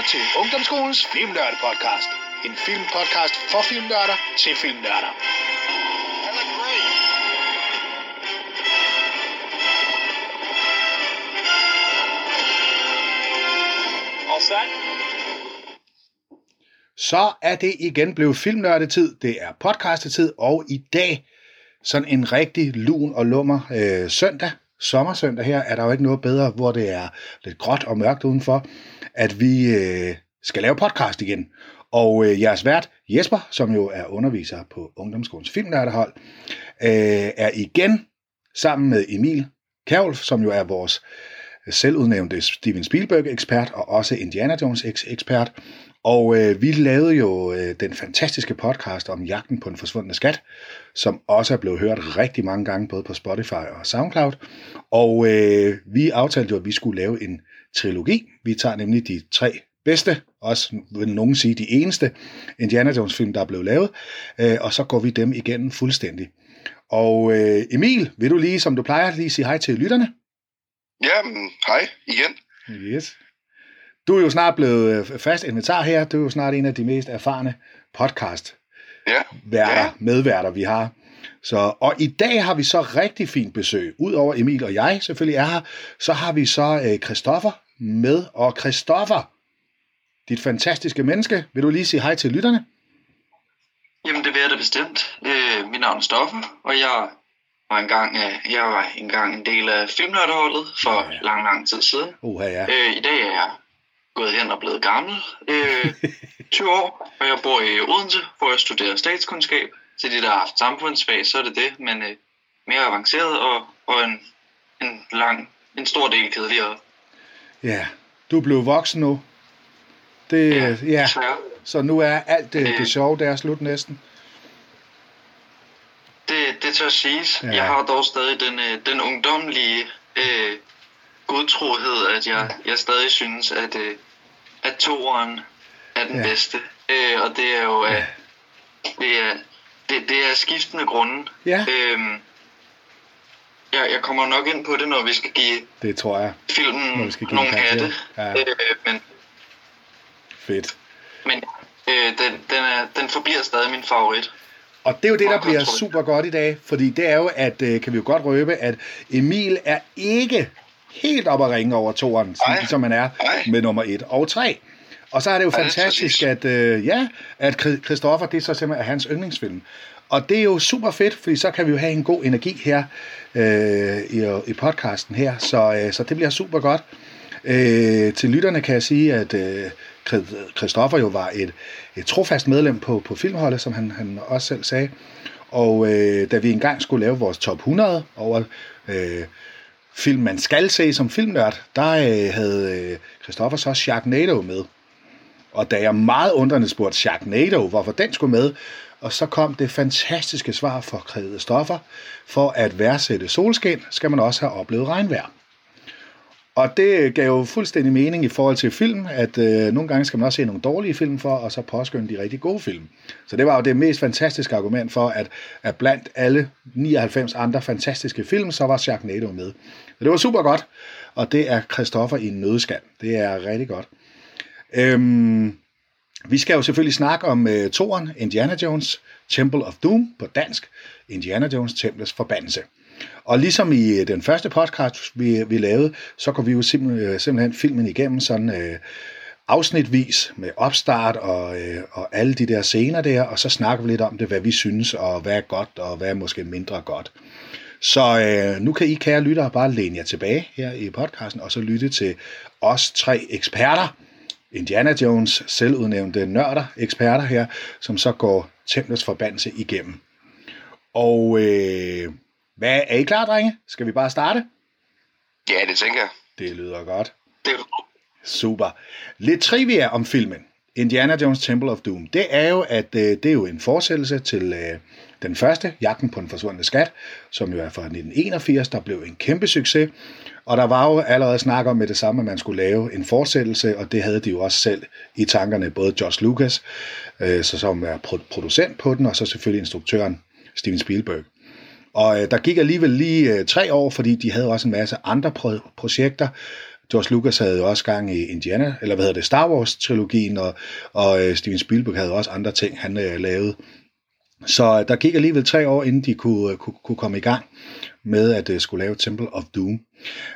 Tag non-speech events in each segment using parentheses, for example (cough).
lytter til Ungdomsskolens Filmnørde-podcast. En filmpodcast for filmnørder til filmnørder. All set? Så er det igen blevet filmnørdetid, det er podcastetid, og i dag sådan en rigtig lun og lummer øh, søndag, sommersøndag her, er der jo ikke noget bedre, hvor det er lidt gråt og mørkt udenfor, at vi øh, skal lave podcast igen. Og øh, jeres vært, Jesper, som jo er underviser på Ungdomsskolens Filmnørdehold, øh, er igen sammen med Emil Kjærulf, som jo er vores selvudnævnte Steven Spielberg-ekspert og også Indiana Jones-ekspert. Og øh, vi lavede jo øh, den fantastiske podcast om jagten på en forsvundne skat, som også er blevet hørt rigtig mange gange, både på Spotify og SoundCloud. Og øh, vi aftalte jo, at vi skulle lave en trilogi. Vi tager nemlig de tre bedste, også vil nogen sige de eneste Indiana Jones film, der er blevet lavet, øh, og så går vi dem igennem fuldstændig. Og øh, Emil, vil du lige, som du plejer, lige sige hej til lytterne? Jamen, hej igen. Yes. Du er jo snart blevet øh, fast inventar her. Du er jo snart en af de mest erfarne podcast Ja, værter, Ja. medværter, vi har. Så, og i dag har vi så rigtig fint besøg. Udover Emil og jeg selvfølgelig er her, så har vi så øh, Christoffer med. Og Christoffer, dit fantastiske menneske, vil du lige sige hej til lytterne? Jamen, det vil jeg da bestemt. Øh, mit navn er Stoffer, og jeg var engang, øh, jeg var engang en del af filmnørdeholdet for Ja. ja. lang, lang tid siden. Uha, ja. Øh, I dag er jeg gået hen og blevet gammel, øh, (laughs) 20 år, og jeg bor i Odense, hvor jeg studerer statskundskab. Til de, der har haft samfundsfag, så er det det, men øh, mere avanceret og, og en, en lang, en stor del kedeligere. Ja, du er blevet voksen nu. Det, ja, ja. så nu er alt det, Øh. det sjove, det er slut næsten. Det, det tør siges. Ja. Ja. Jeg har dog stadig den, øh, den ungdomlige øh, godtrohed, at jeg, jeg stadig synes, at, øh, at toeren er den Ja. ja. bedste. Øh, og det er jo øh, det, er, det, det er skiftende grunde. Ja, Øhm, jeg, jeg kommer nok ind på det, når vi skal give det tror jeg. filmen Når vi skal give nogle hatte. Ja. Øh, men Fedt. men øh, den, den, er, den forbliver stadig min favorit. Og det er jo det, der bliver super godt i dag, fordi det er jo, at øh, kan vi jo godt røbe, at Emil er ikke helt op at ringe over toeren, Nej. som, man er Nej. med nummer et og tre. Og så er det jo Ja, det er fantastisk, præcis. at, øh, ja, at Chri- Christoffer, det er så simpelthen hans yndlingsfilm. Og det er jo super fedt, fordi så kan vi jo have en god energi her øh, i, i podcasten her, så, øh, så det bliver super godt. Øh, til lytterne kan jeg sige, at øh, Christoffer jo var et, et trofast medlem på, på filmholdet, som han, han også selv sagde. Og øh, da vi engang skulle lave vores top 100 over øh, film, man skal se som filmnørd, der øh, havde øh, Christoffer så Sharknado med. Og da jeg meget undrende spurgte Sharknado, hvorfor den skulle med, og så kom det fantastiske svar for krævede stoffer. for at værdsætte solskin, skal man også have oplevet regnvejr. Og det gav jo fuldstændig mening i forhold til film, at øh, nogle gange skal man også se nogle dårlige film for, og så påskynde de rigtig gode film. Så det var jo det mest fantastiske argument for, at, at blandt alle 99 andre fantastiske film, så var Sharknado med. Så det var super godt, og det er Christoffer i en nødskal. Det er rigtig godt. Øhm, vi skal jo selvfølgelig snakke om uh, toren Indiana Jones, Temple of Doom på dansk, Indiana Jones, Templets Forbandelse. Og ligesom i øh, den første podcast, vi, vi lavede, så går vi jo simpelthen, øh, simpelthen filmen igennem sådan øh, afsnitvis med opstart og, øh, og alle de der scener der, og så snakker vi lidt om det, hvad vi synes, og hvad er godt, og hvad er måske mindre godt. Så øh, nu kan I, kære lyttere, bare læne jer tilbage her i podcasten, og så lytte til os tre eksperter, Indiana Jones, selvudnævnte nørder, eksperter her, som så går Templets forbandelse igennem. Og øh, hvad er I klar, drenge? Skal vi bare starte? Ja, det tænker jeg. Det lyder godt. Det er Super. Lidt trivia om filmen. Indiana Jones Temple of Doom. Det er jo, at øh, det er jo en fortsættelse til øh, den første, Jagten på den forsvundne skat, som jo er fra 1981, der blev en kæmpe succes. Og der var jo allerede snak om med det samme, at man skulle lave en fortsættelse, og det havde de jo også selv i tankerne, både Josh Lucas, øh, så som er producent på den, og så selvfølgelig instruktøren Steven Spielberg. Og øh, der gik alligevel lige øh, tre år, fordi de havde også en masse andre pro- projekter George Lucas havde jo også gang i Indiana, eller hvad hedder det, Star Wars-trilogien, og, og øh, Steven Spielberg havde også andre ting, han øh, lavede. Så øh, der gik alligevel tre år, inden de kunne, øh, kunne, kunne komme i gang med at øh, skulle lave Temple of Doom.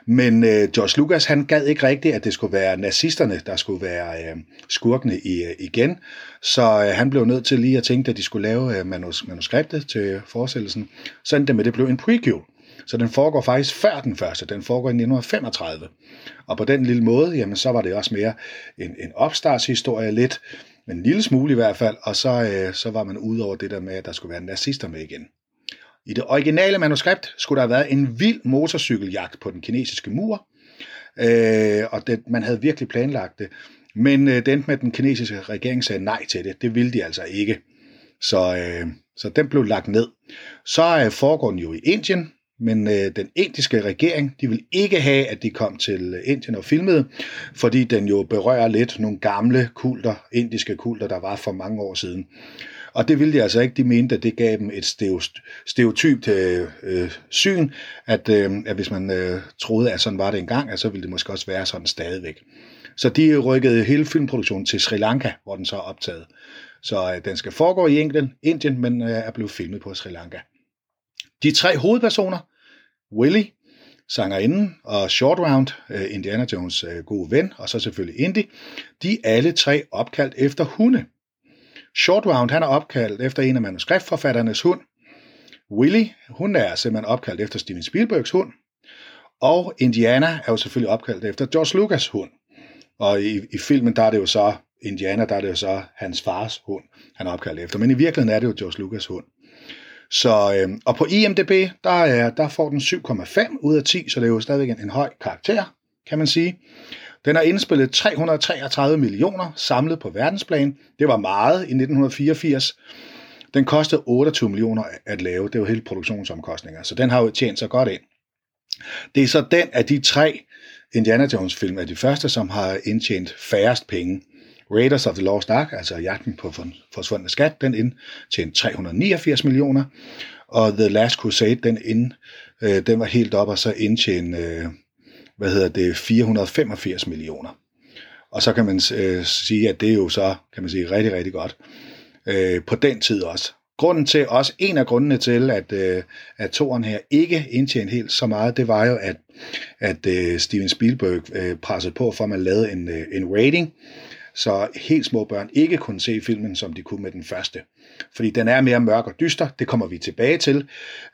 Men øh, George Lucas, han gad ikke rigtigt, at det skulle være nazisterne, der skulle være øh, skurkene i, øh, igen. Så øh, han blev nødt til lige at tænke, at de skulle lave øh, manus- manuskriptet til forestillelsen. Sådan det med, det blev en prequel. Så den foregår faktisk før den første. Den foregår i 1935. Og på den lille måde, jamen så var det også mere en, en opstartshistorie lidt, men en lille smule i hvert fald, og så, øh, så var man ude over det der med, at der skulle være nazister med igen. I det originale manuskript skulle der have været en vild motorcykeljagt på den kinesiske mur, øh, og det, man havde virkelig planlagt det. Men øh, det endte med, at den kinesiske regering sagde nej til det. Det ville de altså ikke. Så, øh, så den blev lagt ned. Så øh, foregår den jo i Indien, men øh, den indiske regering, de vil ikke have, at de kom til Indien og filmede, fordi den jo berører lidt nogle gamle kulter, indiske kulter, der var for mange år siden. Og det ville de altså ikke. De mente, at det gav dem et stereotypt øh, øh, syn, at, øh, at hvis man øh, troede, at sådan var det engang, at så ville det måske også være sådan stadigvæk. Så de rykkede hele filmproduktionen til Sri Lanka, hvor den så er optaget. Så øh, den skal foregå i England, Indien, men øh, er blevet filmet på Sri Lanka. De tre hovedpersoner, Willy, sangerinden og Short Round, øh, Indiana Jones øh, gode ven, og så selvfølgelig Indy, de er alle tre opkaldt efter hunde. Short Round, han er opkaldt efter en af manuskriptforfatternes hund. Willy, hun er simpelthen opkaldt efter Steven Spielbergs hund. Og Indiana er jo selvfølgelig opkaldt efter George Lucas hund. Og i, i filmen, der er det jo så, Indiana, der er det jo så hans fars hund, han er opkaldt efter. Men i virkeligheden er det jo George Lucas hund. Så, øh, og på IMDb, der, er, der får den 7,5 ud af 10, så det er jo stadigvæk en, en høj karakter, kan man sige. Den har indspillet 333 millioner samlet på verdensplan. Det var meget i 1984. Den kostede 28 millioner at lave. Det var hele produktionsomkostninger, så den har jo tjent sig godt ind. Det er så den af de tre Indiana Jones film er de første, som har indtjent færrest penge. Raiders of the Lost Ark, altså jagten på forsvundne skat, den indtjente 389 millioner, og The Last Crusade, den, ind, øh, den var helt op og så indtjente, øh, hvad hedder det, 485 millioner. Og så kan man øh, sige, at det er jo så, kan man sige, rigtig, rigtig godt. Øh, på den tid også. Grunden til, også en af grundene til, at, øh, at toren her ikke indtjente helt så meget, det var jo, at, at øh, Steven Spielberg øh, pressede på for, at man lavede en, øh, en rating, så helt små børn ikke kunne se filmen, som de kunne med den første. Fordi den er mere mørk og dyster, det kommer vi tilbage til,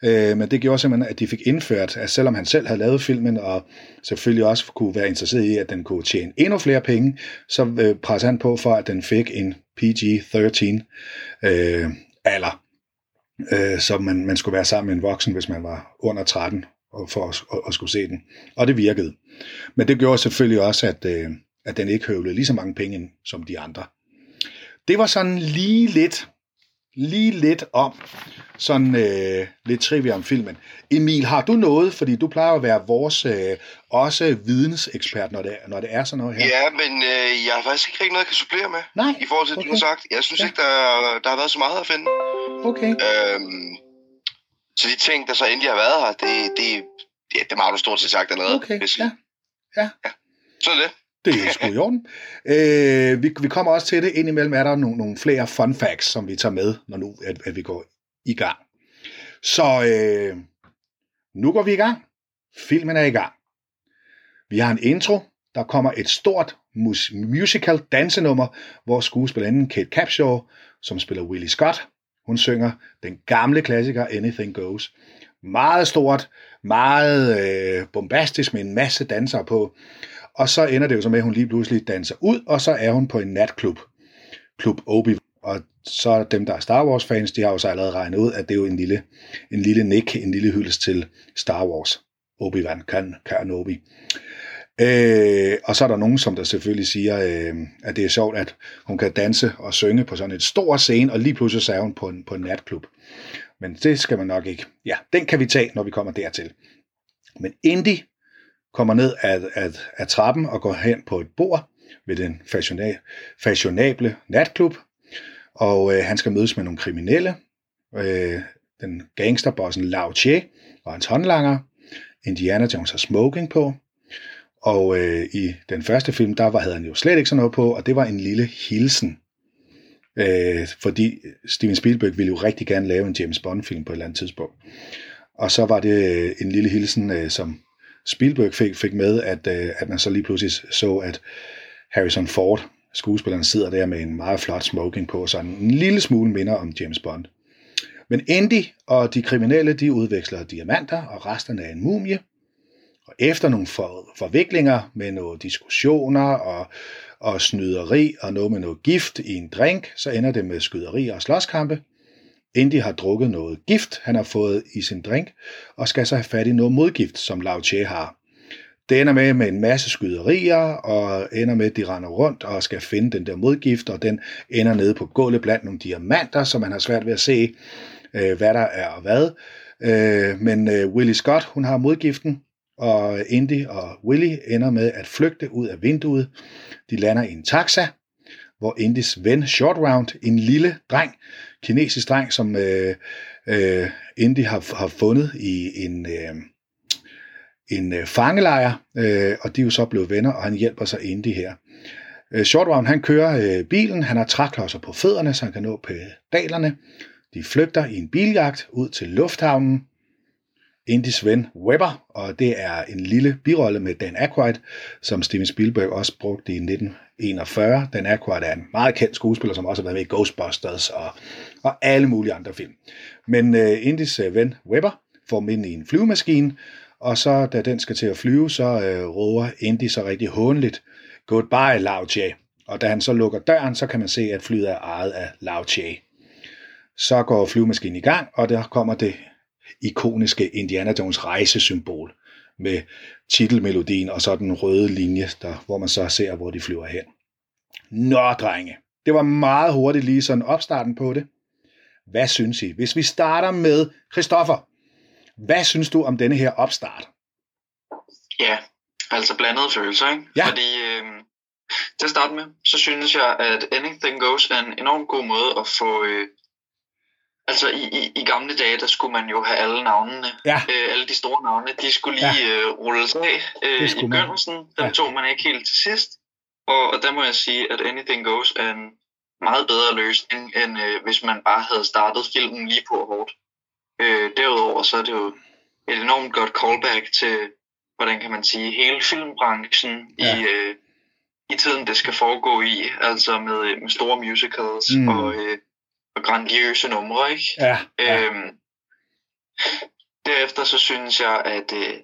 øh, men det gjorde simpelthen, at de fik indført, at selvom han selv havde lavet filmen, og selvfølgelig også kunne være interesseret i, at den kunne tjene endnu flere penge, så øh, pressede han på for, at den fik en PG-13 øh, alder. Øh, så man, man skulle være sammen med en voksen, hvis man var under 13, og for at, at, at skulle se den. Og det virkede. Men det gjorde selvfølgelig også, at, øh, at den ikke høvlede lige så mange penge som de andre. Det var sådan lige lidt, lige lidt om sådan øh, lidt trivia om filmen. Emil, har du noget, fordi du plejer at være vores øh, også vidensekspert, når det, når det er sådan noget her? Ja, men øh, jeg har faktisk ikke rigtig noget, jeg kan supplere med. Nej, I forhold til okay. det, du har sagt. Jeg synes ja. ikke, der, der har været så meget at finde. Okay. Øhm, så de ting, der så endelig har været her, det, det, det, det har du stort set sagt allerede. Okay, ja. ja. ja. Så er det. Det er sgu i orden. Øh, vi, vi kommer også til det. Indimellem er der nogle, nogle flere fun facts, som vi tager med, når nu at, at vi går i gang. Så øh, nu går vi i gang. Filmen er i gang. Vi har en intro. Der kommer et stort mus- musical dansenummer, hvor skuespillerinden Kate Capshaw, som spiller Willie Scott, hun synger den gamle klassiker Anything Goes. Meget stort, meget øh, bombastisk med en masse dansere på. Og så ender det jo så med, at hun lige pludselig danser ud, og så er hun på en natklub. Klub Obi. Og så er dem, der er Star Wars fans, de har jo så allerede regnet ud, at det er jo en lille, en lille nick, en lille hyldest til Star Wars. Obi-Wan Kenobi. Øh, og så er der nogen, som der selvfølgelig siger, øh, at det er sjovt, at hun kan danse og synge på sådan et stor scene, og lige pludselig så er hun på en, på en natklub. Men det skal man nok ikke. Ja, den kan vi tage, når vi kommer dertil. Men Indy kommer ned af, af, af trappen og går hen på et bord ved den fashionable natklub, og øh, han skal mødes med nogle kriminelle. Øh, den gangsterbossen Lao Che og hans håndlanger. Indiana Jones har smoking på, Og øh, i den første film, der var, havde han jo slet ikke sådan noget på, og det var en lille hilsen. Øh, fordi Steven Spielberg ville jo rigtig gerne lave en James Bond-film på et eller andet tidspunkt. Og så var det øh, en lille hilsen, øh, som Spielberg fik, fik med, at, øh, at man så lige pludselig så, at Harrison Ford, skuespilleren, sidder der med en meget flot smoking på, så en lille smule minder om James Bond. Men Andy og de kriminelle, de udveksler diamanter og resterne af en mumie. Og efter nogle for, forviklinger med nogle diskussioner og, og snyderi og noget med noget gift i en drink, så ender det med skyderi og slåskampe. Indy har drukket noget gift, han har fået i sin drink, og skal så have fat i noget modgift, som Lao Che har. Det ender med med en masse skyderier, og ender med, at de render rundt og skal finde den der modgift, og den ender nede på gulvet blandt nogle diamanter, så man har svært ved at se, øh, hvad der er og hvad. Øh, men øh, Willie Scott, hun har modgiften, og Indy og Willie ender med at flygte ud af vinduet. De lander i en taxa, hvor Indys ven Short Round, en lille dreng, kinesisk dreng, som øh, øh, Indy har, har fundet i en, øh, en øh, fangelejr, øh, og de er jo så blevet venner, og han hjælper sig Indy her. Øh, Short Round, han kører øh, bilen, han har træklodser på fødderne, så han kan nå pedalerne. De flygter i en biljagt ud til lufthavnen. Indys ven Webber, og det er en lille birolle med Dan Aykroyd, som Steven Spielberg også brugte i 1941. Dan Aykroyd er en meget kendt skuespiller, som også har været med i Ghostbusters og, og alle mulige andre film. Men øh, Indis øh, ven Webber får dem ind i en flyvemaskine, og så da den skal til at flyve, så øh, råber Indy så rigtig hånligt, Goodbye, Lao Che. Og da han så lukker døren, så kan man se, at flyet er ejet af Lao Che. Så går flyvemaskinen i gang, og der kommer det ikoniske Indiana Jones rejsesymbol med titelmelodien og så den røde linje, der, hvor man så ser, hvor de flyver hen. Nå, drenge. Det var meget hurtigt lige sådan opstarten på det. Hvad synes I? Hvis vi starter med Christoffer, hvad synes du om denne her opstart? Ja, altså blandede følelser, ikke? Ja. Fordi øh, til at starte med, så synes jeg, at Anything Goes er en enormt god måde at få... Øh, altså i, i, i gamle dage, der skulle man jo have alle navnene. Ja. Øh, alle de store navne, de skulle lige ja. øh, rulles af øh, i begyndelsen. Dem Ja. tog man ikke helt til sidst. Og, og der må jeg sige, at Anything Goes er en meget bedre løsning, end øh, hvis man bare havde startet filmen lige på hårdt. Øh, derudover så er det jo et enormt godt callback til, hvordan kan man sige, hele filmbranchen Ja. i, øh, i tiden, det skal foregå i. Altså med, med store musicals Mm. mm. og, øh, og grandiøse numre, ikke? Ja, ja. Øhm, derefter så synes jeg, at øh,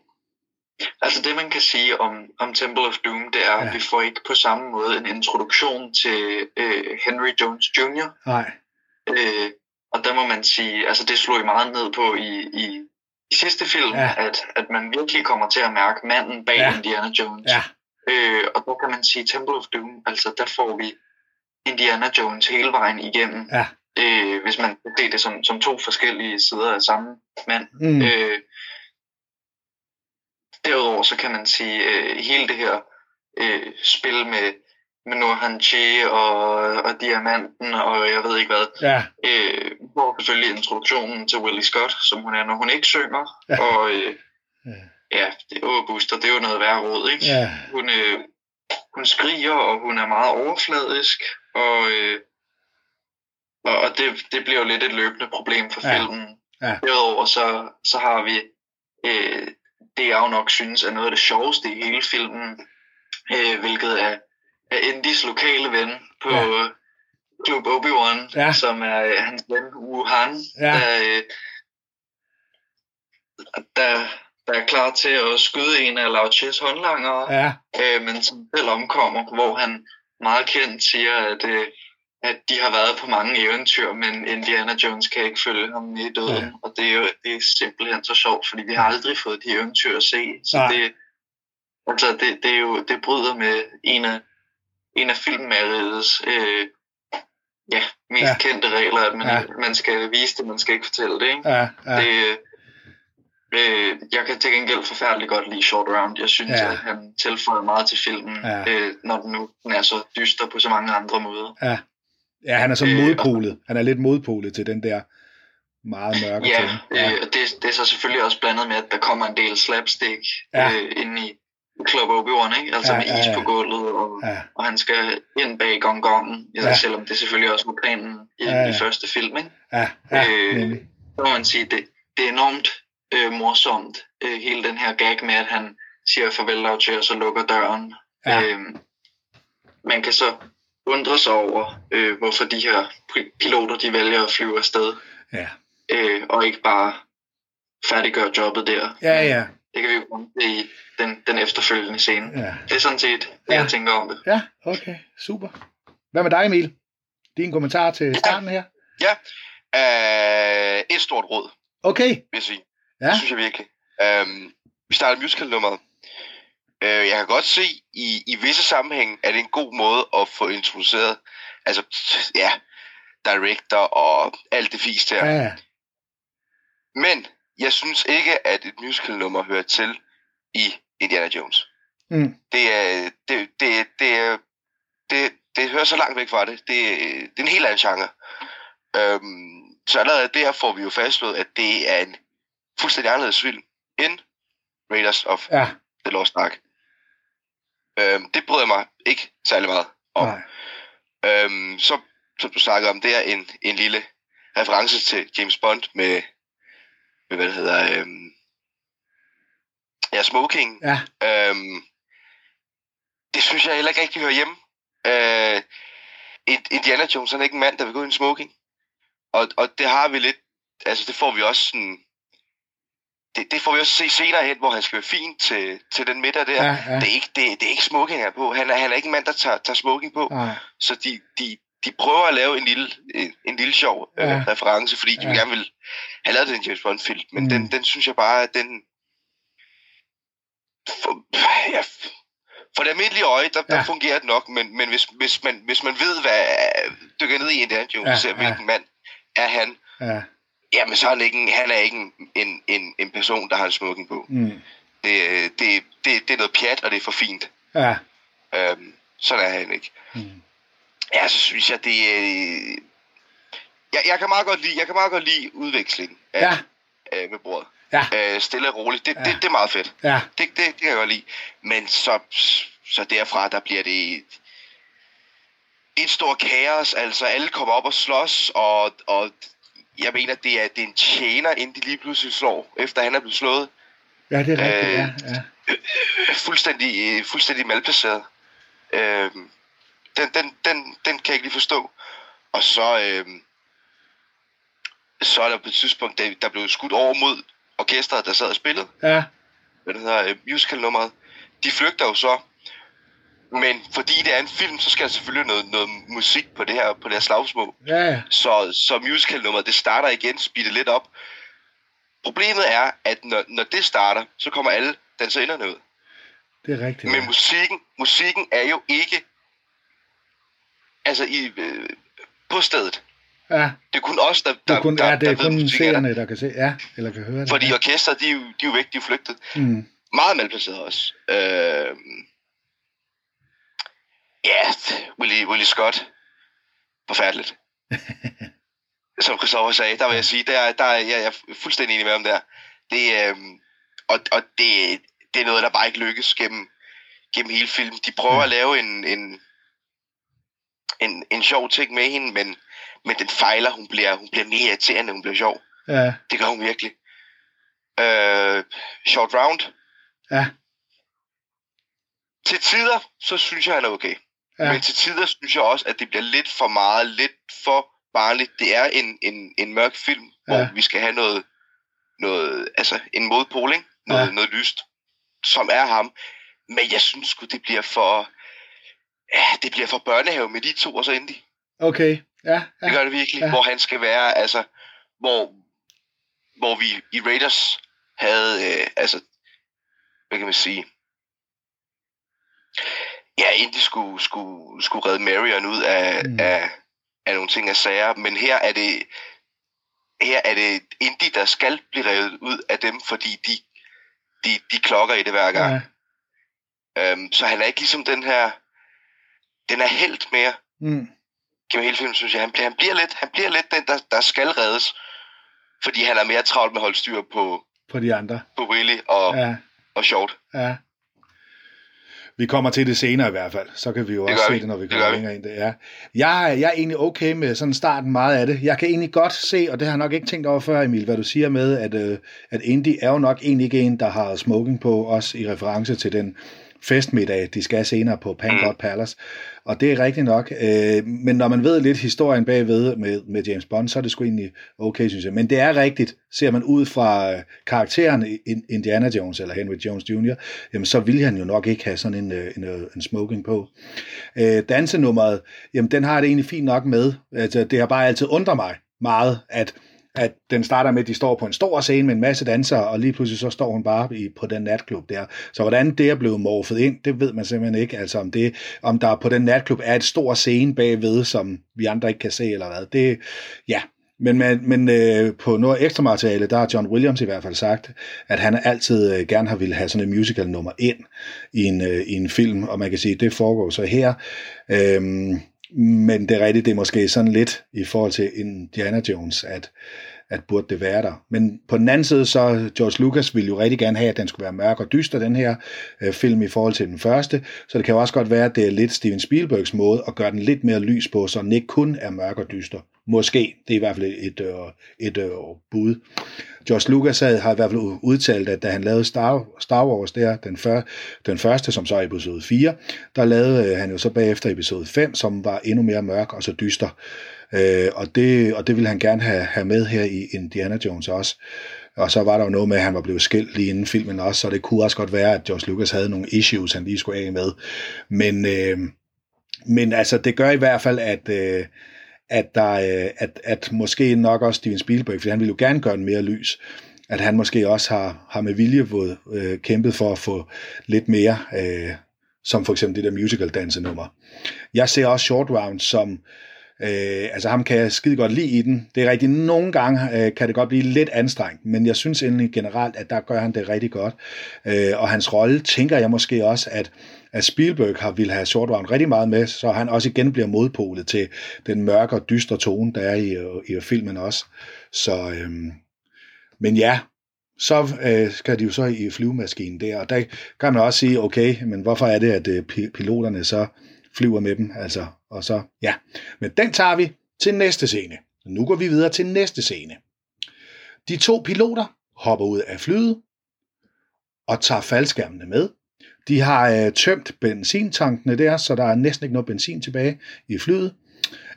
altså det man kan sige om, om Temple of Doom, det er, Ja. at vi får ikke på samme måde en introduktion til øh, Henry Jones Jr. Nej. Øh, og der må man sige, altså det slog I meget ned på i, i, i sidste film, Ja. at, at man virkelig kommer til at mærke manden bag Ja. Indiana Jones. Ja, Øh, og der kan man sige, Temple of Doom, altså der får vi Indiana Jones hele vejen igennem. Ja. Øh, hvis man kan se det som, som to forskellige sider af samme mand. Mm. Øh, derudover så kan man sige, øh, hele det her øh, spil med, med Nurhan Che og, og Diamanten og jeg ved ikke hvad, ja, øh, hvor selvfølgelig introduktionen til Willie Scott, som hun er, når hun ikke synger. Ja. Og øh, Ja. ja, det er Booster, det er jo noget værre råd, ikke? ja, Hun, øh, hun skriger, og hun er meget overfladisk, og, øh, og, og det, det bliver jo lidt et løbende problem for ja. filmen. Ja. Derudover så, så har vi øh, det, jeg jo nok synes er noget af det sjoveste i hele filmen, øh, hvilket er, er Indys lokale ven på Ja. Klub Obi-Wan, Ja. som er øh, hans ven Wuhan, Ja. der, øh, der, der er klar til at skyde en af Lao Ches håndlangere ja, øh, men som selv omkommer, hvor han meget kendt siger, at, øh, at de har været på mange eventyr, men Indiana Jones kan ikke følge ham med i døden. Ja. Ja. Og det er jo det er simpelthen så sjovt, fordi vi har aldrig fået de eventyr at se. Så Nej. det, altså det, det, er jo, det bryder med en af, en af filmmaleriets øh, ja, mest Ja. ja. kendte regler, at man, Ja. ja. man skal vise det, man skal ikke fortælle det. Ikke? ja, ja. Det, øh, jeg kan til gengæld forfærdeligt godt lide Short Round. Jeg synes, Ja. ja. at han tilføjer meget til filmen, Ja. ja. øh, når den nu den er så dyster på så mange andre måder. Ja, han er så Øh, modpolet. Han er lidt modpolet til den der meget mørke Ja, tone. øh, og det, det er så selvfølgelig også blandet med, at der kommer en del slapstick Ja. ja. øh, ind i Club Obi-Wan, ikke? Altså Ja, med ja, is ja. på gulvet, og, Ja, og han skal ind bag gongongen, Ja. ja. selvom det selvfølgelig også var planen i, Ja, ja, ja. ja. i første film, ikke? ja, ja, Øh, nemlig. Så må man sige, det, det er enormt øh, morsomt, øh, hele den her gag med, at han siger farvel til, og så lukker døren. Ja. Øh, man kan så undre sig over, øh, hvorfor de her pi- piloter, de vælger at flyve afsted, Ja, øh, og ikke bare færdiggøre jobbet der. ja, ja, Det kan vi jo komme til i den, den efterfølgende scene. ja. Det er sådan set det, Ja. jeg tænker om det. Ja, okay, super. Hvad med dig, Emil? Din kommentar til starten her? Øh, et stort råd, Okay, vil jeg sige. Ja. Det synes jeg virkelig. Øhm, vi starter musical-nummeret. Øh, jeg kan godt se, i, i visse sammenhæng, at det er en god måde at få introduceret, altså, ja, director og alt det fisk der. ja, Men jeg synes ikke, at et musical-nummer hører til i Indiana Jones. mm, Det er, det, det, det, det, det hører så langt væk fra det. Det, er- det er en helt anden genre. Øhm, så allerede der får vi jo fastslået, at det er en fuldstændig anderledes film end Raiders of ja, The Lost Ark. Øhm, det bryder jeg mig ikke særlig meget om. nej, Øhm, så, som du snakkede om, det er en, en lille reference til James Bond med, med hvad det hedder, øhm, ja, Smoking. ja, Øhm, det synes jeg heller ikke rigtig hører hjemme. Øh, Ind- Indiana Jones han er ikke en mand, der vil gå i en smoking. Og, og det har vi lidt, altså det får vi også sådan, det, det får vi også se senere hen, hvor han skal være fin til, til den middag der. ja, ja, Det er ikke, det, det er ikke smoking her på. Han er, han er ikke en mand, der tager, tager smoking på. nej, Så de, de, de prøver at lave en lille, en, en lille sjov øh, Ja. reference, fordi de Ja. ja. gerne vil have lavet den James Bond-film. Men Mm. den, den synes jeg bare, at den... For, ja, for det almindelige øje, der, der Ja. fungerer det nok, men, men hvis, hvis, man, hvis man ved, hvad dykker ned i Indiana Jones, Ja, ja, ser, ja. hvilken mand er han, ja, jamen så er han ikke en, han er ikke en, en, en, en person, der har en smoking på. mm, Det, det, det, det er noget pjat, og det er for fint. ja, Øhm, sådan er han ikke. mm, Ja, så synes jeg, det er... Jeg, jeg, kan meget godt lide, jeg kan meget godt lide udveksling af, ja, øh, med bordet. Ja. Øh, stille og roligt. Det, Ja. ja. det, det er meget fedt. ja, Det, det, det kan jeg godt lide. Men så, så derfra, der bliver det et, et stort kaos. Altså, alle kommer op og slås, og, og jeg mener, det er, det er en tjener, inden de lige pludselig slår, efter han er blevet slået. ja, det er rigtigt, Øh, ja, ja, Fuldstændig, øh, fuldstændig malplaceret. Øh, den, den, den, den kan jeg ikke lige forstå. Og så, øh, så er der på et tidspunkt, der, der blev skudt over mod orkestret, der sad og spillede. ja, Hvad det hedder, øh, musical-nummeret. De flygter jo så. Men fordi det er en film, så skal der selvfølgelig noget, noget musik på det her, på det her slagsmål. ja, Så, så musical-nummeret, det starter igen, speeder lidt op. Problemet er, at når, når det starter, så kommer alle danserinderne ud. det er rigtigt, Men ja. musikken, musikken er jo ikke altså i, øh, på stedet. ja, Det er kun os, der, det der, er kun, der, ja, det der er ved, kun er der. seerne, der kan se, ja, eller kan høre det. Fordi ja. orkestret, de, er jo- de er jo væk, de er flygtet. Mm, Meget malplaceret også. Øh, ja, Willie, Willie Scott. Forfærdeligt. (laughs) Som Christoffer sagde, der vil jeg sige, der, der er jeg, jeg er fuldstændig enig med ham der. Det, øh, og og det, det er noget, der bare ikke lykkes gennem, gennem hele filmen. De prøver at lave en, en, en, en sjov ting med hende, men, men den fejler. Hun bliver, hun bliver mere irriterende, hun bliver sjov. ja, Det gør hun virkelig. Øh, short round. ja, Til tider, så synes jeg, han er okay. Ja. Men til tider synes jeg også, at det bliver lidt for meget, lidt for barnligt. Det er en, en, en mørk film, ja. Hvor vi skal have noget, noget altså en modpol, ikke? Noget, Ja. noget lyst, som er ham. Men jeg synes sgu, det bliver for... Ja, det bliver for børnehave med de to, og så Indy. okay, ja, Det ja, gør det virkelig. Ja. Hvor han skal være, altså... Hvor, hvor vi i Raiders havde, øh, altså... Hvad kan man sige? Ja, Indy skulle, skulle, skulle redde Marion ud af, Mm. af, af nogle ting af sager. Men her er det... Her er det Indy, der skal blive revet ud af dem, fordi de, de, de klokker i det hver gang. ja. Øhm, så han er ikke ligesom den her... Den er helt mere mm, gennem hele filmen, synes jeg. Han bliver, han bliver, lidt, han bliver lidt den, der, der skal reddes. Fordi han er mere travlt med at holde styr på, på de andre, på Willy og, ja, og Short. ja, Vi kommer til det senere i hvert fald. Så kan vi jo Det også se vi. det, når vi Det kommer vi. længere ind. Det er. Jeg, er- jeg er egentlig okay med sådan starten meget af det. Jeg kan egentlig godt se, og det har jeg nok ikke tænkt over før, Emil, hvad du siger med, at, øh, at Indy er jo nok egentlig ikke en, der har smoking på, også i reference til den festmiddag, de skal senere på Pangod Palace. Og det er rigtigt nok. Øh, men når man ved lidt historien bagved med, med James Bond, så er det sgu egentlig okay, synes jeg. Men det er rigtigt, ser man ud fra øh, karakteren Indiana Jones eller Henry Jones Jr., jamen så ville han jo nok ikke have sådan en, øh, en, øh, en smoking på. Øh, dansenummeret, jamen den har det egentlig fint nok med. Altså, det har bare altid undret mig meget, at at den starter med, at de står på en stor scene med en masse dansere, og lige pludselig så står hun bare i, på den natklub der. Så hvordan det er blevet morfet ind, det ved man simpelthen ikke. Altså om, det, om der på den natklub er et stor scene bagved, som vi andre ikke kan se eller hvad. Det, ja, men, men, men øh, på noget ekstra materiale, der har John Williams i hvert fald sagt, at han altid øh, gerne har ville have sådan et musical nummer ind i en, øh, i en film, og man kan sige, at det foregår så her. Øhm, men det er rigtigt, det er måske sådan lidt i forhold til Indiana Jones, at, at burde det være der. Men på den anden side, så George Lucas ville jo rigtig gerne have, at den skulle være mørk og dyster, den her øh, film, i forhold til den første. Så det kan jo også godt være, at det er lidt Steven Spielbergs måde at gøre den lidt mere lys på, så den ikke kun er mørk og dyster. Måske. Det er i hvert fald et, øh, et øh, bud. George Lucas havde, har i hvert fald udtalt, at da han lavede Star, Star Wars der, den, før, den første, som så er episode 4, der lavede øh, han jo så bagefter episode 5, som var endnu mere mørk og så dyster. Øh, og, det, og det ville han gerne have, have med her i Indiana Jones også. Og så var der jo noget med, at han var blevet skilt lige inden filmen også, så det kunne også godt være, at George Lucas havde nogle issues, han lige skulle af med. Men, øh, men altså, det gør i hvert fald, at, øh, at, der, øh, at, at måske nok også Steven Spielberg, fordi han ville jo gerne gøre den mere lys, at han måske også har, har med vilje fået, øh, kæmpet for at få lidt mere, øh, som for eksempel det der musical dansenummer. Jeg ser også Short Round som, Øh, Øh, altså ham kan jeg skide godt lide i den. Det er rigtigt, nogle gange øh, kan det godt blive lidt anstrengt, men jeg synes egentlig generelt, at der gør han det rigtig godt. Øh, og hans rolle tænker jeg måske også, at, at Spielberg har vil have Short Round rigtig meget med, så han også igen bliver modpolet til den mørke og dystre tone, der er i, i filmen også. Så, øh, men ja, så øh, skal de jo så i flyvemaskinen der, og der kan man også sige, okay, men hvorfor er det, at øh, piloterne så flyver med dem, altså, og så, ja. Men den tager vi til næste scene. Nu går vi videre til næste scene. De to piloter hopper ud af flyet og tager faldskærmene med. De har øh, tømt benzintankene der, så der er næsten ikke noget benzin tilbage i flyet.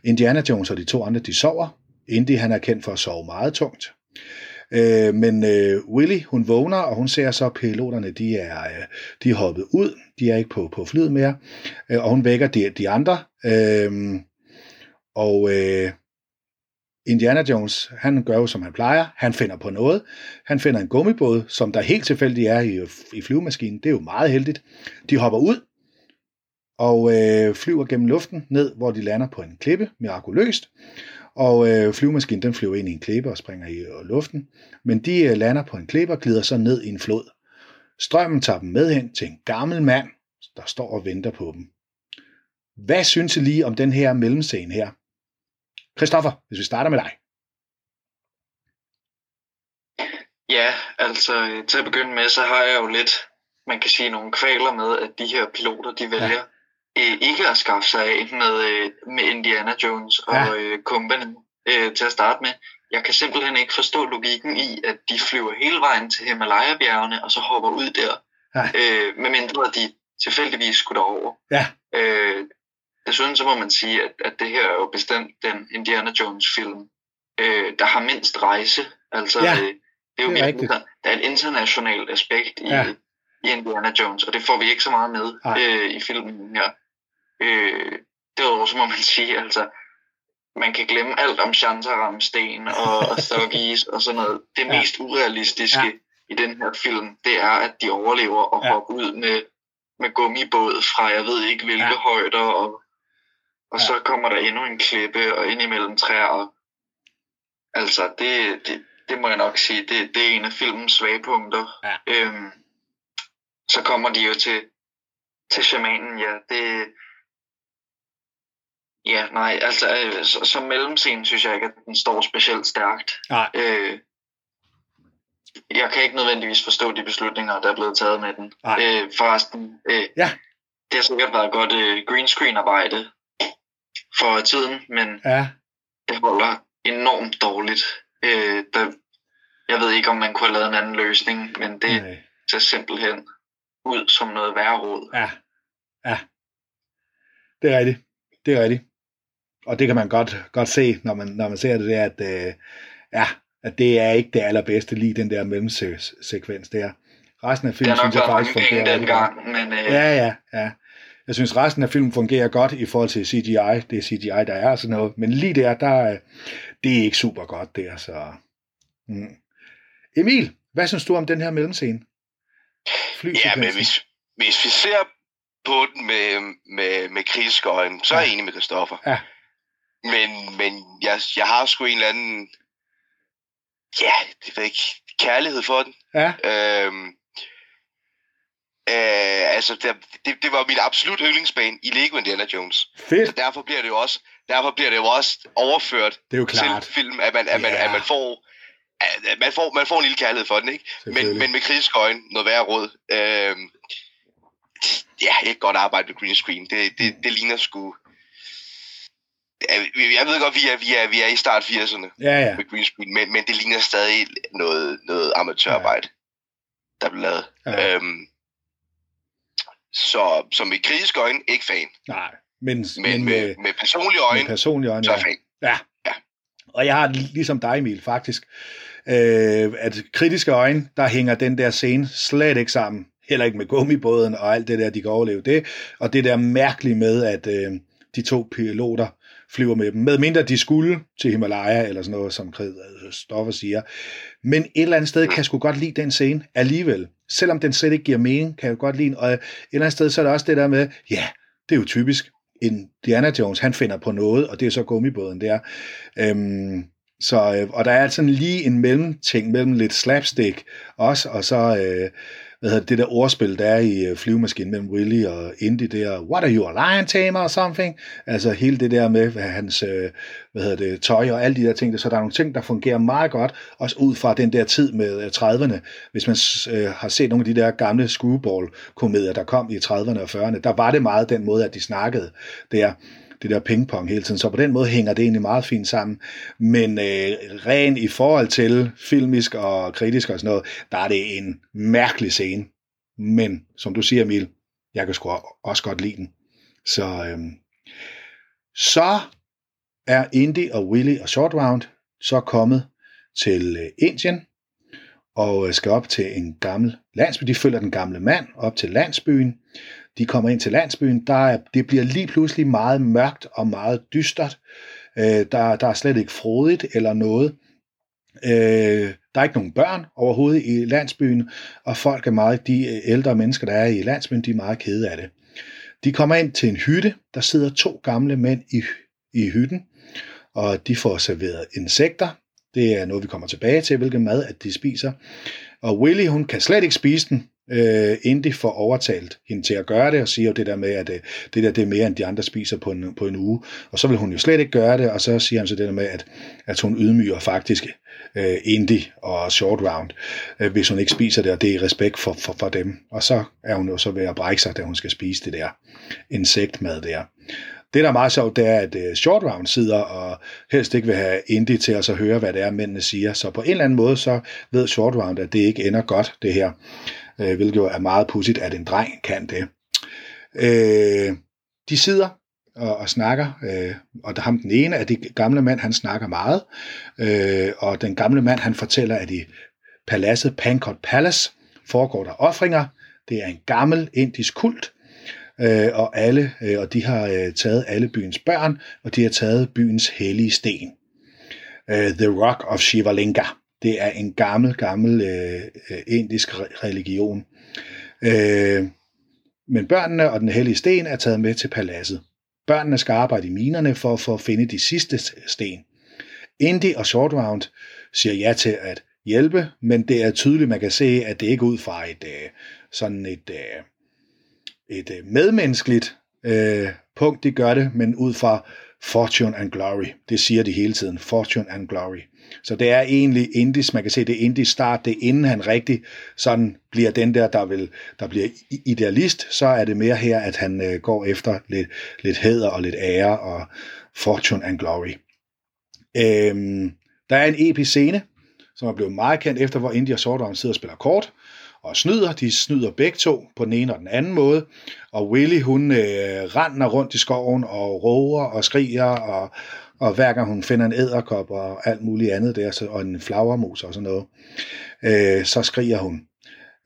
Indiana Jones og de to andre, de sover. Indy, han er kendt for at sove meget tungt. Øh, men øh, Willy, hun vågner, og hun ser så, at piloterne, de er, øh, de er hoppet ud. De er ikke på, på flyet mere. Øh, og hun vækker de, de andre. Øh, og øh, Indiana Jones, han gør jo, som han plejer. Han finder på noget. Han finder en gummibåd, som der helt tilfældigt er i, i flyvemaskinen. Det er jo meget heldigt. De hopper ud og øh, flyver gennem luften ned, hvor de lander på en klippe, mirakuløst. Og øh, flyvemaskinen den flyver ind i en klippe og springer i øh, luften. Men de øh, lander på en klippe og glider så ned i en flod. Strømmen tager dem med hen til en gammel mand, der står og venter på dem. Hvad synes I lige om den her mellemscene her? Christoffer, hvis vi starter med dig. Ja, altså øh, til at begynde med, så har jeg jo lidt, man kan sige, nogle kvaler med, at de her piloter, de vælger ja. Øh, ikke at skaffe sig af med, øh, med Indiana Jones og Ja. øh, company øh, til at starte med. Jeg kan simpelthen ikke forstå logikken i, at de flyver hele vejen til Himalaya-bjergene, og så hopper ud der, Ja. øh, medmindre de tilfældigvis skulle derover. Ja. Øh, desuden så må man sige, at, at det her er jo bestemt den Indiana Jones-film, øh, der har mindst rejse. Altså, Ja, øh, det er jo det er inter- der er et internationalt aspekt i, Ja. i Indiana Jones, og det får vi ikke så meget med Nej. øh, i filmen her. Øh, derudover så må man (laughs) sige, altså, man kan glemme alt om Shantaram-sten og, og Stokis og sådan noget. Det Ja. mest urealistiske Ja. i den her film, det er, at de overlever og Ja. hopper ud med, med gummibåd fra jeg ved ikke hvilke Ja. højder, og, og Ja. så kommer der endnu en klippe og ind imellem træer. Altså, det, det, det må jeg nok sige, det, det er en af filmens svagepunkter. Ja. Øhm, så kommer de jo til, til shamanen, ja. Det, ja, nej, altså, øh, som mellemscene synes jeg ikke, at den står specielt stærkt. Nej. Øh, jeg kan ikke nødvendigvis forstå de beslutninger, der er blevet taget med den. Nej. Øh, forresten, øh, Ja. det har sikkert været godt øh, green screen arbejde for tiden, men Ja, det holder enormt dårligt. Øh, der, jeg ved ikke, om man kunne have lavet en anden løsning, men det nej. ser simpelthen ud som noget værre råd. Ja, ja. Det er rigtigt. Det er rigtigt. Og det kan man godt, godt se, når man, når man ser det der, at, øh, ja, at det er ikke det allerbedste, lige den der mellemsekvens der. Resten af filmen synes jeg faktisk fungerer rigtig godt. dengang, men øh, Ja, ja, ja. Jeg synes, resten af filmen fungerer godt i forhold til CGI. Det er CGI, der er og sådan noget. Men lige der, der øh, det er ikke super godt der. Så. Mm. Emil, hvad synes du om den her mellemscene? Ja, men hvis, hvis vi ser på den med, med, med kritiske øjne, så er jeg Ja. enig med Christoffer. Ja. Men, men jeg, jeg har sgu en eller anden, ja, det ved jeg ikke, kærlighed for den. Ja, Øhm, øh, altså, det, det, det var min absolut yndlingsbane i Lego Indiana Jones. Så fedt. derfor bliver det jo også, derfor bliver det jo også overført Det er jo klart. til film, at man, at man, at man får at man får, man får en lille kærlighed for den, ikke? Men, men med kritisk øjne, noget værre råd. Øhm, ja, ikke godt arbejde med green screen. Det, det, det ligner sgu... Ja, Jeg ved godt, vi er, vi er, vi er i start 80'erne Ja, ja. med green screen, men, men det ligner stadig noget, noget amatørarbejde, der bliver lavet. Ja. Ja. Øhm, så, så med kritisk øjne, ikke fan. Nej, men, Men, men med, med, med personlige med øjne, personlige øjne, så er ja. fan. Ja. Ja. Og jeg har ligesom dig, Emil, faktisk. Øh, at kritiske øjne, der hænger den der scene slet ikke sammen. Heller ikke med gummibåden og alt det der, de kan overleve det. Og det der mærkelige med, at øh, de to piloter flyver med dem. Med mindre de skulle til Himalaya, eller sådan noget, som øh, Stoffer siger. Men et eller andet sted kan jeg sgu godt lide den scene alligevel. Selvom den slet ikke giver mening, kan jeg godt lide den. Og et eller andet sted, så er der også det der med, ja, det er jo typisk. Indiana Jones, han finder på noget, og det er så gummibåden der. Øhm, så, øh, og der er sådan lige en mellemting mellem lidt slapstick også, og så øh, hvad hedder det, der ordspil, der er i øh, flyvemaskinen mellem Willy og Indy der, what are you, a lion tamer or something? Altså hele det der med hvad hans øh, hvad hedder det, tøj og alle de der ting, så der er nogle ting, der fungerer meget godt, også ud fra den der tid med øh, 30'erne. Hvis man øh, har set nogle af de der gamle screwball-komedier, der kom i 30'erne og 40'erne, der var det meget den måde, at de snakkede der det der pingpong hele tiden. Så på den måde hænger det egentlig meget fint sammen. Men øh, ren i forhold til filmisk og kritisk og sådan noget, der er det en mærkelig scene. Men som du siger, Emil, jeg kan sgu også godt lide den. Så, øh, så er Indy og Willy og Short Round så kommet til øh, Indien og øh, skal op til en gammel landsby. De følger den gamle mand op til landsbyen. De kommer ind til landsbyen. Der er, det bliver lige pludselig meget mørkt og meget dystert. Øh, der, der er slet ikke frodigt eller noget. Øh, der er ikke nogen børn overhovedet i landsbyen, og folk er meget, de ældre mennesker, der er i landsbyen, de er meget kede af det. De kommer ind til en hytte, der sidder to gamle mænd i, i hytten, og de får serveret insekter. Det er noget, vi kommer tilbage til, hvilken mad at de spiser. Og Willy, hun kan slet ikke spise den, øh, Indy får overtalt hende til at gøre det, og siger jo det der med, at øh, det der det er mere, end de andre spiser på en, på en uge. Og så vil hun jo slet ikke gøre det, og så siger han så det der med, at, at hun ydmyger faktisk øh, Indy og Short Round, øh, hvis hun ikke spiser det, og det er i respekt for, for, for dem. Og så er hun jo så ved at brække sig, da hun skal spise det der insektmad der. Det, der er meget sjovt, det er, at øh, Short Round sidder og helst ikke vil have Indy til at så høre, hvad det er, mændene siger. Så på en eller anden måde, så ved Short Round, at det ikke ender godt, det her øh, hvilket jo er meget pudsigt, at en dreng kan det. Øh, de sidder og, og snakker, øh, og der ham den ene af de gamle mand, han snakker meget. øh, og den gamle mand, han fortæller, at i paladset Pankot Palace foregår der ofringer, Det er en gammel indisk kult, øh, og alle øh, og de har øh, taget alle byens børn, og de har taget byens hellige sten. Øh, The Rock of Shivalinga. Det er en gammel, gammel øh, øh indisk religion. Øh, men børnene og den hellige sten er taget med til paladset. Børnene skal arbejde i minerne for, for at finde de sidste sten. Indy og Short Round siger ja til at hjælpe, men det er tydeligt, man kan se, at det ikke er ud fra et øh, sådan et, øh, et medmenneskeligt øh, punkt, de gør det, men ud fra fortune and glory. Det siger de hele tiden, fortune and glory. Så det er egentlig Indies, man kan se, det er Indies start, det er inden han rigtig sådan bliver den der, der, vil, der bliver idealist, så er det mere her, at han øh, går efter lidt, lidt hæder og lidt ære og fortune and glory. Øhm, der er en episk scene, som er blevet meget kendt efter, hvor India og Sordom sidder og spiller kort, og snyder. De snyder begge to på den ene og den anden måde. Og Willy, hun øh, render rundt i skoven og roer og skriger, og, og hver gang hun finder en æderkop og alt muligt andet der, så, og en flagermus og sådan noget, øh, så skriger hun.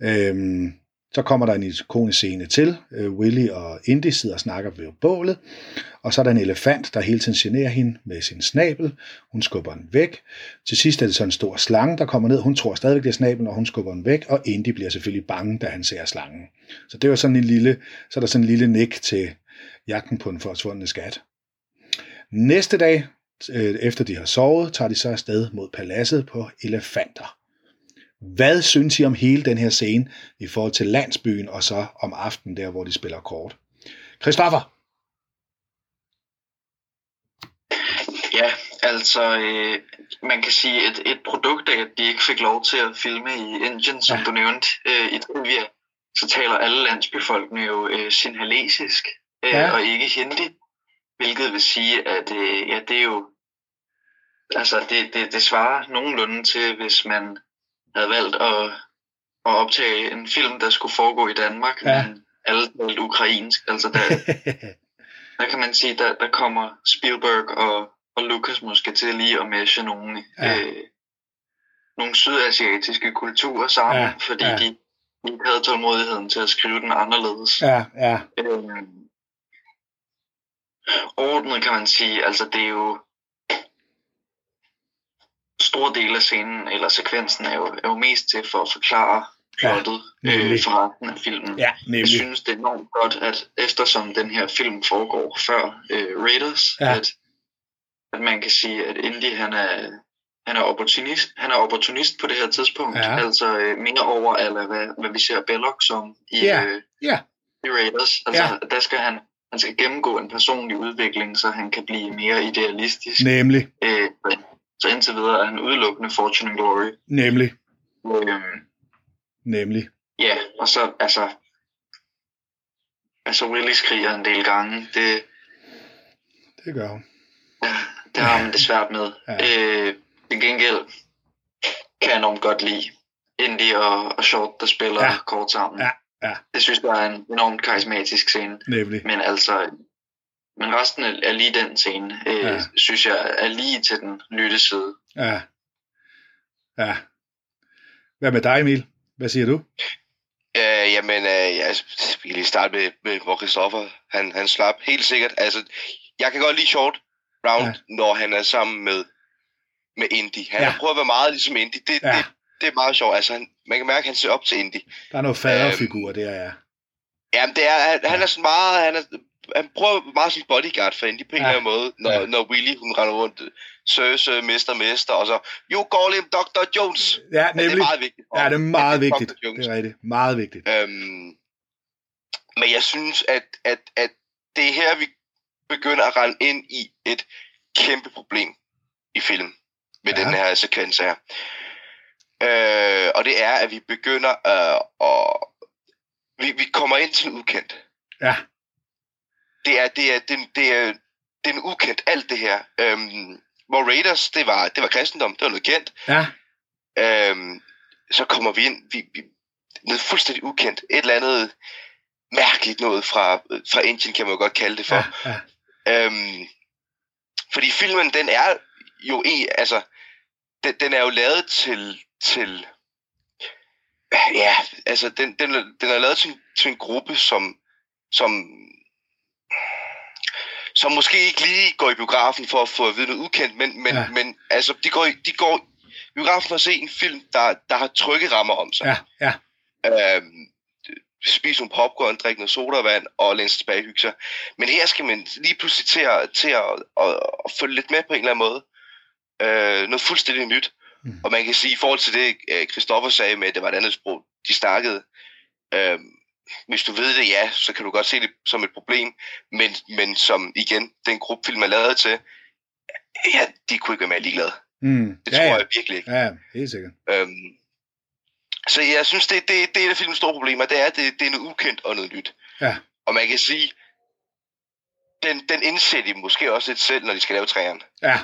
Øh, så kommer der en ikonisk scene til. Øh, Willy og Indy sidder og snakker ved bålet, og så er der en elefant, der hele tiden generer hende med sin snabel. Hun skubber den væk. Til sidst er det så en stor slange, der kommer ned. Hun tror stadigvæk, det er snablen, og hun skubber den væk, og Indy bliver selvfølgelig bange, da han ser slangen. Så det var sådan en lille, så er der sådan en lille nik til jagten på den forsvundne skat. Næste dag, øh, efter de har sovet, tager de så afsted mod paladset på elefanter. Hvad synes I om hele den her scene i forhold til landsbyen, og så om aftenen der, hvor de spiller kort? Christoffer? Ja, altså øh, man kan sige, at et produkt af, at de ikke fik lov til at filme i Indien, som Ja. du nævnte øh, i trivia, så taler alle landsbyfolkene jo øh, sinhalesisk øh, ja. og ikke hindi, hvilket vil sige, at øh, ja, det er jo altså det, det, det svarer nogenlunde til, hvis man havde valgt at, at optage en film, der skulle foregå i Danmark, Ja. men alle talte ukrainsk. Altså der, (laughs) der kan man sige, der, der kommer Spielberg og, og Lucas måske til lige at meshe nogle, Ja. øh, nogle sydasiatiske kulturer sammen, Ja, fordi ja. de ikke havde tålmodigheden til at skrive den anderledes. ja, ja, Øhm, overordnet kan man sige, altså det er jo store dele af scenen, eller sekvensen, er jo, er jo mest til for at forklare plottet Ja, øh, for resten af filmen. ja, Jeg synes, det er enormt godt, at eftersom den her film foregår før øh, Raiders, ja. at, at man kan sige, at Indy han er, han er opportunist, han er opportunist på det her tidspunkt. Ja. Altså øh, mere over, eller hvad, hvad vi ser Belloc som i, Ja. øh, Ja. i Raiders. Altså, Ja. der skal han, han skal gennemgå en personlig udvikling, så han kan blive mere idealistisk. Nemlig, Øh, så indtil videre er han udelukkende Fortune and Glory. nemlig, Øh, nemlig. ja, og så altså... Altså, Willy skriger en del gange. Det, Det gør hun. Ja, det har man det svært med. (laughs) Ja. Øh, til gengæld kan jeg enormt godt lide Indy og, og Short, der spiller ja. kort sammen. Ja, ja. Det synes jeg er en enormt karismatisk scene. Nemlig. Men altså, men resten af, af lige den scene, øh, Ja. synes jeg er lige til den lytte side. Ja. Ja. Hvad med dig, Emil? Hvad siger du? Øh, jamen, øh, jeg, vi kan lige starte med, med hvor Christoffer, han, han slap helt sikkert. Altså, jeg kan godt lide Short Round, Ja. når han er sammen med, med Indy. Han Ja. prøver at være meget ligesom Indy. Det, Ja. det, det er meget sjovt. Altså, han, man kan mærke, at han ser op til Indy. Der er noget faderfigur der, ja. Jamen, det er, han, Ja. han er sådan meget... Han, er, han prøver meget som bodyguard for Indy på en Ja. eller anden måde, når, Ja. når Willy, hun render rundt, Sir, Sir, Mester, Mester, og så, you call him Dr. Jones. Ja, Men det er nemlig. meget vigtigt. Ja, det er meget Han er vigtigt. Det er rigtigt. Meget vigtigt. Øhm, men jeg synes, at, at, at det er her, vi begynder at rende ind i et kæmpe problem i film med Ja. den her sekvens her. Øh, og det er, at vi begynder øh, at... Vi, vi kommer ind til en ukendt. Ja. Det er, det er, det, det er, det er en ukendt, alt det her. Øhm, hvor Raiders, det var, det var kristendom, det var noget kendt. Ja, Øhm, så kommer vi ind, vi, vi, noget fuldstændig ukendt. Et eller andet mærkeligt noget fra, fra Indien, kan man jo godt kalde det for. ja, ja. Øhm, fordi filmen, den er jo en, altså, den, den er jo lavet til, til ja, altså, den, den, den er lavet til, til en gruppe, som, som, som måske ikke lige går i biografen for at få at vide noget ukendt, men, men, Ja. men altså, de går, de går i biografen for at se en film, der, der har trygge rammer om sig. Ja, ja. Øhm, spise nogle popcorn, drikke noget sodavand og læne sig tilbage og hygge sig. Men her skal man lige pludselig til at, til at, at, at følge lidt med på en eller anden måde. Øh, noget fuldstændig nyt. Mm. Mm. Og man kan sige, i forhold til det, øh, Christoffer sagde med, at det var et andet sprog, de snakkede. Øh, hvis du ved det, ja, så kan du godt se det som et problem, men, men som igen, den gruppe film er lavet til, ja, de kunne ikke være ligeglade. Mm. Det ja, tror ja. jeg virkelig ikke. Ja, helt sikkert. Øhm, så jeg synes, det, det, det er et af filmens store problemer, det er, at det, det er noget ukendt og noget nyt. Ja. Og man kan sige, den, den indser de måske også lidt selv, når de skal lave træerne, Ja,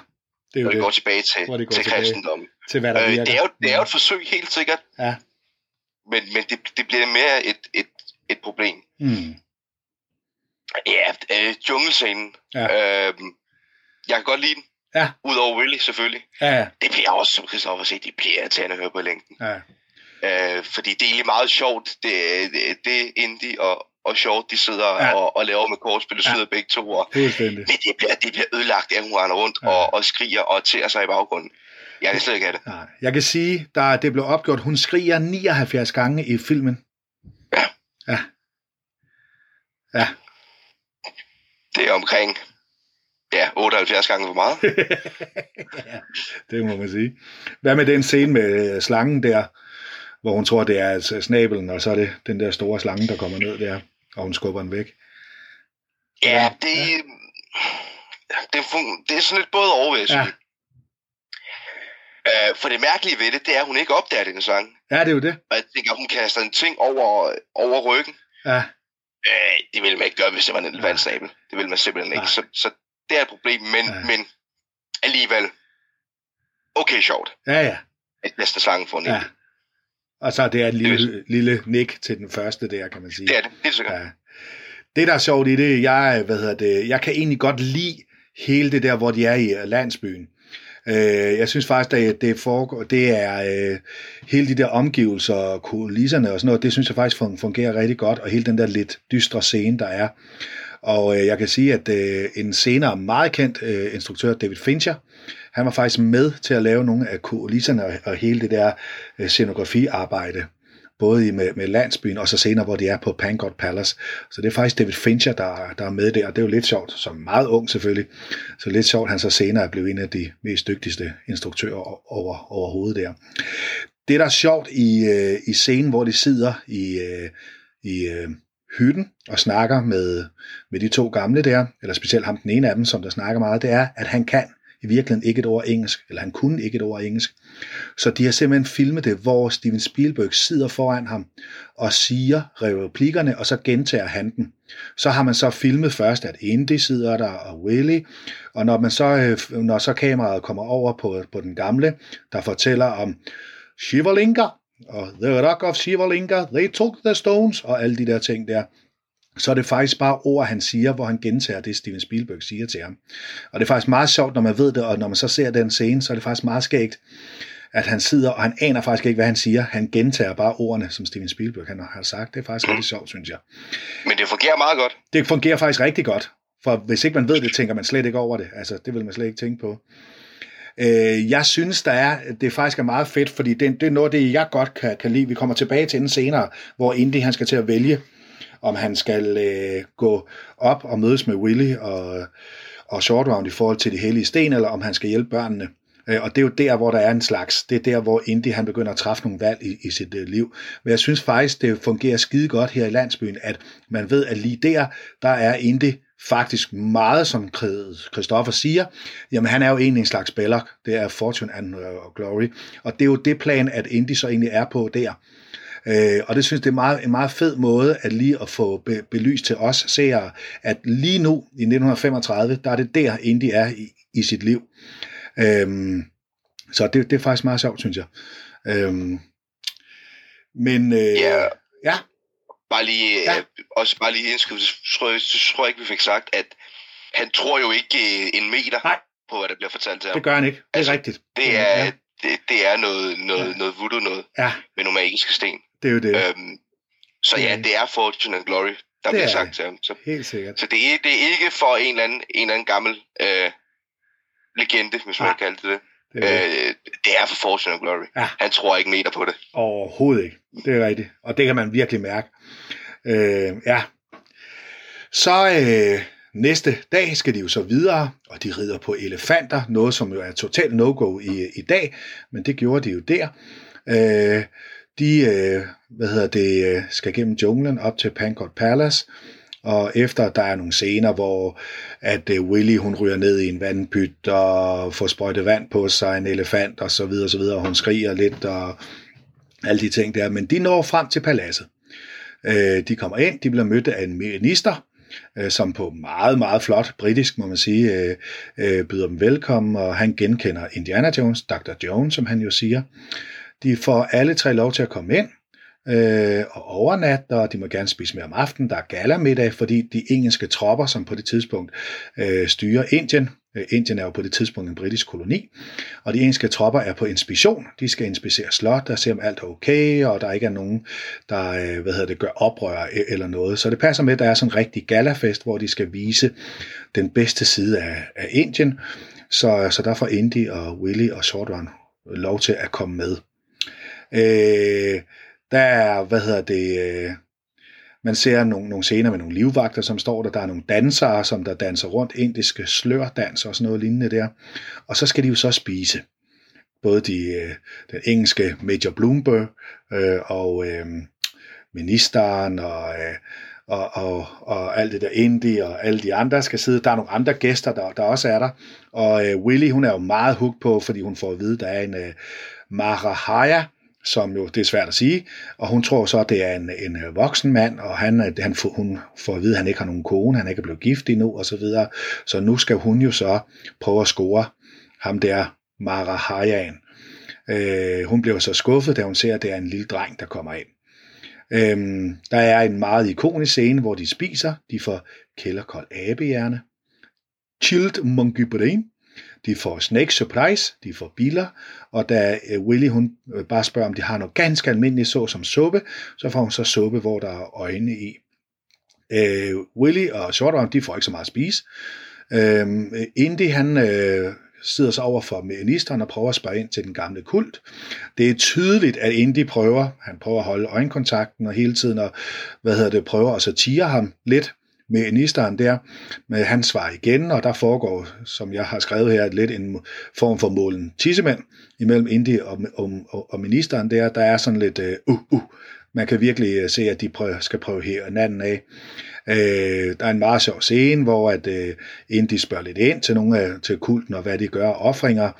det er når jo de går tilbage til, går til tilbage. kristendommen. Til hvad der Øh, virker. det, er jo, det er jo et forsøg, helt sikkert, Ja. men, men det, det bliver mere et, et, et problem. Mm. Ja, øh, junglescenen. Ja. Øh, jeg kan godt lide den. Ja. Udover Willy, selvfølgelig. Ja, ja, Det bliver også, som Christoffer siger, det bliver irriterende at høre på længden. ja. Øh, fordi det er egentlig meget sjovt. Det, det, det Indy og, og Short, de sidder Ja. ja. og, og laver med kortspil, og Ja. sidder begge to. Og, Fuldstændig. men det bliver, det bliver ødelagt, at hun render rundt Ja. ja. og, og skriger og tærer sig i baggrunden. Jeg kan slet ikke have det. Nej, jeg kan sige, der det blev opgjort, hun skriger 79 gange i filmen. Ja. Ja. Ja. Det er omkring ja, 78 gange for meget. (laughs) ja, det må man sige. Hvad med den scene med øh, slangen der, hvor hun tror, det er altså snabelen, og så er det den der store slange, der kommer ned der, og hun skubber den væk. Ja, det, det, fun- det er sådan lidt både over, Ja. Øh, for det mærkelige ved det, det er, at hun ikke opdager den sang. Ja, det er jo det. Og jeg tænker, hun kaster en ting over, over ryggen. Ja, Øh, det ville man ikke gøre, hvis det var en elefantsnabel. Det ville man simpelthen ikke. Så, så det er et problem, men, Ja. men alligevel okay sjovt, ja, ja. at næste slange får en ja. Og så er det et lille, lille nik til den første der, kan man sige. Det er det, det er sikkert. Ja. Det, der er sjovt i det, jeg, hvad hedder det, jeg kan egentlig godt lide hele det der, hvor de er i landsbyen. Øh, jeg synes faktisk, at det foregår, det er øh, hele de der omgivelser og kulisserne og sådan noget, det synes jeg faktisk fungerer rigtig godt, og hele den der lidt dystre scene, der er. Og øh, jeg kan sige, at øh, en senere meget kendt øh, instruktør, David Fincher, han var faktisk med til at lave nogle af kulisserne og, og hele det der øh, scenografiarbejde både i med, med landsbyen, og så senere, hvor de er på Pankot Palace. Så det er faktisk David Fincher, der, der er med der, og det er jo lidt sjovt, som meget ung selvfølgelig, så lidt sjovt, han så senere er blevet en af de mest dygtigste instruktører over, overhovedet der. Det, der er sjovt i, øh, i scenen, hvor de sidder i, øh, i øh, hytten og snakker med, med de to gamle der, eller specielt ham den ene af dem, som der snakker meget, det er, at han kan i virkeligheden ikke et ord engelsk, eller han kunne ikke et ord engelsk. Så de har simpelthen filmet det, hvor Steven Spielberg sidder foran ham og siger replikkerne, og så gentager han den. Så har man så filmet først, at Indy sidder der, og Willy, og når, man så, øh, når så kameraet kommer over på, på den gamle, der fortæller om Shivalinga, og The Rock of Shivalinga, They Took the Stones, og alle de der ting der, så er det faktisk bare ord, han siger, hvor han gentager det, Steven Spielberg siger til ham. Og det er faktisk meget sjovt, når man ved det, og når man så ser den scene, så er det faktisk meget skægt, at han sidder, og han aner faktisk ikke, hvad han siger. Han gentager bare ordene, som Steven Spielberg han har sagt. Det er faktisk rigtig sjovt, synes jeg. Men det fungerer meget godt. Det fungerer faktisk rigtig godt, for hvis ikke man ved det, tænker man slet ikke over det. Altså, det vil man slet ikke tænke på. Øh, jeg synes, der er, det faktisk er meget fedt, fordi det, det er noget det, jeg godt kan, kan lide. Vi kommer tilbage til den senere, hvor Indy han skal til at vælge, om han skal øh, gå op og mødes med Willy og, og Short Round i forhold til de hellige sten, eller om han skal hjælpe børnene. Øh, Og det er jo der, hvor der er en slags, det er der, hvor Indy han begynder at træffe nogle valg i, i sit øh, liv. Men jeg synes faktisk, det fungerer skide godt her i landsbyen, at man ved, at lige der, der er Indy faktisk meget, som Christoffer siger, jamen han er jo egentlig en slags Belloc, det er Fortune and øh, Glory, og det er jo det plan, at Indy så egentlig er på der. Øh, og det synes det er meget, en meget fed måde at lige at få be, belyst til os seere, at lige nu i 1935, der er det der Indy er i, i sit liv. Øhm, så det, det er faktisk meget sjovt, synes jeg. Øhm, men øh, Ja. ja, Bare lige, Ja. ja. også bare lige indskyde, så tror, jeg, så tror jeg ikke, vi fik sagt, at han tror jo ikke øh, en meter Nej. på, hvad der bliver fortalt til ham. det gør han ikke. Det er Altså, rigtigt. Det er, ja, det, det er noget, noget, ja. noget voodoo noget ja, med nogle magiske sten. Det er jo det. Øhm, så ja, Det- er Fortune and Glory, der Det bliver er sagt det. til ham. Så, Helt sikkert. så det, er, det er ikke for en eller anden, en eller anden gammel øh, legende, hvis man Nej. kan kalde det det. Det er. Øh, det er for Fortune and Glory. Ja. Han tror ikke meter på det. Overhovedet ikke. Det er rigtigt. Og det kan man virkelig mærke. Øh, ja. Så øh, næste dag skal de jo så videre, og de rider på elefanter, noget som jo er totalt no-go i, i dag, men det gjorde de jo der. Øh, de øh, hvad hedder det, øh, skal gennem junglen op til Pankot Palace, og efter der er nogle scener, hvor at øh, Willy hun ryger ned i en vandpyt og får sprøjtet vand på sig, en elefant og så videre og så videre, og hun skriger lidt og alle de ting der, men de når frem til paladset. Øh, de kommer ind, de bliver mødt af en minister, øh, som på meget, meget flot britisk, må man sige, øh, øh, byder dem velkommen, og han genkender Indiana Jones, Dr. Jones, som han jo siger. De får alle tre lov til at komme ind, øh, og overnatte, og de må gerne spise mere om aftenen. Der er galamiddag, fordi de engelske tropper, som på det tidspunkt øh, styrer Indien, øh, Indien er jo på det tidspunkt en britisk koloni, og de engelske tropper er på inspektion. De skal inspicere slot og se, om alt er okay, og der ikke er nogen, der øh, hvad hedder det, gør oprør øh, eller noget. Så det passer med, at der er sådan en rigtig galafest, hvor de skal vise den bedste side af, af Indien. Så, så der får Indy og Willy og Short Run lov til at komme med. Øh, der er, hvad hedder det, øh, man ser nogle, nogle scener med nogle livvagter, som står der. Der er nogle dansere, som der danser rundt, indiske slørdans og sådan noget lignende der. Og så skal de jo så spise. Både de, øh, den engelske Major Bloomberg øh, og øh, ministeren og, øh, og, og, og alt det der indie og alle de andre skal sidde. Der er nogle andre gæster, der, der også er der. Og øh, Willy, hun er jo meget hooked på, fordi hun får at vide, der er en øh, Maharaja, som jo, det er svært at sige, og hun tror så, at det er en, en øh, voksen mand, og han, øh, han, hun får at vide, at han ikke har nogen kone, han er ikke blevet gift endnu, og så videre. Så nu skal hun jo så prøve at score ham der, Mara Hayan. Øh, hun bliver så skuffet, da hun ser, at det er en lille dreng, der kommer ind. Øhm, der er en meget ikonisk scene, hvor de spiser. De får kælderkold abehjerne. Chilled monkey brain de får Snake Surprise, de får biler, og da øh, Willy hun øh, bare spørger, om de har noget ganske almindeligt så som suppe, så får hun så suppe, hvor der er øjne i. Øh, Willy og Short de får ikke så meget at spise. Øh, Indy, han øh, sidder så over for ministeren og prøver at spørge ind til den gamle kult. Det er tydeligt, at Indy prøver, han prøver at holde øjenkontakten og hele tiden og, hvad hedder det, prøver at satire ham lidt, med ministeren der, med han svar igen, og der foregår, som jeg har skrevet her, lidt en form for målen tissemand imellem Indi og, og, og ministeren der. Der er sådan lidt, øh, uh, uh, man kan virkelig øh, se, at de prøver, skal prøve her natten af. Øh, der er en meget sjov scene, hvor at øh, Indi spørger lidt ind til nogle af til kulten, og hvad de gør, offringer,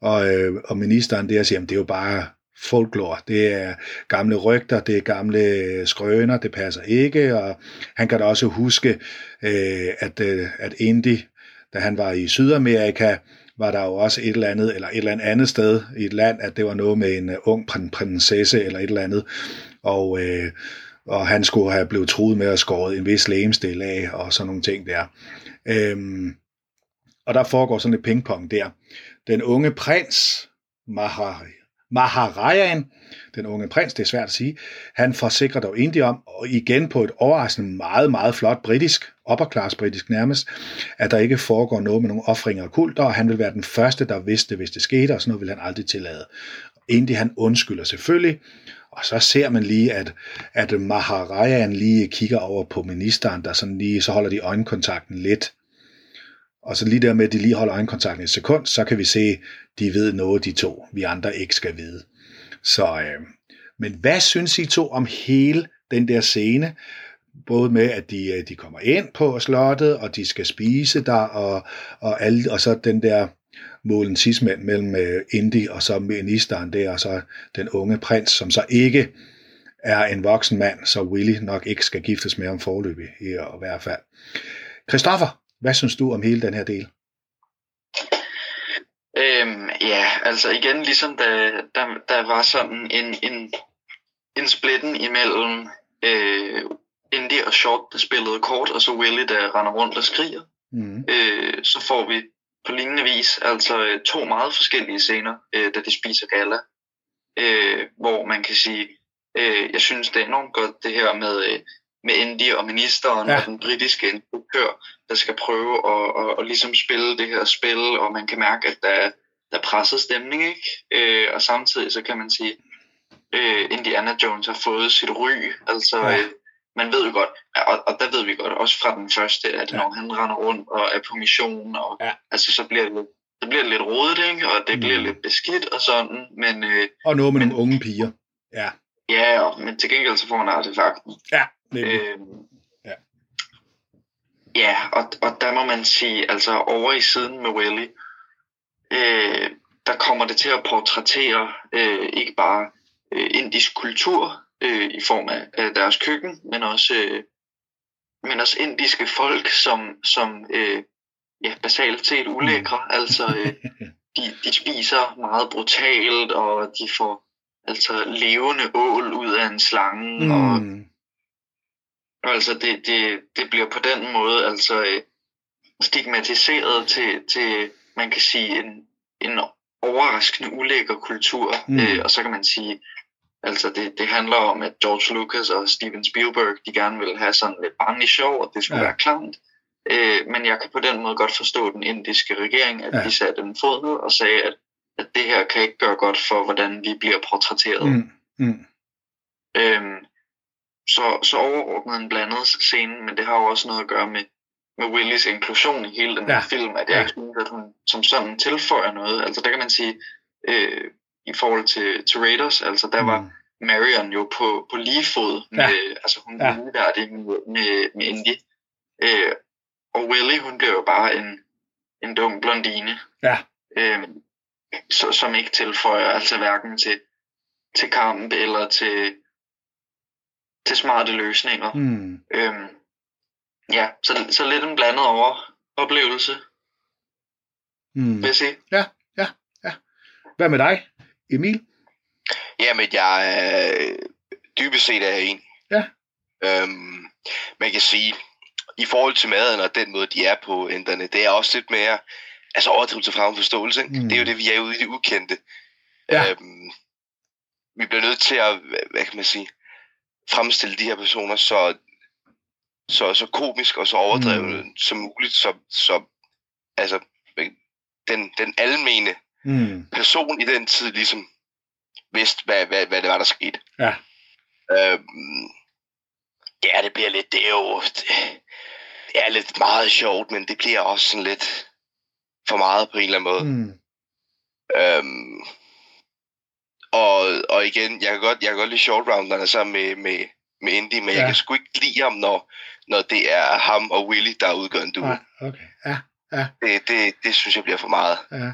og, øh, og ministeren der siger, at det er jo bare folklore. Det er gamle rygter, det er gamle skrøner, det passer ikke, og han kan da også huske, øh, at, øh, at Indy, da han var i Sydamerika, var der jo også et eller andet, eller et eller andet sted i et land, at det var noget med en øh, ung prinsesse eller et eller andet, og, øh, og han skulle have blevet truet med at skåret en vis lægemstil af, og sådan nogle ting der. Øhm, og der foregår sådan et pingpong der. Den unge prins, Mahari, Maharajan, den unge prins, det er svært at sige, han forsikrer dog Indien om, og igen på et overraskende meget, meget flot britisk, upperclass britisk nærmest, at der ikke foregår noget med nogle offringer og kulter, og han vil være den første, der vidste, hvis det skete, og sådan noget vil han aldrig tillade. Indien han undskylder selvfølgelig, og så ser man lige, at, at Maharajan lige kigger over på ministeren, der sådan lige, så holder de øjenkontakten lidt, og så lige der med, at de lige holder øjenkontakten et sekund, så kan vi se, de ved noget, de to, vi andre ikke skal vide. Så, øh, men hvad synes I to om hele den der scene? Både med, at de, øh, de kommer ind på slottet, og de skal spise der, og, og, alle, og så den der målen tidsmænd mellem øh, Indy og så ministeren der, og så den unge prins, som så ikke er en voksen mand, så Willy nok ikke skal giftes med om forløbig i, i hvert fald. Christoffer, hvad synes du om hele den her del? Øhm, ja, altså igen, ligesom da der, der var sådan en, en, en splitten imellem øh, Indy og Short, der spillede kort, og så Willy, der render rundt og skriger. Mm. Øh, så får vi på lignende vis altså øh, to meget forskellige scener, øh, da de spiser gala. Øh, hvor man kan sige, øh, jeg synes det er enormt godt det her med, øh, med Indy og ministeren ja. og den britiske instruktør, der skal prøve at, at, at, ligesom spille det her spil, og man kan mærke, at der, der er presset stemning, ikke? Øh, og samtidig så kan man sige, øh, Indiana Jones har fået sit ry, altså ja. øh, man ved jo godt, og, og der ved vi godt, også fra den første, at ja. når han render rundt og er på mission, og, ja. altså så bliver det, det bliver lidt rodet, ikke? og det mm. bliver lidt beskidt og sådan, men... Øh, og noget med men, nogle unge piger. Ja. Ja, og, men til gengæld så får han artefakten. Ja, nemlig. Øh, Ja. Ja, og, og der må man sige, altså over i siden med Willy, øh, der kommer det til at portrættere øh, ikke bare øh, indisk kultur øh, i form af, af deres køkken, men også, øh, men også indiske folk som, som øh, ja, basalt set ulækre. Altså, øh, (laughs) de, de spiser meget brutalt, og de får altså levende ål ud af en slange, mm. og og altså det, det, det bliver på den måde altså øh, stigmatiseret til, til man kan sige, en, en overraskende ulækker kultur. Mm. Øh, og så kan man sige, altså det, det handler om, at George Lucas og Steven Spielberg, de gerne vil have sådan lidt barnlig sjov, og det skulle Ja. være klamt. Øh, men jeg kan på den måde godt forstå den indiske regering, at ja. de satte en fod ned og sagde, at, at det her kan ikke gøre godt for, hvordan vi bliver portrætteret. Mm. Mm. Øhm, så, så overordnet en blandet scene, men det har jo også noget at gøre med, med Willys inklusion i hele den Ja. film, at jeg Ja. ikke synes, at hun som sådan tilføjer noget. Altså der kan man sige, øh, i forhold til, til Raiders, altså der var Mm. Marion jo på, på lige fod med, Ja. altså hun Ja. er ligeværdig med, med, med Indy. Øh, og Willy, hun bliver jo bare en, en dum blondine. Ja. Øh, så, som ikke tilføjer altså hverken til, til kamp eller til, til smarte løsninger. Mm. Øhm, ja, så, så lidt en blandet over oplevelse, Mm. vil jeg sige. Hvad med dig, Emil? Jamen, jeg er dybest set er jeg enig. Ja. Øhm, man kan sige, i forhold til maden og den måde, de er på ændrene, det er også lidt mere, altså overdrivelse fra en forståelse. Ikke? Mm. Mm. Det er jo det, vi er ude i det ukendte. Ja. Øhm, vi bliver nødt til at, hvad kan man sige, fremstille de her personer så, så, så komisk og så overdrevet mm. som muligt, så, så altså, den, den almene Mm. person i den tid ligesom vidste, hvad, hvad, hvad det var, der skete. Ja. Øhm, ja, det bliver lidt, det er jo, det er lidt meget sjovt, men det bliver også sådan lidt for meget på en eller anden måde. Mm. Øhm, og, og igen, jeg kan godt, jeg kan godt lide short rounderne sammen med, med, med Indy, men ja. Ja. jeg kan sgu ikke lide ham, når, når det er ham og Willy, der udgør en duo. Nej, okay. Ja, Det, det, det synes jeg bliver for meget. ja.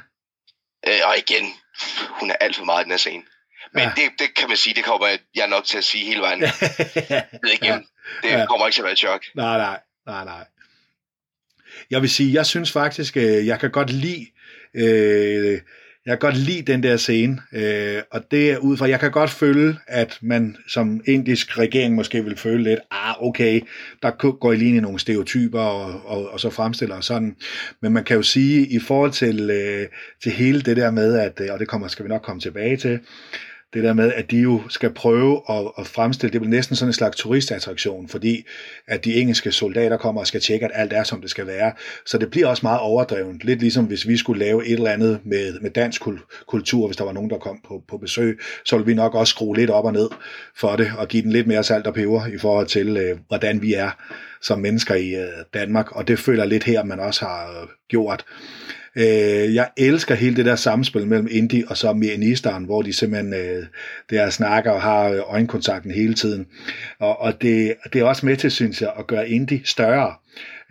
Øh, og igen, hun er alt for meget i den her scene. Men Ja. ja. det, det kan man sige, det kommer jeg nok til at sige hele vejen. (laughs) ned igennem. Det Ja. kommer ikke til at være et chok. Nej, nej, nej, nej. Jeg vil sige, jeg synes faktisk, øh, jeg kan godt lide, øh, jeg kan godt lide den der scene, øh, og det er ud fra, jeg kan godt føle, at man som indisk regering måske vil føle lidt, ah, okay, der går I lige ind i nogle stereotyper, og, og, og så fremstiller og sådan. Men man kan jo sige, i forhold til, øh, til hele det der med, at, øh, og det kommer, skal vi nok komme tilbage til, det der med, at de jo skal prøve at, at fremstille, det bliver næsten sådan en slags turistattraktion, fordi at de engelske soldater kommer og skal tjekke, at alt er, som det skal være. Så det bliver også meget overdrevet. Lidt ligesom hvis vi skulle lave et eller andet med, med dansk kultur, hvis der var nogen, der kom på, på besøg, så ville vi nok også skrue lidt op og ned for det, og give den lidt mere salt og peber i forhold til, øh, hvordan vi er som mennesker i øh, Danmark. Og det føler jeg lidt her, man også har øh, gjort. Øh, jeg elsker hele det der samspil mellem Indy og så Mianisteren, hvor de simpelthen øh, der snakker og har øh, øjenkontakten hele tiden. Og, og det, det er også med til, synes jeg, at gøre Indy større.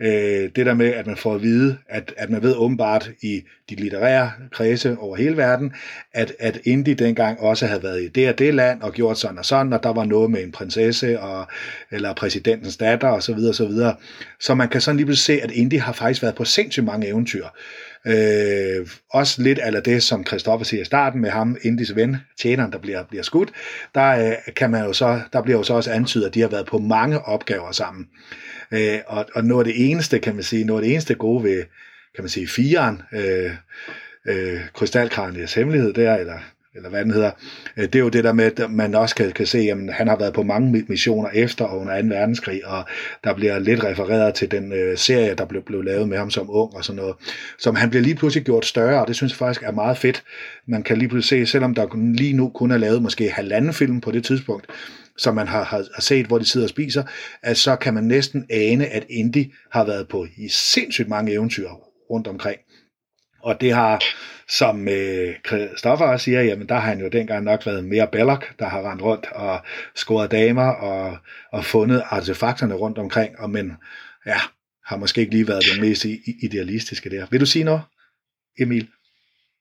Øh, det der med, at man får at vide, at, at man ved åbenbart i de litterære kredse over hele verden, at, at Indy dengang også havde været i det og det land og gjort sådan og sådan, og der var noget med en prinsesse og, eller præsidentens datter og så videre og så videre. Så man kan sådan lige pludselig se, at Indy har faktisk været på sindssygt mange eventyr. Øh, også lidt af det, som Christoffer siger i starten med ham, Indis ven, tjeneren, der bliver, bliver skudt, der, øh, kan man jo så, der bliver jo så også antydet, at de har været på mange opgaver sammen. Øh, og, og noget af det eneste, kan man sige, noget af det eneste gode ved, kan man sige, firen, øh, øh, Krystalkraniets hemmelighed der, eller, eller hvad den hedder, øh, det er jo det der med, at man også kan, kan se, at han har været på mange missioner efter og under 2. verdenskrig, og der bliver lidt refereret til den øh, serie, der blev, blev lavet med ham som ung og sådan noget. Som han bliver lige pludselig gjort større, og det synes jeg faktisk er meget fedt. Man kan lige pludselig se, selvom der lige nu kun er lavet måske halvanden film på det tidspunkt, som man har, har, har set, hvor de sidder og spiser, at så kan man næsten ane, at Indy har været på i sindssygt mange eventyr rundt omkring. Og det har, som øh, Christoffer siger, jamen der har han jo dengang nok været mere Belloc, der har rendt rundt og scoret damer og, og fundet artefakterne rundt omkring, og men ja, har måske ikke lige været den mest idealistiske der. Vil du sige noget, Emil?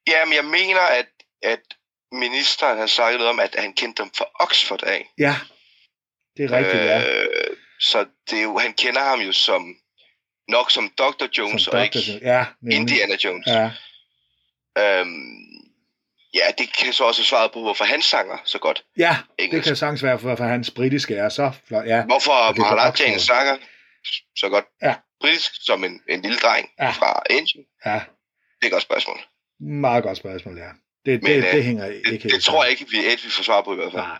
Jamen, jeg mener, at, at ministeren har sagt noget om, at han kendte dem fra Oxford af. Ja, det er rigtigt, øh, ja. Så det er jo, han kender ham jo som nok som Dr. Jones som og Dr. ikke ja, Indiana Jones. Ja. Øhm, ja, det kan så også svare på, hvorfor han sanger så godt. Ja, engelsk. det kan sagtens være, hvorfor hans britiske er så flot. Ja, hvorfor Maharajan sanger så godt ja. britisk som en, en lille dreng ja. fra Engine. Ja. Det er et godt spørgsmål. Meget godt spørgsmål, ja. Det, Men, det, det, øh, hænger ikke det, helt Det tror jeg ikke, vi, at vi får svar på i hvert fald. Nej.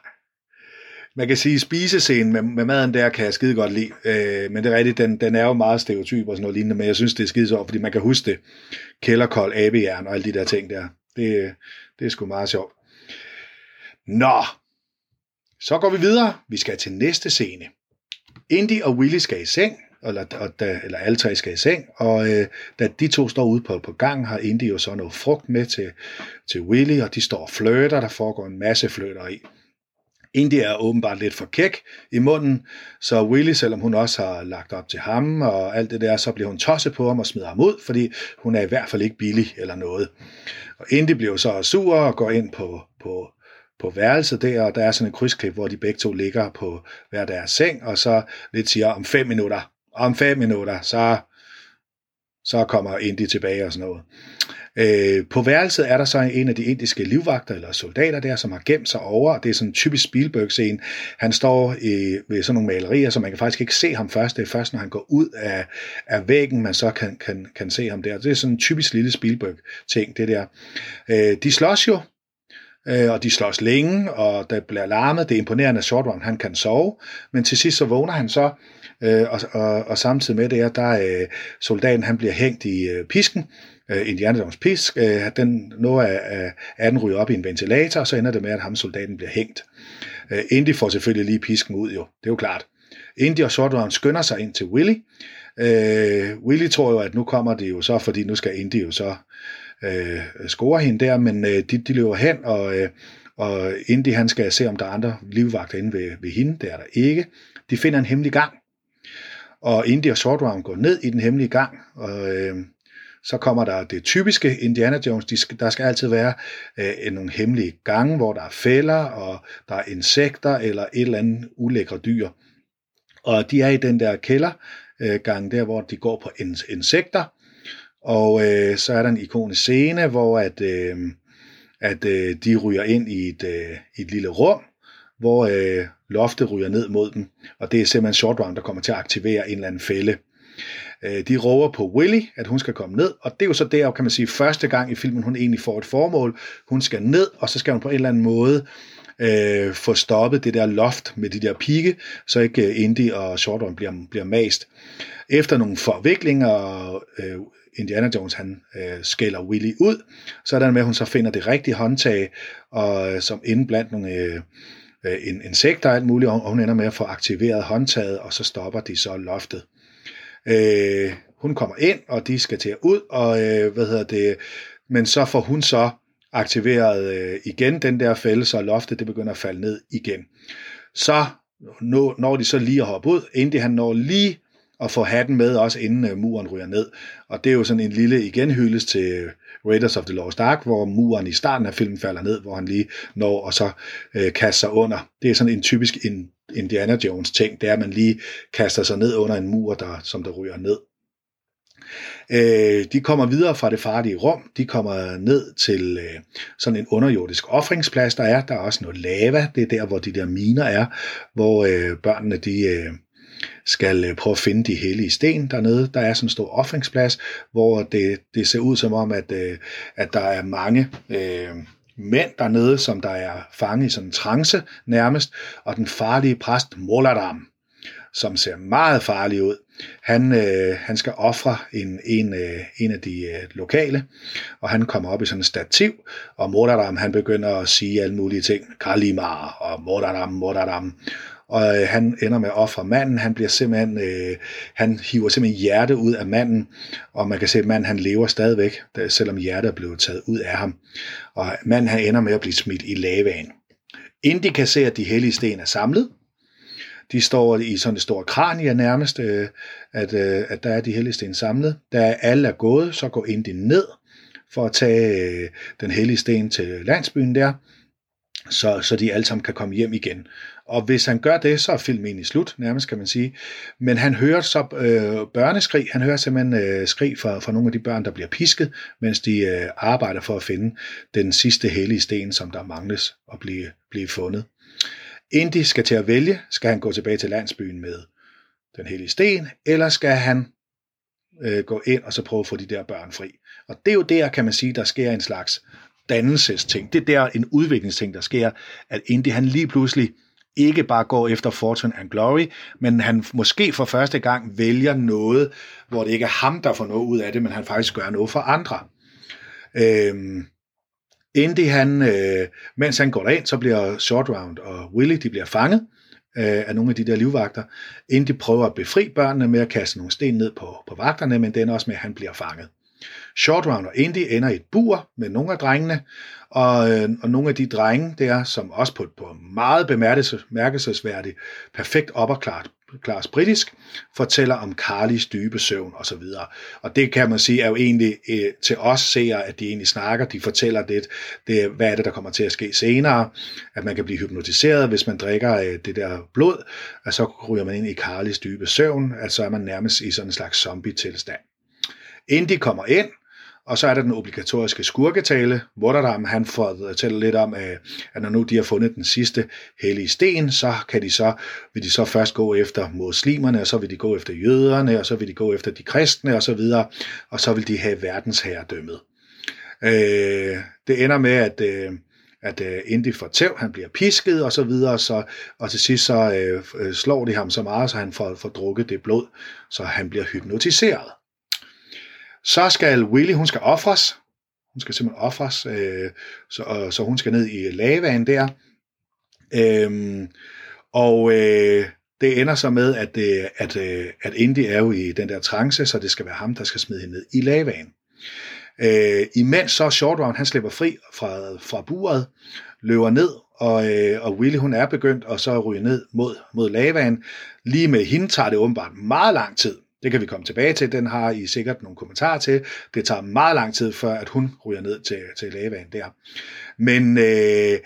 Man kan sige, at spisescenen med, med maden der kan jeg skide godt lide. Øh, men det er rigtigt, den, den er jo meget stereotyp og sådan noget lignende, men jeg synes, det er skide så, fordi man kan huske det. Kælderkold, abejern og alle de der ting der. Det, det er sgu meget sjovt. Nå, så går vi videre. Vi skal til næste scene. Indy og Willy skal i seng, eller, og da, eller alle tre skal i seng, og øh, da de to står ude på, på gang, har Indy jo så noget frugt med til, til Willy, og de står og flirter, der foregår en masse flirter i. Indy er åbenbart lidt for kæk i munden, så Willy, selvom hun også har lagt op til ham og alt det der, så bliver hun tosset på ham og smider ham ud, fordi hun er i hvert fald ikke billig eller noget. Og Indy bliver så sur og går ind på, på, på værelset der, og der er sådan en krydsklip, hvor de begge to ligger på hver deres seng, og så lidt siger om fem minutter, om fem minutter, så, så kommer Indy tilbage og sådan noget. Øh, på værelset er der så en af de indiske livvagter eller soldater der, som har gemt sig over, det er sådan en typisk Spielberg-scene. Han står i, ved sådan nogle malerier, så man kan faktisk ikke se ham først. Det er først, når han går ud af, af væggen, man så kan, kan, kan se ham der. Det er sådan en typisk lille Spielberg-ting, det der. Øh, de slås jo, øh, og de slås længe, og der bliver larmet. Det er imponerende, at Short han kan sove, men til sidst så vågner han så, øh, og, og, og samtidig med det, der øh, soldaten han bliver hængt i øh, pisken, øh, Indiana Jones pisk, øh, den noget af, af den ryger op i en ventilator, og så ender det med, at ham soldaten bliver hængt. Øh, Indy får selvfølgelig lige pisken ud jo, det er jo klart. Indy og Short skynder sig ind til Willy. Øh, Willy tror jo, at nu kommer det jo så, fordi nu skal Indy jo så øh, score hende der, men øh, de, de løber hen, og, øh, og Indy han skal se, om der er andre livvagter inde ved, ved hende. Det er der ikke. De finder en hemmelig gang, og Indy og Short går ned i den hemmelige gang, og øh, så kommer der det typiske Indiana Jones. De skal, der skal altid være øh, nogle hemmelige gange, hvor der er fælder, og der er insekter eller et eller andet ulækre dyr. Og de er i den der kældergang, øh, gang der, hvor de går på insekter, og øh, så er der en ikonisk scene, hvor at, øh, at øh, de ryger ind i et, øh, et lille rum, hvor øh, loftet ryger ned mod dem, og det er simpelthen Short Round, der kommer til at aktivere en eller anden fælde. Øh, de råber på Willy, at hun skal komme ned, og det er jo så der, kan man sige, første gang i filmen, hun egentlig får et formål. Hun skal ned, og så skal hun på en eller anden måde øh, få stoppet det der loft med de der pigge, så ikke øh, Indy og Shortround bliver, bliver mast. Efter nogle forviklinger, øh, Indiana Jones han øh, skælder Willy ud, så er der med, at hun så finder det rigtige håndtag, og øh, som inden blandt nogle øh, øh, insekter og alt muligt, og hun ender med at få aktiveret håndtaget, og så stopper de så loftet. Øh, hun kommer ind, og de skal til at ud, og øh, hvad hedder det, men så får hun så aktiveret øh, igen den der fælde, så loftet det begynder at falde ned igen. Så når når de så lige at hoppe ud, inden han når lige at få hatten med også inden øh, muren ryger ned. Og det er jo sådan en lille igen hyldes til Raiders of the Lost Ark, hvor muren i starten af filmen falder ned, hvor han lige når og så øh, kaster sig under. Det er sådan en typisk Indiana Jones ting, det er, at man lige kaster sig ned under en mur, der, som der ryger ned. Øh, de kommer videre fra det farlige rum, de kommer ned til øh, sådan en underjordisk offringsplads, der er. Der er også noget lava, det er der, hvor de der miner er, hvor øh, børnene de, øh, skal øh, prøve at finde de hellige sten dernede. Der er sådan en stor offringsplads, hvor det, det ser ud som om, at, øh, at der er mange øh, mænd dernede, som der er fanget i sådan en trance nærmest, og den farlige præst Moladam, som ser meget farlig ud, han, øh, han skal ofre en, en, øh, en af de øh, lokale, og han kommer op i sådan en stativ, og Moladam han begynder at sige alle mulige ting, Kalimar og Moladam, Moladam, og øh, han ender med at ofre manden. Han bliver simpelthen, øh, han hiver simpelthen hjerte ud af manden, og man kan se, at manden han lever stadigvæk, selvom hjertet er blevet taget ud af ham. Og manden han ender med at blive smidt i lavaen. Indy kan se, at de hellige sten er samlet, de står i sådan et stort kranie nærmest, øh, at, øh, at der er de hellige sten samlet. Da alle er gået, så går Indy ned for at tage øh, den hellige sten til landsbyen der, så, så de alle sammen kan komme hjem igen. Og hvis han gør det, så er filmen egentlig slut, nærmest kan man sige. Men han hører så øh, børneskrig, han hører simpelthen øh, skrig fra, fra nogle af de børn, der bliver pisket, mens de øh, arbejder for at finde den sidste hellige sten, som der mangles at blive, blive fundet. Indy skal til at vælge, skal han gå tilbage til landsbyen med den hellige sten, eller skal han øh, gå ind og så prøve at få de der børn fri. Og det er jo der, kan man sige, der sker en slags dannelsesting. Det er der en udviklingsting, der sker, at Indy han lige pludselig ikke bare går efter Fortune and Glory, men han måske for første gang vælger noget, hvor det ikke er ham, der får noget ud af det, men han faktisk gør noget for andre. Øhm, Indy, han, øh, mens han går derind, så bliver Short Round og Willy, de bliver fanget øh, af nogle af de der livvagter. Indy prøver at befri børnene med at kaste nogle sten ned på, på vagterne, men den også med, at han bliver fanget. Short Round og Indy ender i et bur med nogle af drengene, og, øh, og nogle af de drenge der, som også på, på meget bemærkelsesværdigt, perfekt opperklart Klares Britisk, fortæller om Carlis dybe søvn osv. Og, og det kan man sige er jo egentlig øh, til os seere, at de egentlig snakker, de fortæller det, det, hvad er det, der kommer til at ske senere, at man kan blive hypnotiseret, hvis man drikker øh, det der blod, og så ryger man ind i Carlis dybe søvn, at så er man nærmest i sådan en slags zombie-tilstand. Inden de kommer ind, og så er der den obligatoriske skurketale. Rotterdam han øh, fortæller lidt om, øh, at når nu de har fundet den sidste hellige sten, så kan de så, vil de så først gå efter muslimerne, og så vil de gå efter jøderne, og så vil de gå efter de kristne, og så videre, og så vil de have verdensherredømmet. Øh, det ender med, at, øh, at øh, Indy får tæv, han bliver pisket og så videre, så, og til sidst så øh, øh slår de ham så meget, så han får, får drukket det blod, så han bliver hypnotiseret. Så skal Willy, hun skal ofres. Hun skal simpelthen ofres, øh, så, og, så hun skal ned i lavaen der. Øhm, og øh, det ender så med, at, øh, at, øh, at Indy er jo i den der trance, så det skal være ham, der skal smide hende ned i lavaen. Øh, imens så Short Round, han slipper fri fra, fra buret, løber ned, og, øh, og Willy hun er begyndt at så ryge ned mod, mod lavaen. Lige med hende tager det åbenbart meget lang tid det kan vi komme tilbage til. Den har I sikkert nogle kommentarer til. Det tager meget lang tid, før at hun ryger ned til, til lavaen der. Men, øh,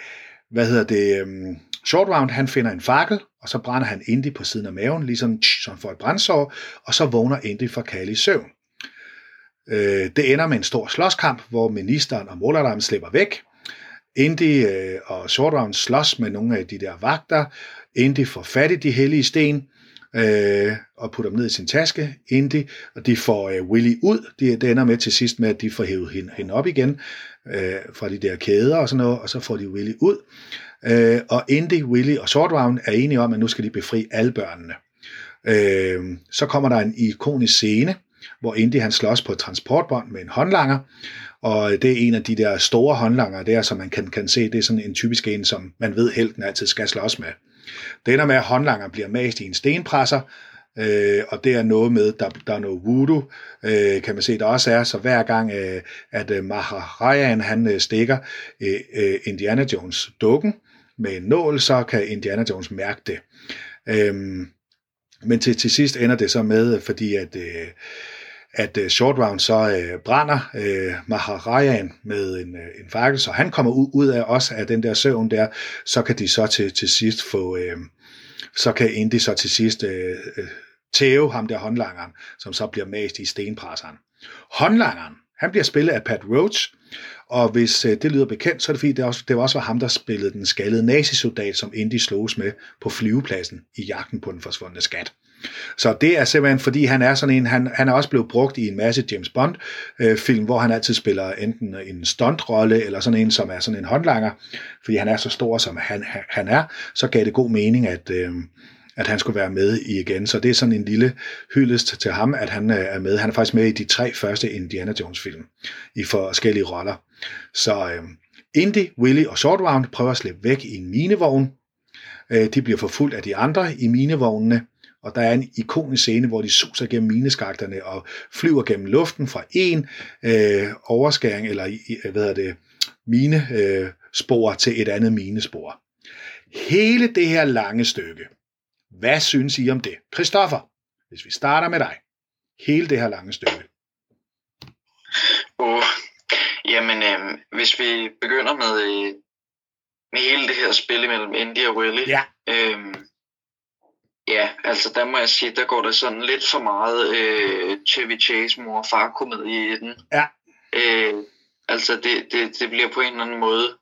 hvad hedder det? Um, Short Round, han finder en fakkel, og så brænder han Indy på siden af maven, ligesom som for et brændsår, og så vågner Indy fra Kali søvn. Øh, det ender med en stor slåskamp, hvor ministeren og Molaram slipper væk. Indy øh, og Short Round slås med nogle af de der vagter. Indy får fat i de hellige sten, øh, og putter dem ned i sin taske, Indy, og de får øh, Willy ud. De, det ender med til sidst med, at de får hævet hende, hende op igen øh, fra de der kæder og sådan noget, og så får de Willy ud. Øh, og Indy, Willy og Short Round er enige om, at nu skal de befri alle børnene. Øh, så kommer der en ikonisk scene, hvor Indy han slås på et transportbånd med en håndlanger, og det er en af de der store håndlanger der, som man kan, kan se, det er sådan en typisk en, som man ved helten altid skal slås med. Det ender med, at håndlangeren bliver mast i en stenpresser, øh, og det er noget med, der, der er noget voodoo, øh, kan man se, der også er, så hver gang, øh, at øh, Maharajan han øh, stikker øh, øh, Indiana Jones dukken med en nål, så kan Indiana Jones mærke det. Øh, men til, til sidst ender det så med, øh, fordi at øh, at uh, Short Round så uh, brænder uh, Maharajan med en, uh, en fakkel, så han kommer ud, ud af også af den der søvn der, så kan de så til, til sidst få, uh, så kan Indy så til sidst uh, tæve ham der håndlangeren, som så bliver mast i stenpresseren. Håndlangeren, han bliver spillet af Pat Roach, og hvis uh, det lyder bekendt, så er det fordi, det, også, det var også var ham, der spillede den skaldede nazisoldat, som Indy slås med på flyvepladsen i jagten på den forsvundne skat. Så det er simpelthen, fordi han er sådan en, han, han er også blevet brugt i en masse James Bond øh, film, hvor han altid spiller enten en stuntrolle, eller sådan en, som er sådan en håndlanger, fordi han er så stor, som han, han er, så gav det god mening, at, øh, at han skulle være med i igen. Så det er sådan en lille hyldest til ham, at han øh, er med. Han er faktisk med i de tre første Indiana Jones film, i forskellige roller. Så øh, Indy, Willy og Short Round prøver at slippe væk i en minevogn, Øh, de bliver forfulgt af de andre i minevognene, og der er en ikonisk scene, hvor de suser gennem mineskakterne og flyver gennem luften fra en øh, overskæring, eller hvad hedder det, minespor øh, spor til et andet minespor. Hele det her lange stykke, hvad synes I om det? Christoffer, hvis vi starter med dig. Hele det her lange stykke. Uh, jamen, øh, hvis vi begynder med, øh, med hele det her spil mellem Indy og Willy. Ja. Øhm, ja, altså der må jeg sige, der går der sådan lidt for meget øh, Chevy Chase mor og far komedie i den. Ja. Øh, altså det, det, det bliver på en eller anden måde.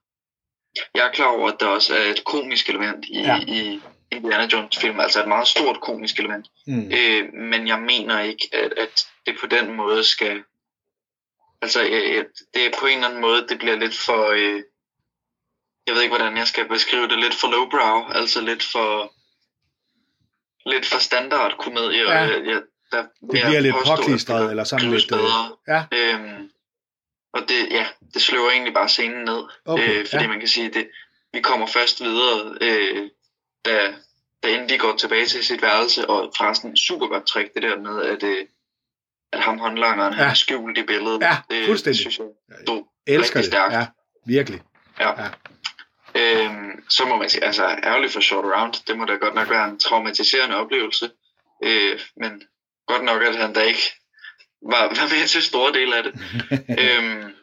Jeg er klar over, at der også er et komisk element i, Ja. i Indiana Jones film, altså et meget stort komisk element. Mm. Øh, men jeg mener ikke, at, at det på den måde skal... Altså, øh, det er på en eller anden måde, det bliver lidt for... Øh, jeg ved ikke, hvordan jeg skal beskrive det. Lidt for lowbrow, altså lidt for... Lidt for standard komedie. Ja. Og, jeg, jeg, der, Det bliver lidt påklistret, eller sådan lidt... Øh, Bedre. ja, Øhm, og det, ja, det sløver egentlig bare scenen ned. Okay, øh, fordi ja. man kan sige, det, vi kommer først videre, øh, da, da Indy går tilbage til sit værelse, og forresten super godt trick det der med, at, øh, at ham håndlangeren, ja. Han er skjult i billedet. Ja, det, fuldstændig. Det synes jeg stod elsker rigtig det. stærkt. Ja, virkelig. Ja. Ja. Øhm, så må man sige, altså ærgerligt for Short Around, det må da godt nok være en traumatiserende oplevelse. Øh, men godt nok, at han da ikke var, (laughs) var med til store dele af det. (laughs) øhm,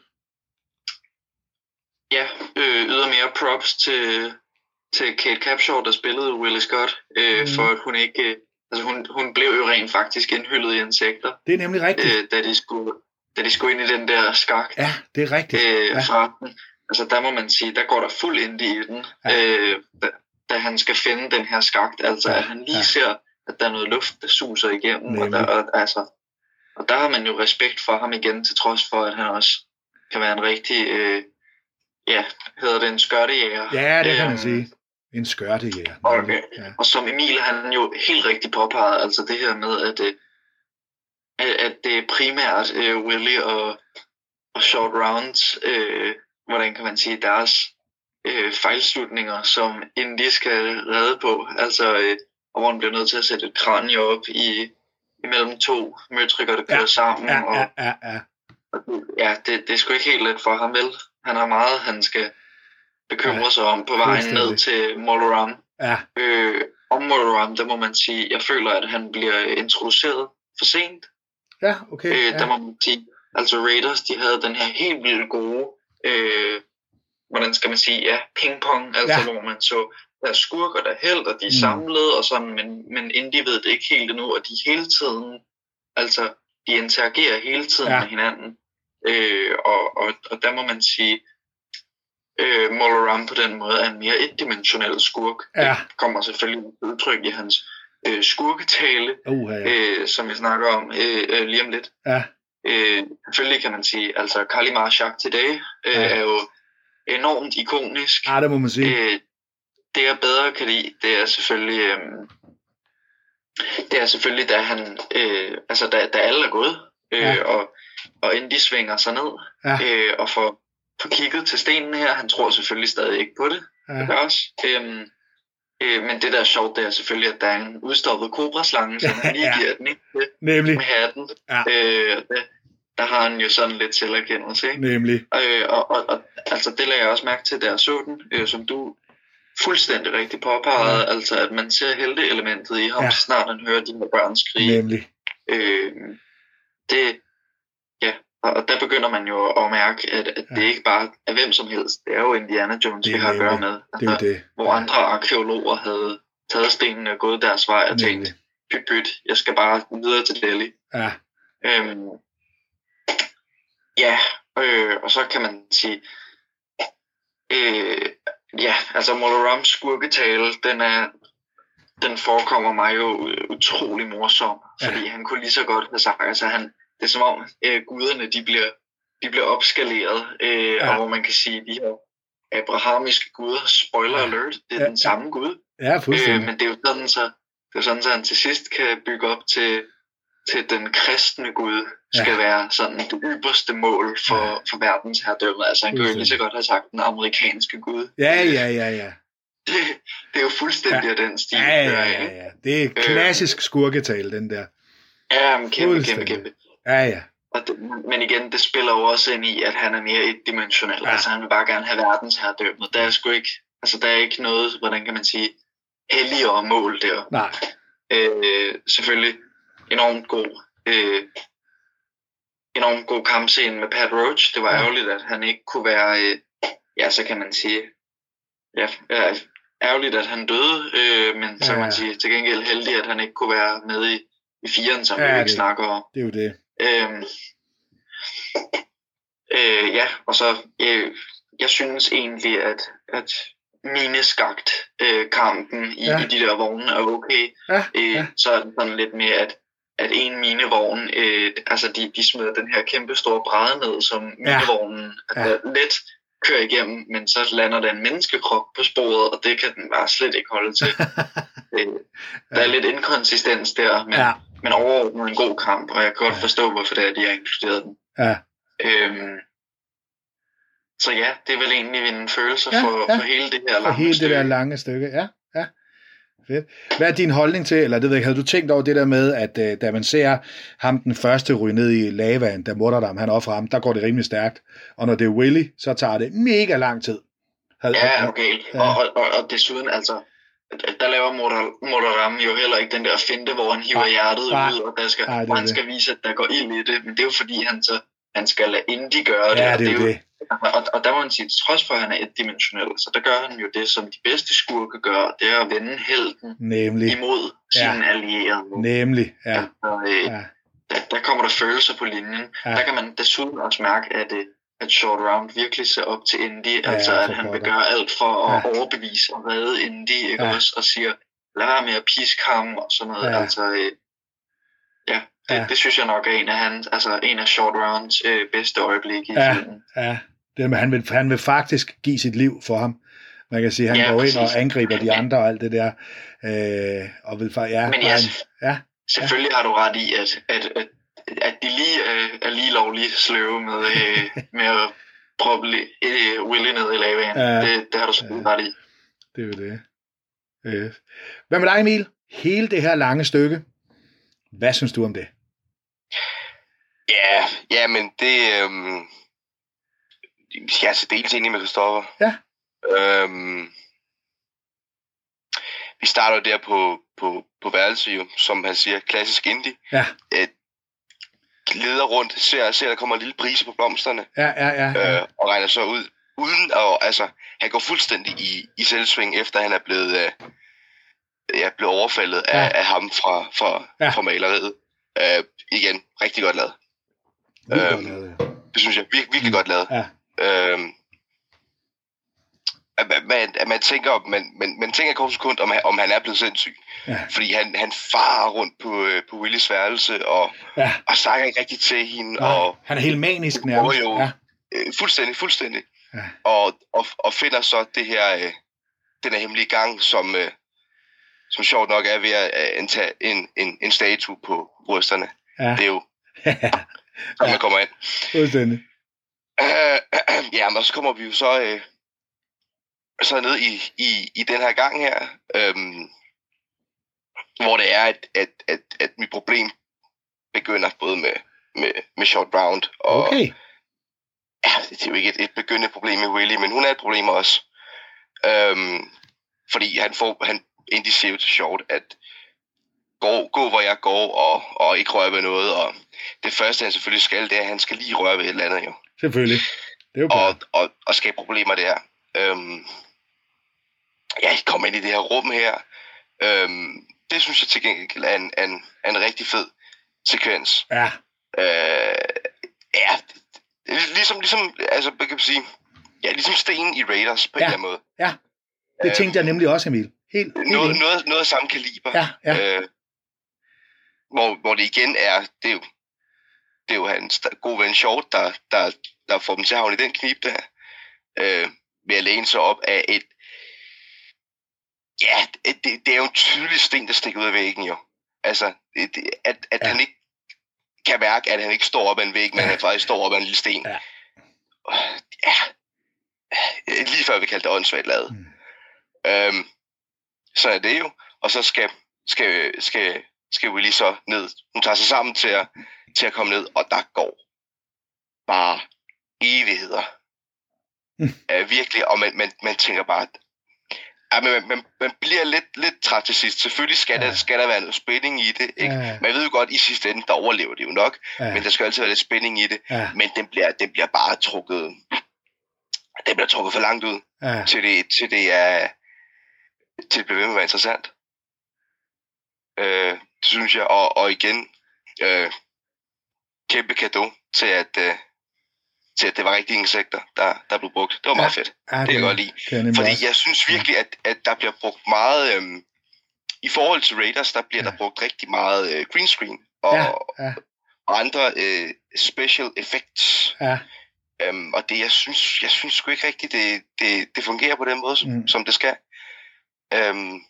ja, øh, ydermere props til, til Kate Capshaw, der spillede Willie Scott, øh, mm. for at hun ikke... øh, Altså hun, hun blev jo rent faktisk indhyllet i insekter, Det er nemlig rigtigt. øh, da, de skulle, da de skulle ind i den der skak Ja, det er rigtigt. øh, Ja. fra. Altså der må man sige, der går der fuld ind i den, Ja. øh, da, da han skal finde den her skakt. Altså Ja, at han lige ja. ser, at der er noget luft, der suser igennem. Og der, og, altså, og der har man jo respekt for ham igen, til trods for, at han også kan være en rigtig, øh, ja, hedder det en skørtejæger. Ja, det kan man Øhm, sige. En skørtejæger. Okay. Ja. Og som Emil han jo helt rigtigt påpegede, altså det her med, at, øh, at, at det er primært øh, Willy og, og Short Rounds, øh, hvordan kan man sige, deres øh, fejlslutninger, som Indy skal redde på. Altså, øh, og hvor han bliver nødt til at sætte et kranje op i imellem to møtrikker, der kører Ja, sammen. Ja, og, ja, ja, ja. ja, det, det er sgu ikke helt let for ham, vel? Han har meget, han skal bekymre Ja, sig om på vejen ned til Moloram. ja. Øh, om Moloram, der må man sige, jeg føler, at han bliver introduceret for sent. Ja, okay. Øh, Ja. Der må man sige, altså Raiders, de havde den her helt vildt gode, øh, hvordan skal man sige, ja, pingpong, altså Ja. hvor man så, der er skurk og der er held, og de er Mm. samlet og sådan, men, men Indy ved det ikke helt endnu, og de hele tiden, altså de interagerer hele tiden Ja. med hinanden. Øh, og, og, og der må man sige, øh, Moloram på den måde er en mere etdimensionel skurk. Ja. Det kommer selvfølgelig udtryk i hans øh, skurketale, Uh, ja. øh, som vi snakker om øh, øh, lige om lidt. ja. Øh, selvfølgelig kan man sige, altså Kalimar Jacques Today øh, Ja. ja. er jo enormt ikonisk. Ah, det må man sige. Øh, det jeg bedre kan lide, det er selvfølgelig, øh, det er selvfølgelig, da han, øh, altså da, da alle er gået, øh, Ja. ja. og, og Indy svinger sig ned, Ja. øh, og får, får kigget til stenen her. Han tror selvfølgelig stadig ikke på det, Ja. også. Øhm, øh, men det der er sjovt, det er selvfølgelig, at der er en udstoppet kobraslange, som (laughs) han lige Ja. giver den, ikke? Nemlig. med hatten. Ja. Øh, det, der har han jo sådan lidt selverkendelse, ikke? Nemlig. Øh, og, og, og altså, det lagde jeg også mærke til, da jeg så den, øh, som du fuldstændig rigtig påpegede, Ja. altså at man ser helteelementet i ham, Ja. så snart han hører de her børn skrige. Nemlig. Øh, det, og, og der begynder man jo at mærke, at, at ja. det Ja. ikke bare er hvem som helst, det er jo Indiana Jones, Det vi har at gøre med. Det er det. hvor andre arkeologer havde taget stenene og gået deres vej og tænkt, pyt pyt, jeg skal bare videre til Delhi. Ja. Øhm, ja, øh, og så kan man sige, øh, ja, altså Molorams skurketale, den er, den forekommer mig jo utrolig morsom, Ja. fordi han kunne lige så godt have sagt, altså han, det er som om øh, guderne, de bliver, de bliver opskaleret, øh, Ja. og hvor man kan sige, de her abrahamiske guder, spoiler alert, det er Ja, den samme gud, Ja, Øh, fuldstændig. men det er jo sådan, så, det er sådan, så han til sidst kan bygge op til, til den kristne Gud, skal Ja. være sådan det ypperste mål for, Ja. for verdens herredømme. Altså han kunne jo lige så godt have sagt den amerikanske Gud. Ja, ja, ja, ja. det, det er jo fuldstændig ja. den stil. Ja, ja, ja, ja. Det er klassisk skurketale, den der. Ja, men kæmpe, kæmpe, kæmpe. Ja, ja. Og det, men igen, det spiller jo også ind i, at han er mere etdimensionel. Ja. Altså, han vil bare gerne have verdensherredømmet. Der er sgu ikke, altså, der er ikke noget, hvordan kan man sige, helligere mål der. Nej. Øh, selvfølgelig enormt god, øh, enormt god kampscene med Pat Roach. Det var Ja. ærgerligt, at han ikke kunne være, øh, ja, så kan man sige, ja, ja ærgerligt, at han døde, øh, men så Ja, kan ja. man sige, til gengæld heldig, at han ikke kunne være med i, i firen, som Ja, vi ikke det- snakker om. Det er jo det. Øhm, øh, ja, og så, øh, jeg synes egentlig, at, at mineskagt øh, kampen i, Ja. ja. i de der vogne er okay. Ja, Øh, ja. Så er det sådan lidt mere, at, at en minevogn, øh, altså de, de smider den her kæmpe store bræde ned, som minevognen Ja. altså, let kører igennem, men så lander der en menneskekrop på sporet, og det kan den bare slet ikke holde til. (laughs) øh, der er lidt inkonsistens der, men, Ja, men overordnet en god kamp, og jeg kan godt Ja. forstå, hvorfor det er, de har inkluderet den. ja. Øhm, så ja, det er vel egentlig en følelse Ja, for, ja. for hele det her For lange hele det der lange stykke. Ja, ja. Fedt. Hvad er din holdning til, eller det ved jeg havde du tænkt over det der med, at øh, da man ser ham den første ryge ned i lavaen, da Mutterdam han offrer ham, der går det rimelig stærkt. Og når det er Willy, så tager det mega lang tid. Havde, Ja, okay. Ja. Og, og, og desuden, altså, der laver Motoram jo heller ikke den der finte, hvor han hiver Nej, hjertet nej, ud, og der skal, det hvor han det. skal vise, at der går ild i det. Men det er jo fordi, han så han skal lade Indy gøre det. ja, og det er jo det. Og, og der må man sige, trods for, at han er etdimensionel, så der gør han jo det, som de bedste skurke gør, det er at vende helten Nemlig. imod Ja. sine allierede. Nemlig, ja. Og, øh, ja. der, der kommer der følelser på linjen. Ja. Der kan man desuden også mærke, at, øh, at Short Round virkelig ser op til Indy. Ja, altså, at han vil gøre alt for at Ja. overbevise og redde Indy, ikke Ja. også? Og siger, lad være med at piske ham og sådan noget. Ja. Altså, øh, ja, det, Ja. ja. det synes jeg nok er en af, hans, altså, en af Short Rounds øh, bedste øjeblikke i Ja. filmen. Ja, det med, han, vil, han vil faktisk give sit liv for ham. Man kan sige, han Ja, går ind og præcis. angriber de andre og alt det der. Øh, og vil ja, Men ja, han, ja, Selvfølgelig har du ret i, at, at, at, at de lige øh, er lige lovlig sløve med, øh, (laughs) med at proppe øh, Willy ned i lavaen. Ja. Det, det har du selvfølgelig ret i. det er jo det. Øh. Hvad med dig, Emil? Hele det her lange stykke. Hvad synes du om det? Ja, ja, men det... Øhm, jeg er til dels enig med Christoffer. Ja. Øhm, vi starter jo der på, på, på værelset jo, som han siger, klassisk indie. Ja. Et, leder rundt, ser, ser, der kommer en lille brise på blomsterne, Ja, ja, ja. ja. øh, og regner så ud, uden at, altså, han går fuldstændig i, i selvsving, efter han er blevet, øh, ja, blevet overfaldet af, Ja. af ham fra, fra, Ja. fra maleriet. Øh, igen, rigtig godt lavet. Vildt godt lavet, ja. Det synes jeg virkelig, virkelig godt lavet. Ja. Øhm, at man, man, at man tænker, man, man, man tænker kort sekund, om, om han er blevet sindssyg. Ja. Fordi han, han farer rundt på, øh, på Willys værelse, og, ja. og snakker ikke rigtig til hende, Nej, og han er helt manisk nærmest. Jo. Ja. øh, fuldstændig, fuldstændig. Ja. Og, og, og finder så det her, øh, den her hemmelige gang, som, øh, som sjovt nok er ved at indtage en, en, en statue på brysterne. Ja. Det er jo, (laughs) Ja. når man kommer ind. Fuldstændig. Øh, (clears throat) ja, men så kommer vi jo så, øh, så ned i, i, i den her gang her, øhm, hvor det er, at, at, at, at mit problem begynder både med, med, med Short Round, og Okay. ja, det er jo ikke et, et begyndende problem med Willy, men hun er et problem også. Øhm, fordi han får, han jo til Short, at gå, gå hvor jeg går, og, og ikke røre ved noget, og det første han selvfølgelig skal, det er, at han skal lige røre ved et eller andet jo Selvfølgelig. Det er jo og, og, og skabe problemer der. Øhm, ja, I kommer ind i det her rum her. Øhm, det synes jeg til gengæld er en, en, en rigtig fed sekvens. Ja. Øh, ja, ligesom, ligesom, altså, hvad kan man sige, ja, ligesom sten i Raiders på Ja. en eller anden måde. Ja. Det tænkte jeg nemlig også, Emil. Helt, helt Noget, noget, noget af samme kaliber. Ja, ja. Øh, hvor, hvor det igen er, det er jo, det er jo hans gode ven Short, der, der, der får dem til at havne i den knib der, øh, ved at læne sig op af et, ja, det, det, er jo en tydelig sten, der stikker ud af væggen jo. Altså, det, det, at, at Ja. ja. han ikke kan mærke, at han ikke står op ad en væg, men Ja. han faktisk står op ad en lille sten. Ja. ja. Lige før vi kaldte det åndssvagt lavet. Mm. Øhm, så er det jo. Og så skal, skal, skal, skal Willy så ned. Hun tager sig sammen til at, til at komme ned, og der går bare evigheder. Mm. Øh, virkelig, og man, man, man tænker bare, Ja, men man, man, man bliver lidt, lidt træt til sidst. Selvfølgelig skal, ja. Der, skal der være noget spænding i det. Ikke? Ja. Men jeg ved jo godt, at i sidste ende, der overlever det jo nok. Ja. Men der skal altid være lidt spænding i det. Ja. Men den bliver, den bliver bare trukket... Den bliver trukket for langt ud, Ja. til det, til det er... Til det bliver ved med at være interessant. Øh, det synes jeg. Og, og igen, øh, kæmpe kado til at, øh, til at det var rigtige insekter, der, der blev brugt. Det var meget fedt. Ja, Det kan jeg godt lide. Det Fordi også. jeg synes virkelig, at, at der bliver brugt meget... Øhm, I forhold til Raiders, der bliver Ja. der brugt rigtig meget øh, green screen og, Ja, ja, og andre øh, special effects. ja. Øhm, og det, jeg synes, jeg synes sgu ikke rigtigt, det, det, det fungerer på den måde, som, Mm. som det skal. Øhm,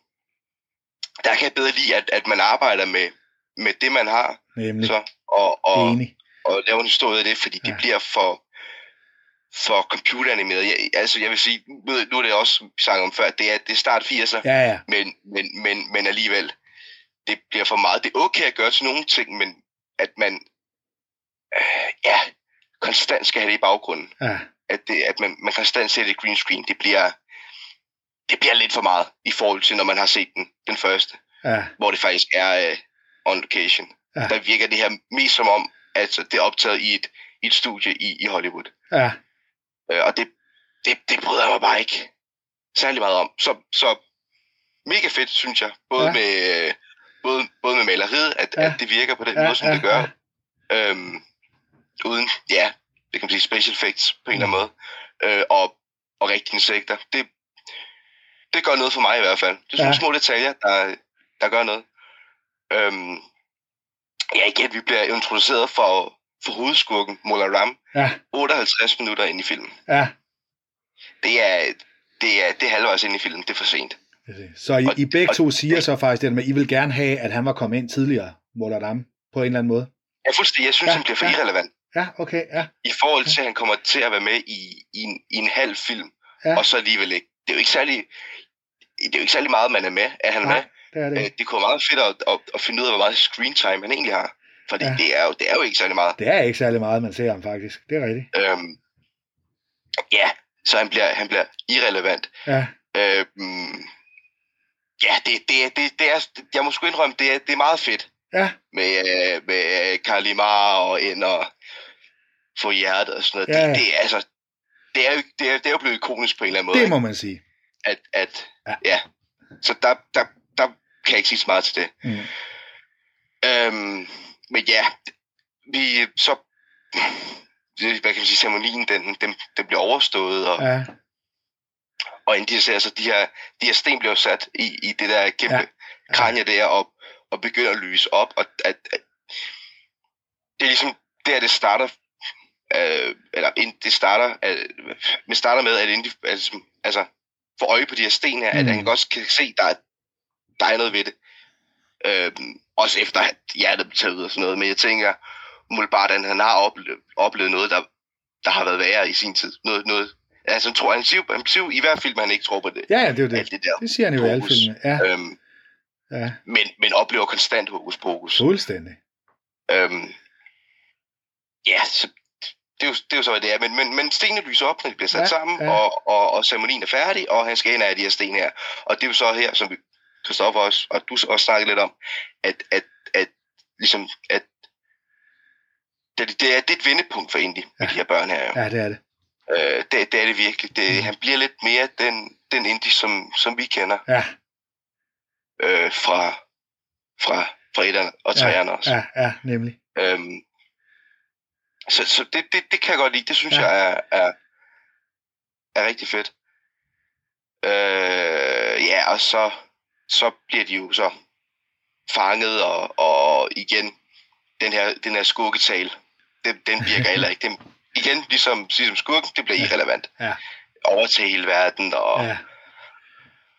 der kan jeg bedre lide, at, at man arbejder med, med det, man har, Nemlig. så, og, og, Enig. og lave en historie af det, fordi det Ja. bliver for, for computeranimeret. Jeg, altså, jeg vil sige, nu nu er det også, snakkede om før, det er, det er start 80'er, Ja, ja. men, men, men, men alligevel, det bliver for meget. Det er okay at gøre til nogle ting, men at man, øh, ja, konstant skal have det i baggrunden. Ja, At, det, at man, man konstant ser det green screen, det bliver, det bliver lidt for meget i forhold til, når man har set den, den første, ja, hvor det faktisk er øh, on location. Ja. Der virker det her mest som om, at det er optaget i et, i et studie i, i Hollywood. ja. Øh, og det, det, det bryder jeg mig bare ikke særlig meget om. Så, så mega fedt, synes jeg. Både, Ja. med, både, både med maleriet, at, Ja. at det virker på den Ja, måde, som ja, det gør. ja. Øhm, uden, ja, det kan man sige, special effects på en eller anden måde. Øh, og, og rigtige insekter. Det, det gør noget for mig i hvert fald. Det er sådan ja. små detaljer, der, der gør noget. Øhm, ja, igen, vi bliver introduceret for, for hovedskurken, Mola Ram, Ja, 58 minutter ind i filmen ja. det er, det er, det er halvvejs ind i filmen. Det er for sent. Er. Så I, Og- I begge og to siger det- så faktisk det med, at I vil gerne have, at han var kommet ind tidligere, Moladam, på en eller anden måde. Jeg, fuldstændig, jeg synes, Ja, ja, han bliver for ja. irrelevant. Ja, okay, ja. I forhold til, at han kommer til at være med i, i, en, i en halv film, Ja. ja. og så alligevel ikke. Det er jo ikke særlig, det er jo ikke særlig meget, man er med, at han er Nej, med. det er det Øh, det kunne være meget fedt at, at, at finde ud af, hvor meget screen time han egentlig har. Fordi Ja. det, er jo, det er jo ikke særlig meget. Det er ikke særlig meget, man ser ham faktisk. Det er rigtigt. Øhm, ja, så han bliver, han bliver irrelevant. Ja, Øhm, ja, det, det, det, det er, jeg må sgu indrømme, det er, det er meget fedt. ja, med, øh, med Kalimar og ind og få hjertet og sådan noget. Ja, det, det, er altså, det er, jo, det, er, det er jo blevet ikonisk på en eller anden måde. det ikke? må man sige. At, at, Ja. ja. ja. Så der, der, der kan jeg ikke sige så meget til det. Mm. Øhm, men ja, vi så, hvad kan man sige, ceremonien, den, den, den bliver overstået, og, ja. Og inden de ser, altså de her, de her sten bliver sat i, i det der kæmpe Ja. ja. kranje der, og, og begynder at lyse op, og at, at det er ligesom der, det starter, øh, eller ind, det starter, øh, det starter med, at inden de, altså, altså får øje på de her sten her, mm. At han godt kan se, der er, der er noget ved det. Øhm, også efter at hjertet blev taget ud og sådan noget, men jeg tænker, Mulbardan, han har oplevet, oplevet noget, der, der har været værre i sin tid. Noget, noget, altså, han tror, han siger, han siger i hvert at han ikke tror på det. ja, ja, det er Alt det. det der. Det siger han jo i alle filmene. Ja, Øhm, ja, men, men oplever konstant hokus pokus. fuldstændig. Øhm, ja, så det er, jo, det er jo så, hvad det er. Men, men, men stenene lyser op, når de bliver sat Ja, sammen, ja. ja. og, og, og ceremonien er færdig, og han skal ind af de her sten her. Og det er jo så her, som vi, Christoffer også, og du også snakkede lidt om, at, at, at ligesom, at det, det, er, det er et vendepunkt for Indy, ja. med de her børn her. Jo. Ja, det er det. Øh, det, det er det virkelig. Det, Mm. Han bliver lidt mere den, den Indy, som, som vi kender Ja, øh, fra, fra, fra etterne og træerne ja, også. ja, ja, nemlig. Øhm, så så det, det, det kan jeg godt lide. Det synes Ja. ja. jeg er, er, er rigtig fedt. Øh, ja, og så, så bliver de jo så fanget, og, og igen, den her, den her skurketal, den, den virker heller ikke. Den, igen, ligesom, ligesom skurken, det bliver irrelevant. Ja. Over til hele verden, og, Ja,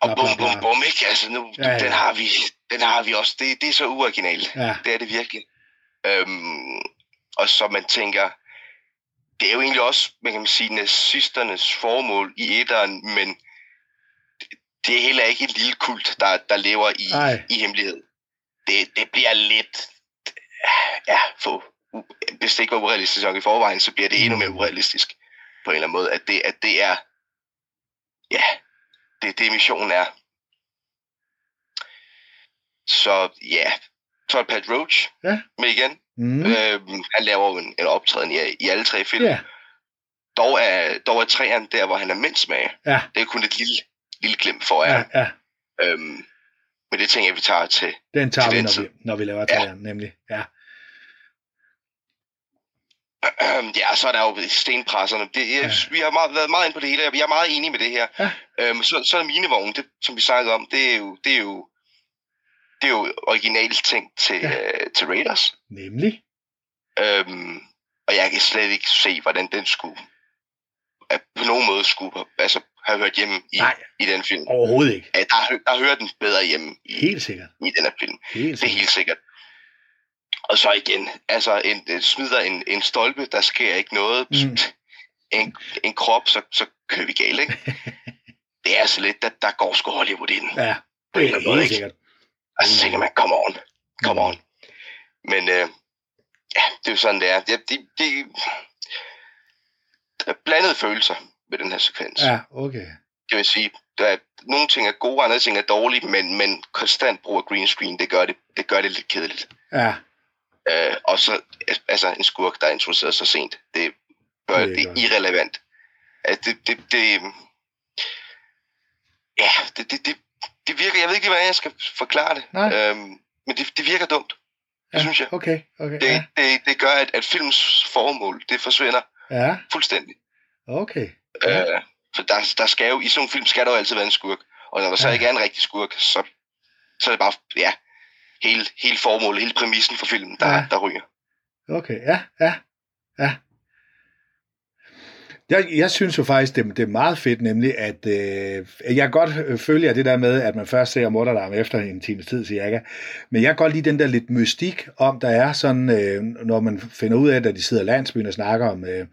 og bum, bum, bum, ikke? Altså, nu, Ja, ja. den har vi, den har vi også. Det, det er så uoriginalt. ja, Det er det virkelig. Øhm, og så man tænker, det er jo egentlig også, man kan sige, nazisternes formål i etteren, men det, er heller ikke en lille kult, der, der lever i, i hemmelighed. Det, det bliver lidt... Ja, for, hvis det ikke var urealistisk nok i forvejen, så bliver det endnu mere urealistisk på en eller anden måde, at det, at det er... Ja, det, det missionen er. Så ja, så er Pat Roach Ja. med igen. Mm. Mm. Øhm, han laver jo en, en optræden i, i alle tre film. Ja, Dog er, dog er træerne der, hvor han er mindst med. ja, Det er kun et lille, lille glimt for jer. ja, ja. Øhm, men det tænker jeg, vi tager til. Den tager Til vi, den når vi, når vi laver Ja. træerne, nemlig. Ja. ja, så er der jo stenpresserne. Det, jeg, Ja. ja. Vi har meget, været meget inde på det hele, og vi er meget enige med det her. Ja. Øhm, så, så er minevognen, det, som vi snakkede om, det er jo, det er jo, det er jo originalt tænkt til, Ja. ja. øh, til Raiders. Nemlig. Øhm, og jeg kan slet ikke se, hvordan den skulle at på nogen måde skulle altså, have hørt hjemme i, Nej. i den film. Overhovedet ikke. Ja, der, der hører den bedre hjemme i, Helt sikkert. i den her film. Helt Det er helt sikkert. Og så igen, altså en, smider en, en stolpe, der sker ikke noget. Mm. En, en krop, så, så kører vi galt, ikke? (laughs) det er altså lidt, der, der går sgu Hollywood i den. Ja, det er måde, helt ikke? sikkert. Og så tænker man, come on, come Mm. on. Men øh, ja, det er jo sådan, det er. Det, det, det, er blandede følelser ved den her sekvens. Ja, okay. Det vil sige, er, nogle ting er gode, andre ting er dårlige, men, men konstant brug af green screen, det gør det, det gør det lidt kedeligt. Ja, Øh, og så altså en skurk, der er introduceret så sent, det gør Det er det, godt. irrelevant. At det, det, det, ja, det, det, det, det virker, jeg ved ikke, hvordan jeg skal forklare det, Nej. øhm, men det, det virker dumt, det ja. synes jeg. Okay, okay. Det, Ja, det, det gør, at, at films formål, det forsvinder ja fuldstændig. okay. Ja. Øh, for der, der skal jo, i sådan nogle film skal der jo altid være en skurk, og når der så Ja. ikke er en rigtig skurk, så, så er det bare, ja, hele, hele formålet, hele præmissen for filmen, der, ja. der ryger. Okay, ja, ja, ja. Jeg, jeg synes jo faktisk, det, det er meget fedt, nemlig at øh, jeg godt øh, følger det der med, at man først ser Morderlarm efter en times tid cirka, men jeg kan godt lide den der lidt mystik om, der er sådan, øh, når man finder ud af, at de sidder i landsbyen og snakker om, øh,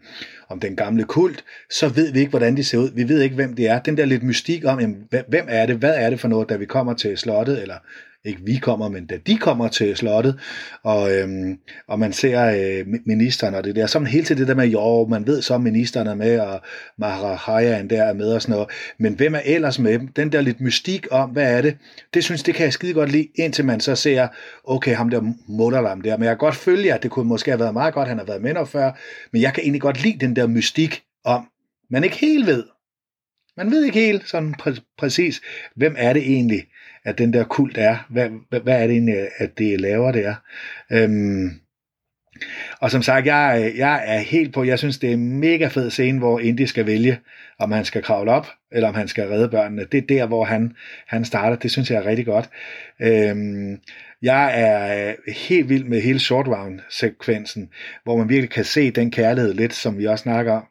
om den gamle kult, så ved vi ikke, hvordan de ser ud. Vi ved ikke, hvem det er. Den der lidt mystik om, jamen, hvem- hvem er det, hvad er det for noget, da vi kommer til slottet, eller ikke vi kommer, men da de kommer til slottet, og, øhm, og man ser øh, ministeren og det der, så hele tiden det der med, jo, man ved så, at ministeren er med, og Maharajaen der er med og sådan noget, men hvem er ellers med dem? Den der lidt mystik om, hvad er det? Det synes, det kan jeg skide godt lide, indtil man så ser, okay, ham der Mutterlam der, men jeg kan godt følge, at det kunne måske have været meget godt, han har været med der før, men jeg kan egentlig godt lide den der mystik om, man ikke helt ved, man ved ikke helt sådan præ- præcis, hvem er det egentlig, at den der kult er. Hvad, hvad, hvad er det egentlig, at det laver det er. Øhm, og som sagt, jeg, jeg er helt på, jeg synes, det er en mega fed scene, hvor Indy skal vælge, om han skal kravle op, eller om han skal redde børnene. Det er der, hvor han, han starter. Det synes jeg er rigtig godt. Øhm, jeg er øh, helt vild med hele short round-sekvensen, hvor man virkelig kan se den kærlighed lidt, som vi også snakker om.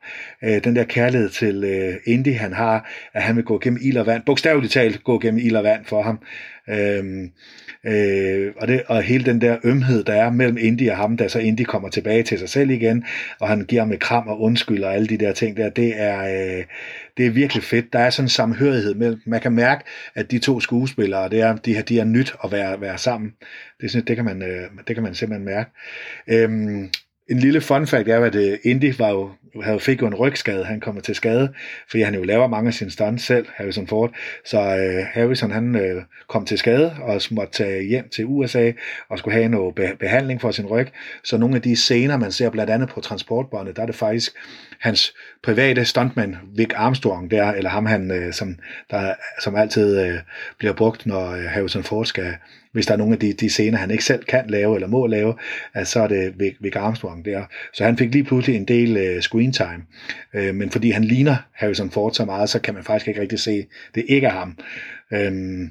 Øh, den der kærlighed til øh, Indy, han har, at han vil gå gennem ild og vand. Bogstaveligt talt gå gennem ild og vand for ham. Øhm, øh, og, det, og hele den der ømhed, der er mellem Indy og ham, da så Indy kommer tilbage til sig selv igen, og han giver ham et kram og undskyld og alle de der ting der, det er, øh, det er virkelig fedt. Der er sådan en samhørighed mellem, man kan mærke, at de to skuespillere, det er, de, har- de er nyt at være, være sammen. Det, synes, det, kan man, øh, det kan man simpelthen mærke. Øhm, en lille fun fact er, at øh, Indy var jo, havde, fik jo en rygskade. Han kommer til skade, fordi han jo laver mange af sine stunts selv, Harrison Ford. Så øh, Harrison han øh, kom til skade og måtte tage hjem til USA og skulle have noget be- behandling for sin ryg. Så nogle af de scener, man ser blandt andet på transportbåndet, der er det faktisk hans private stuntman, Vic Armstrong der, eller ham han, øh, som, der, som altid øh, bliver brugt, når øh, Harrison Ford skal, hvis der er nogle af de, de scener, han ikke selv kan lave eller må lave, at så er det Vic, Armstrong der. Så han fik lige pludselig en del øh, screen time. Øh, men fordi han ligner Harrison Ford så meget, så kan man faktisk ikke rigtig se, det ikke er ham. Øhm,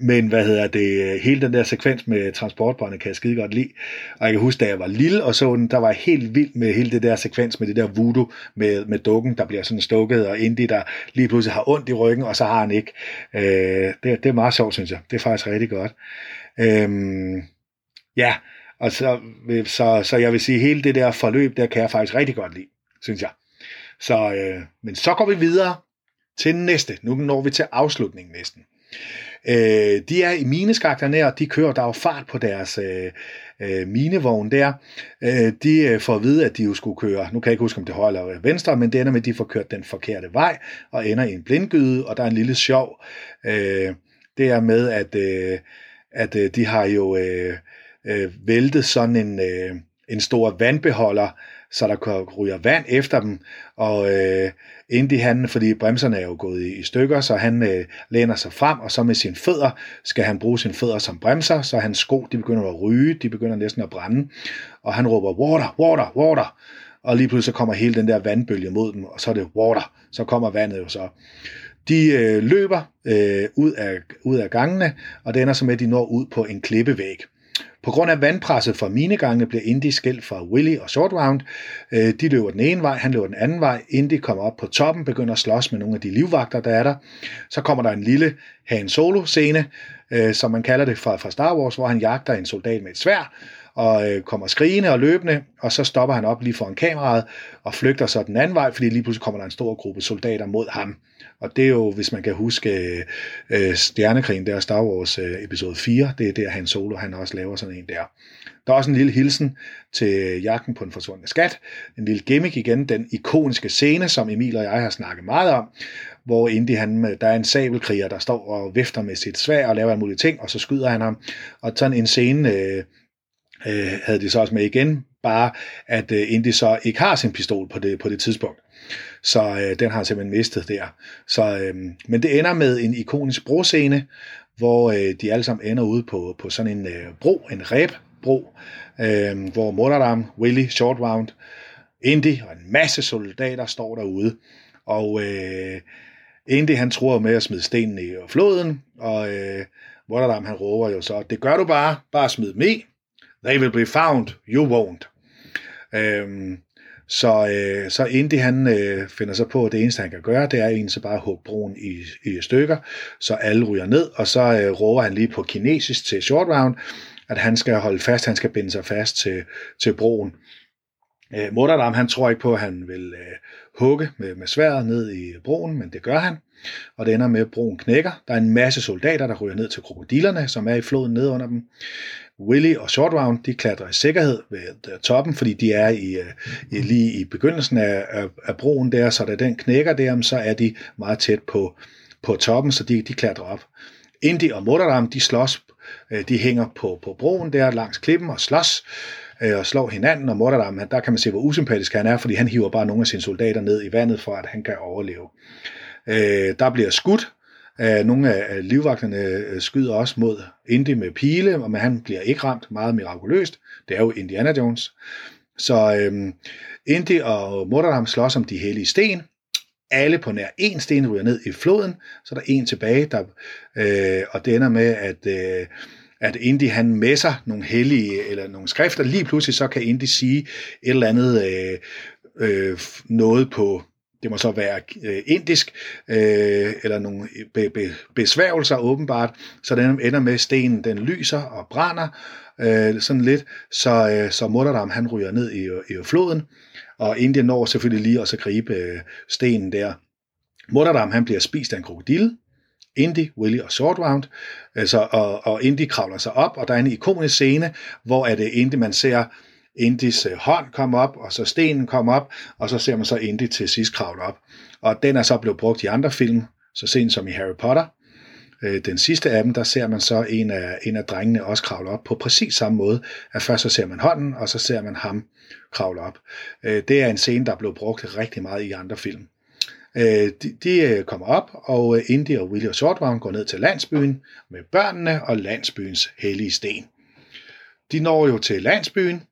men hvad hedder det, hele den der sekvens med transportbåndet kan jeg skide godt lide. Og jeg kan huske, da jeg var lille og så den, der var jeg helt vild med hele det der sekvens med det der voodoo med, med dukken, der bliver sådan stukket, og Indy, der lige pludselig har ondt i ryggen, og så har han ikke. Øh, det, det er meget sjovt, synes jeg. Det er faktisk rigtig godt. Øhm, ja, og så, øh, så, så jeg vil sige, hele det der forløb, der kan jeg faktisk rigtig godt lide, synes jeg. Så, øh, men så går vi videre til næste. Nu når vi til afslutningen næsten. Øh, de er i mineskakterne, og de kører, der er jo fart på deres øh, øh, minevogn der. Øh, de øh, får at vide, at de jo skulle køre, nu kan jeg ikke huske, om det er højre eller venstre, men det ender med, at de får kørt den forkerte vej, og ender i en blindgyde, og der er en lille sjov. Øh, det er med, at, øh, at øh, de har jo øh, øh, væltet sådan en, øh, en stor vandbeholder, så der ryger vand efter dem, og øh, Indy han, fordi bremserne er jo gået i, i stykker, så han øh, læner sig frem, og så med sine fødder skal han bruge sine fødder som bremser, så hans sko de begynder at ryge, de begynder næsten at brænde, og han råber water, water, water, og lige pludselig så kommer hele den der vandbølge mod dem, og så er det water, så kommer vandet jo så. De øh, løber øh, ud, af, ud af gangene, og det ender så med, at de når ud på en klippevæg. På grund af vandpresset fra minegangene bliver Indy skilt fra Willy og Short Round. Øh, de løber den ene vej, han løber den anden vej. Indy kommer op på toppen, begynder at slås med nogle af de livvagter, der er der. Så kommer der en lille Han Solo-scene, øh, som man kalder det fra, fra Star Wars, hvor han jagter en soldat med et svær og øh, kommer skrigende og løbende, og så stopper han op lige foran kameraet og flygter så den anden vej, fordi lige pludselig kommer der en stor gruppe soldater mod ham. Og det er jo, hvis man kan huske øh, øh Stjernekrigen, der Star Wars øh, episode 4, det er der Han Solo, han også laver sådan en der. Der er også en lille hilsen til jagten på den forsvundne skat. En lille gimmick igen, den ikoniske scene, som Emil og jeg har snakket meget om, hvor Indy, han, øh, der er en sabelkriger, der står og vifter med sit svær og laver en mulig ting, og så skyder han ham. Og sådan en scene øh, øh, havde de så også med igen, bare at øh, Indy så ikke har sin pistol på det, på det tidspunkt. Så øh, den har han simpelthen mistet der. Så, øh, men det ender med en ikonisk broscene, hvor øh, de alle sammen ender ude på, på sådan en øh, bro, en ræbbro, øh, hvor Monoram, Willy, Short Round, Indy og en masse soldater står derude. Og øh, Indy han tror med at smide stenen i floden, og øh, Monoram han råber jo så, det gør du bare, bare smid dem. They will be found, you won't. Øh, så, øh, så Indy han øh, finder så på, at det eneste han kan gøre, det er egentlig så bare at hugge broen i, i stykker, så alle ryger ned, og så øh, råber han lige på kinesisk til Short Round, at han skal holde fast, han skal binde sig fast til, til broen. Øh, Mordadam, han tror ikke på, at han vil øh, hugge med, med sværet ned i broen, men det gør han. Og det ender med, at broen knækker. Der er en masse soldater, der ryger ned til krokodillerne, som er i floden ned under dem. Willy og Short Round, de klatrer i sikkerhed ved toppen, fordi de er i, øh, i lige i begyndelsen af, af, af broen der, så da den knækker der, så er de meget tæt på, på toppen, så de, de klatrer op. Indy og Motoram, de slås, øh, de hænger på, på broen der langs klippen og slås øh, og slår hinanden, og Motoram, der kan man se, hvor usympatisk han er, fordi han hiver bare nogle af sine soldater ned i vandet, for at han kan overleve. Der bliver skudt, Øh, nogle af livvagterne øh, skyder også mod Indy med pile, og men han bliver ikke ramt meget mirakuløst. Det er jo Indiana Jones. Så øhm, Indy og Mordorham slås om de hellige sten. Alle på nær en sten ryger ned i floden, så der er en tilbage, der, øh, og det ender med, at, øh, at Indy han messer nogle hellige, eller nogle skrifter. Lige pludselig så kan Indy sige et eller andet øh, øh, noget på det må så være øh, indisk, øh, eller nogle be, be, besværgelser åbenbart, så den ender med, at stenen den lyser og brænder øh, sådan lidt, så, øh, så Mutterdam han ryger ned i, i floden, og Indien når selvfølgelig lige at gribe øh, stenen der. Mutterdam han bliver spist af en krokodille, Indy, Willy og Short Round, altså, og, og Indy kravler sig op, og der er en ikonisk scene, hvor er det Indy, man ser Indis øh, hånd kom op, og så stenen kom op, og så ser man så Indy til sidst kravle op. Og den er så blevet brugt i andre film, så sent som i Harry Potter. Øh, den sidste af dem, der ser man så en af, en af drengene også kravle op på præcis samme måde. At først så ser man hånden, og så ser man ham kravle op. Øh, det er en scene, der er blevet brugt rigtig meget i andre film. De, de kommer op, og Indy og William og går ned til landsbyen med børnene og landsbyens hellige sten. De når jo til landsbyen,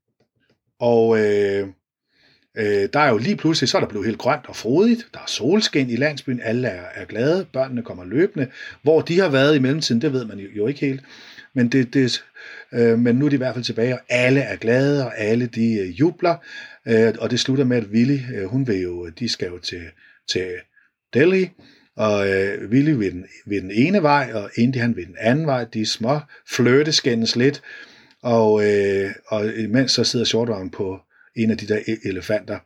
og øh, øh, der er jo lige pludselig, så er der blevet helt grønt og frodigt. Der er solskin i landsbyen, alle er, er glade, børnene kommer løbende. Hvor de har været i mellemtiden, det ved man jo, jo ikke helt. Men, det, det, øh, men nu er de i hvert fald tilbage, og alle er glade, og alle de øh, jubler. Øh, og det slutter med, at Willy, øh, hun vil jo, de skal jo til, til Delhi, og øh, Willy ved den, ved den ene vej, og Indy han ved den anden vej. De små flirteskændes lidt, og, øh, og imens så sidder Short Round på en af de der e-, elefanter.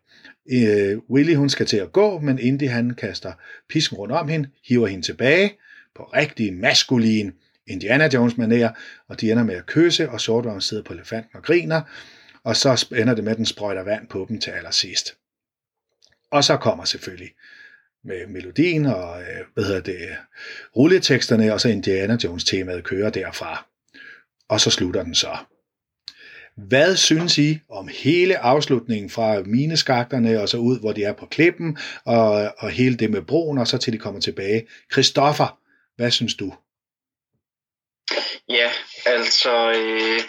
Øh, Willy hun skal til at gå, men Indy han kaster pisken rundt om hende, hiver hende tilbage på rigtig maskulin Indiana Jones manér, og de ender med at kysse, og Short Round sidder på elefanten og griner, og så ender det med, at den sprøjter vand på dem til allersidst. Og så kommer selvfølgelig med melodien og øh, hvad hedder det, rulleteksterne, og så Indiana Jones temaet kører derfra. Og så slutter den så. Hvad synes I om hele afslutningen fra mineskakterne og så ud, hvor de er på klippen, og, og hele det med broen, og så til de kommer tilbage? Christoffer, hvad synes du? Ja, altså, øh,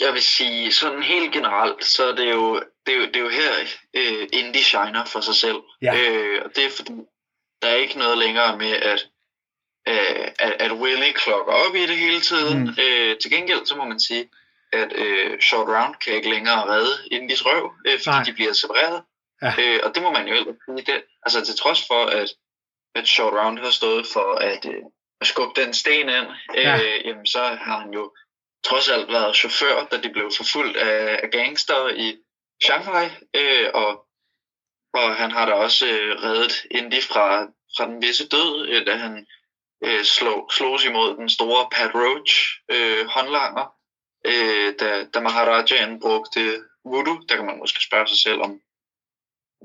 jeg vil sige, sådan helt generelt, så er det jo, det er jo, det er jo her, øh, Indie shiner for sig selv. Ja. Øh, og det er fordi, der er ikke noget længere med, at, øh, at, at Willy klokker op i det hele tiden. Mm. Øh, til gengæld, så må man sige, at øh, Short Round kan ikke længere redde Indies røv, øh, fordi Nej. De bliver separeret. Ja. Øh, og det må man jo ellers sige. Det, altså til trods for, at, at Short Round har stået for at, øh, at skubbe den sten ind, øh, Ja. jamen så har han jo trods alt været chauffør, da de blev forfulgt af, af gangster i Shanghai, øh, og, og han har da også øh, reddet Indy fra, fra den visse død, øh, da han øh, slog, slogs imod den store Pat Roach øh, håndlanger, øh, da, da Maharajaen brugte voodoo. Der kan man måske spørge sig selv om,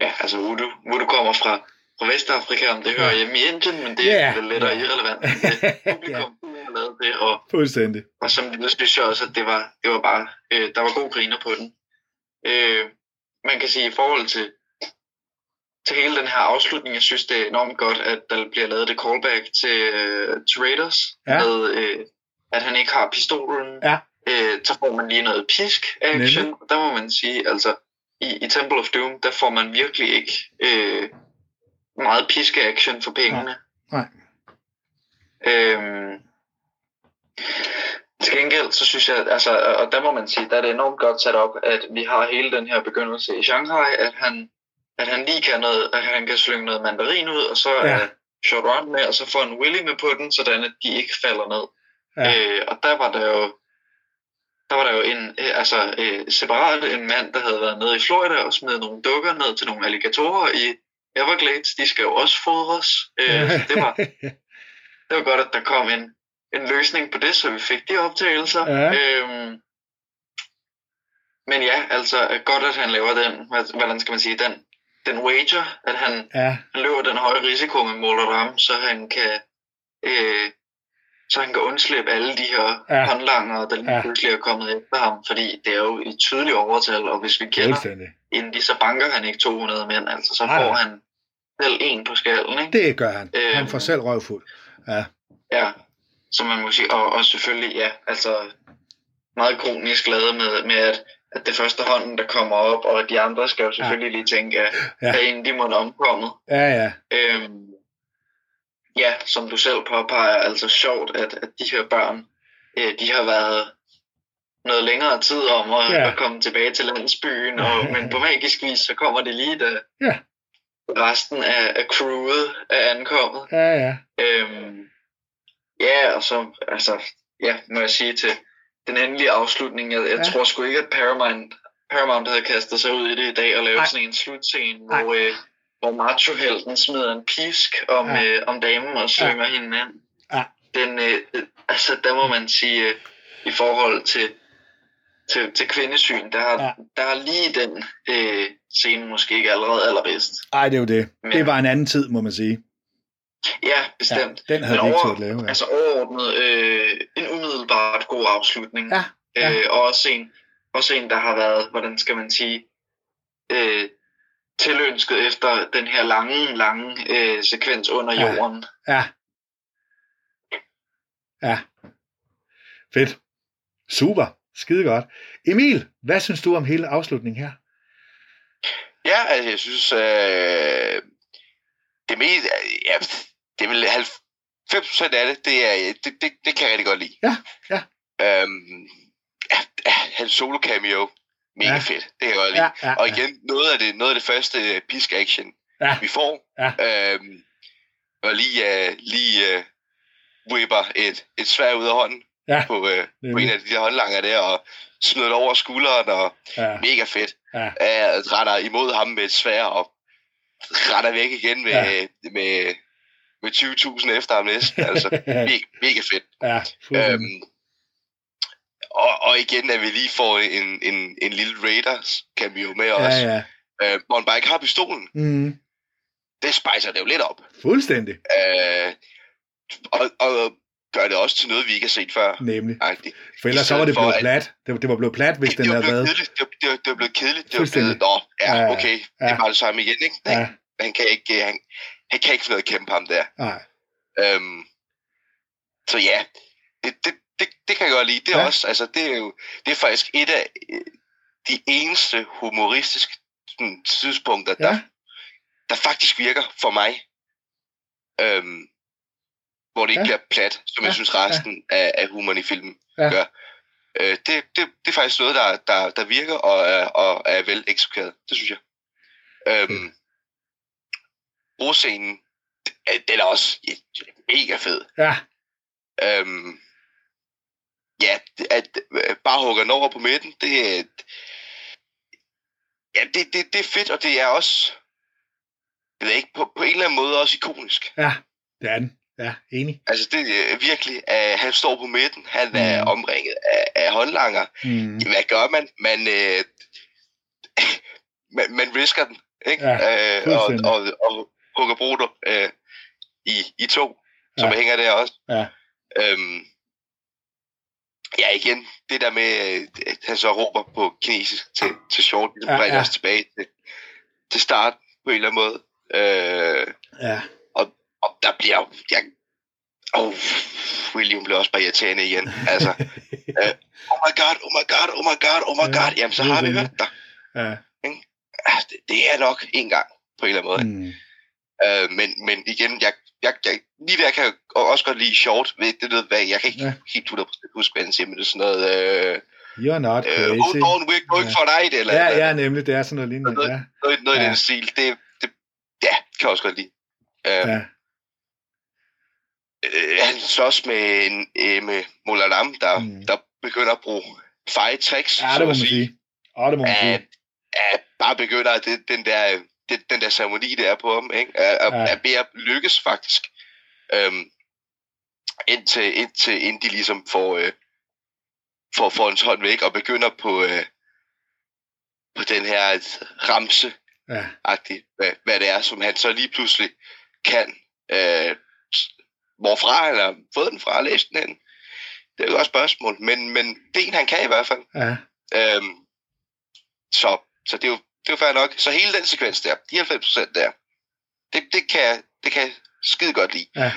ja, altså voodoo, voodoo kommer fra, fra Vestafrika, om det hører hjemme i Indien, men det Ja. er lidt irrelevant. Det (laughs) publikum har lavet det, og Fuldstændig. og som det synes jeg også, at det var, det var bare, øh, der var god griner på den. Øh, man kan sige i forhold til, til hele den her afslutning, jeg synes det er enormt godt, at der bliver lavet det callback til, øh, til Raiders, Ja. med øh, at han ikke har pistolen. Ja. Øh, så får man lige noget pisk-action. Der må man sige, altså i, i Temple of Doom, der får man virkelig ikke øh, meget pisk-action for pengene. Nej. Øhm, til gengæld, så synes jeg, altså, og der må man sige, der er det enormt godt sat op, at vi har hele den her begyndelse i Shanghai, at han, at han lige kan noget, at han kan slynge noget mandarin ud, og så Ja. er Short Round med, og så får en Willy med på den, sådan at de ikke falder ned. Ja. Øh, og der var der jo, der var der jo en, øh, altså øh, separat en mand, der havde været nede i Florida og smidt nogle dukker ned til nogle alligatorer i Everglades. De skal jo også fodres. Øh, det var, (laughs) det var godt, at der kom en, en løsning på det, så vi fik de optagelser. Ja. Øhm, men ja, altså godt, at han laver den, hvad- hvordan skal man sige, den, den wager, at han, ja, han løber den høje risiko med mål og ram, så han kan, øh, så han kan undslippe alle de her Ja. ja. håndlanger, der lige Ja. pludselig er kommet efter ham, fordi det er jo et tydeligt overtal, og hvis vi kender. Indy, så banker han ikke 200 mænd, altså så Nej, får han selv en på skallen, ikke? Det gør han. Han Øhm. får selv røvfuld. Ja, Ja, som man må sige. Og, og selvfølgelig, ja, altså meget kronisk lavet med, med at, at det første hånden, der kommer op, og de andre skal jo selvfølgelig ja. lige tænke, at Ja. er Indy må omkommet. ja, ja. Øhm, ja, som du selv påpeger, altså sjovt, at, at de her børn, øh, de har været noget længere tid om at, Ja. at komme tilbage til landsbyen, og, (laughs) men på magisk vis, så kommer det lige, da Ja. resten af, af crewet er ankommet. Ja, ja. Øhm, ja, og så, altså, ja, må jeg sige til den endelige afslutning, jeg, jeg Ja. tror sgu ikke, at Paramount, Paramount havde kastet sig ud i det i dag og lavet Nej. sådan en slutscene, hvor, øh, hvor macho-helten smider en pisk om, Ja. øh, om damen og synger ja. hende ind. Ja. Den, øh, altså, der må man sige, øh, i forhold til, til, til kvindesyn, der har, Ja. der har lige den øh, scene måske ikke allerede allerbedst. Ej, det er jo det. Men- Det var en anden tid, må man sige. Ja, bestemt. Ja, den havde Men de ikke over- turt lave. Ja. Altså overordnet øh, en umiddelbart god afslutning. Ja, ja. Øh, og også en, også en, der har været, hvordan skal man sige, øh, tilønsket efter den her lange, lange øh, sekvens under Ja. jorden. Ja. Ja. Fedt. Super. Skide godt. Emil, hvad synes du om hele afslutningen her? Ja, altså, jeg synes, øh, det mest, ja, det er vel 90% af det, det, er, det, det, det kan jeg rigtig godt lide. Ja, ja. Øhm, ja, hans solo cameo, mega Ja. ja. fedt, det kan jeg godt lide. Ja, ja, Og ja. igen, noget af det, noget af det første øh, pisk action, Ja. vi får, Ja. øhm, og lige, uh, lige uh, whipper et, et svær ud af hånden, Ja, på, øh, på en af de der håndlanger der, og smider det over skulderen, og ja, mega fedt. ja, Jeg retter imod ham med et svær, og retter væk igen med, Ja. ja. med, med 20.000 efter ham næsten. Altså, (laughs) mega, mega fedt. ja. Øhm, og, igen, at vi lige får en, en, en lille Raiders cameo med os, ja, ja. Øh, hvor han bare ikke har pistolen. Mm, Det spejser det jo lidt op. fuldstændig, Øh, og, og gør det også til noget, vi ikke har set før. nemlig. Agtigt. For ellers så var det blevet at- plat. Det, var- det var blevet plat, hvis Det, den det, var havde været... kedeligt. Det, var- det, var- det var blevet kedeligt. Det var blevet, nå, ja, Ja, ja. okay, det Ja. er bare det samme igen, ikke? Ja, Han kan ikke, han, han kan ikke finde noget at kæmpe ham der. nej, Øhm, så ja, det, det, det, det kan jeg godt lide. Det er Ja. også, altså det er jo, det er faktisk et af øh, de eneste humoristiske sådan, tidspunkter, Ja. der, der faktisk virker for mig. Øhm, hvor det ikke Ja. bliver plat, som ja. Jeg synes resten ja. af, af humoren i filmen Ja. gør. Øh, det, det, det er faktisk noget, der, der, der virker og er, og er vel eksekveret. Det synes jeg. Øhm, Broscenen, øh, den er også ja, mega fed. ja, Øhm, ja, at øh, bare hugger den over på midten, det er... Ja, det, det, det er fedt, og det er også... Jeg ved ikke, på, på en eller anden måde også ikonisk. ja, det er den. Ja, enig. Altså, det er virkelig... at han står på midten, han er Mm. omringet af, af håndlanger. Mm, Hvad gør man? Man, øh, man, man risker den, ikke? Ja, øh, og, fuldstændig. og, og hugger Brodo øh, i, i to, som ja. hænger der også. Ja. Øhm, ja, igen, det der med, øh, at han så råber på kinesisk til, til short, det bringer ja. ja. os tilbage til, til start på en eller anden måde. Øh, ja, og der bliver jo... Jeg, oh, William blev også bare irriterende igen. Altså, (laughs) øh, oh my god, oh my god, oh my god, oh my god. Jamen, så har vi hørt dig. ja. Ah, det, det er nok en gang, på en eller anden måde. Mm, Øh, men, men igen, jeg, jeg, jeg, lige der kan jeg også godt lide short. Ved, det ved, hvad, jeg kan ikke Ja. helt 100% huske, hvad han siger, men det er sådan noget... Øh, you're not øh, crazy. hold on, we're going Ja. for night, eller Ja, ja, nemlig. Det er sådan noget lignende. Ja, noget, noget Ja. i den stil. Det, det, ja, kan jeg også godt lide. Øh, ja, øh, han slås med, en, øh, med Molalam, der, Mm. der begynder at bruge feje tricks, ja, det må man sige. Ja, det må man sige. At, at bare begynder at det, den der det, den der ceremoni, der er på ham, ikke? Er, er, Ja. er ved at lykkes faktisk. Øhm, indtil, indtil inden de ligesom får, øh, får, får hans hånd væk og begynder på, øh, på den her ramse Ja, hvad, hvad det er, som han så lige pludselig kan. Øh, hvorfra han har fået den fra, læst den hen. Det er jo et godt spørgsmål, men, men det er en, han kan i hvert fald. ja, Øhm, så, så det er jo, det er jo fair nok. Så hele den sekvens der, de 90% der, det, det, kan, det kan skide godt lide. Ja.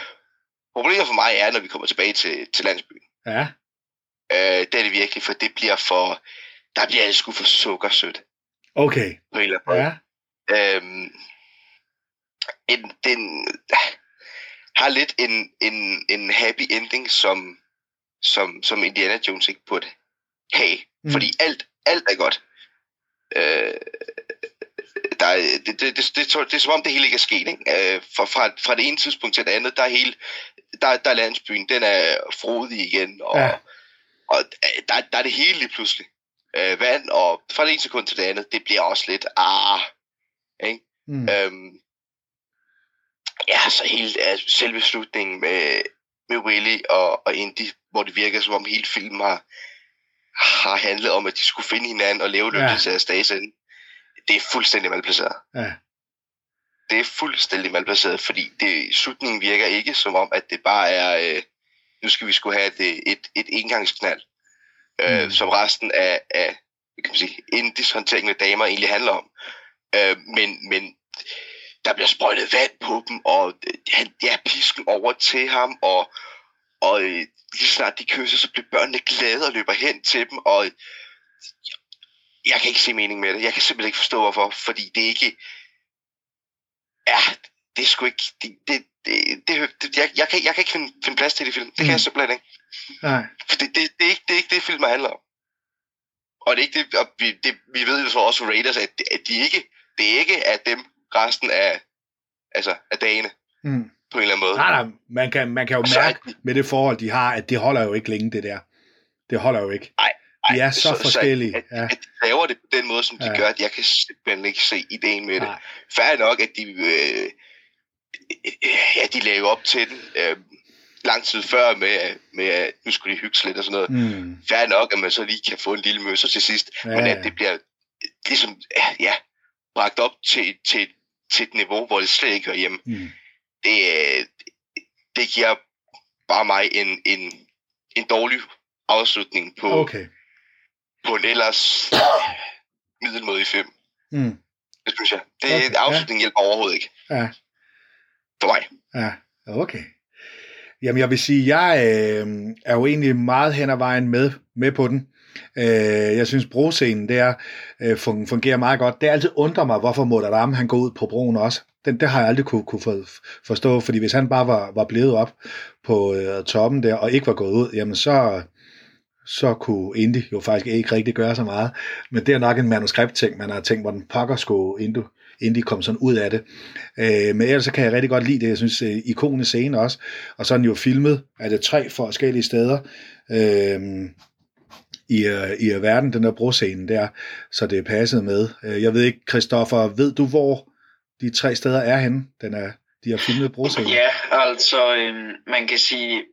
Problemet for mig er, når vi kommer tilbage til, til landsbyen. ja, Øh, det er det virkelig, for det bliver for, der bliver det sgu for sukkersødt okay. på en eller anden måde. Ja, Øhm, en, den har lidt en, en, en happy ending, som, som, som Indiana Jones ikke burde have. Mm. Fordi alt, alt er godt. Øh, der er, det, det, det, det, det, det er som om det hele ikke er sket. Ikke? Øh, for, fra, fra det ene tidspunkt til det andet, der er, hele, der, der er landsbyen, den er frodig igen, og, Ja. ja. og der, der er det hele lige pludselig. Øh, vand, og fra det ene sekund til det andet, det bliver også lidt, ah, ikke? mm, Øhm, ja, så hele altså, selve slutningen med, med Willy og, og Indy, hvor det virker som om hele filmen har, har handlet om, at de skulle finde hinanden og leve Ja. til deres dages ende. Det er fuldstændig malplaceret. ja, Det er fuldstændig malplaceret, fordi det, slutningen virker ikke som om, at det bare er, øh, nu skal vi skulle have et, et, et engangsknald, øh, Mm. som resten af, af kan man sige, Indis håndtering med damer egentlig handler om. Øh, men, men der bliver sprøjtet vand på dem, og øh, han, ja, pisken over til ham, og, og øh, lige snart de kysser, så bliver børnene glade og løber hen til dem, og jeg kan ikke se mening med det. Jeg kan simpelthen ikke forstå, hvorfor, fordi det er ikke... Ja, det er sgu ikke... Det, det, det, det, jeg, jeg, kan, jeg kan ikke finde, finde plads til det film. Det kan Mm. jeg simpelthen ikke. nej, For det, det, det, er ikke, det er ikke det, filmen handler om. Og det er ikke det, og vi, det, vi ved jo så også Raiders, at, at de ikke, det er ikke af dem resten af, altså af dagene mm, på en eller anden måde. Nej, nej, man kan, man kan jo så mærke med det forhold, de har, at det holder jo ikke længe, det der. Det holder jo ikke. Nej, De er så forskellige, at, ja. at de laver det på den måde, som de Ja. gør, at jeg kan simpelthen ikke se ideen med det. Nej. Færdig nok, at de, øh, ja, de lavede op til den øh, lang tid før med, med, at nu skulle de hygge lidt og sådan noget. Mm. Færdig nok, at man så lige kan få en lille møsser til sidst, Ja, men at det bliver ligesom, ja, bragt op til, til, til et niveau, hvor det slet ikke hører hjemme. Mm. Det, øh, det giver bare mig en, en, en dårlig afslutning på, Okay. på en ellers middelmådig film. Mm. Det synes jeg. Det, Okay, afslutningen hjælper overhovedet ikke. Ja. For mig. Ja, okay. Jamen, jeg vil sige, jeg øh, er jo egentlig meget hen ad vejen med, med på den. Øh, jeg synes, broscenen der øh, fun- fungerer meget godt. Det altid undrer mig, hvorfor Modaram han går ud på broen også. Den, det har jeg aldrig kunne, kunne for, forstå, fordi hvis han bare var, var blevet op på øh, toppen der, og ikke var gået ud, jamen så, så kunne Indy jo faktisk ikke rigtig gøre så meget. Men det er nok en manuskriptting, man har tænkt, hvordan pokker skulle Indy, Indy komme sådan ud af det. Øh, men ellers så kan jeg rigtig godt lide det. Jeg synes, øh, ikonisk scene også. Og så er den jo filmet af det tre forskellige steder øh, i, øh, i verden, den der broscene der, så det er passet med. Øh, jeg ved ikke, Christoffer, ved du, hvor de tre steder er henne? Den er, de har filmet broscenen. Ja, altså, øhm, man kan sige,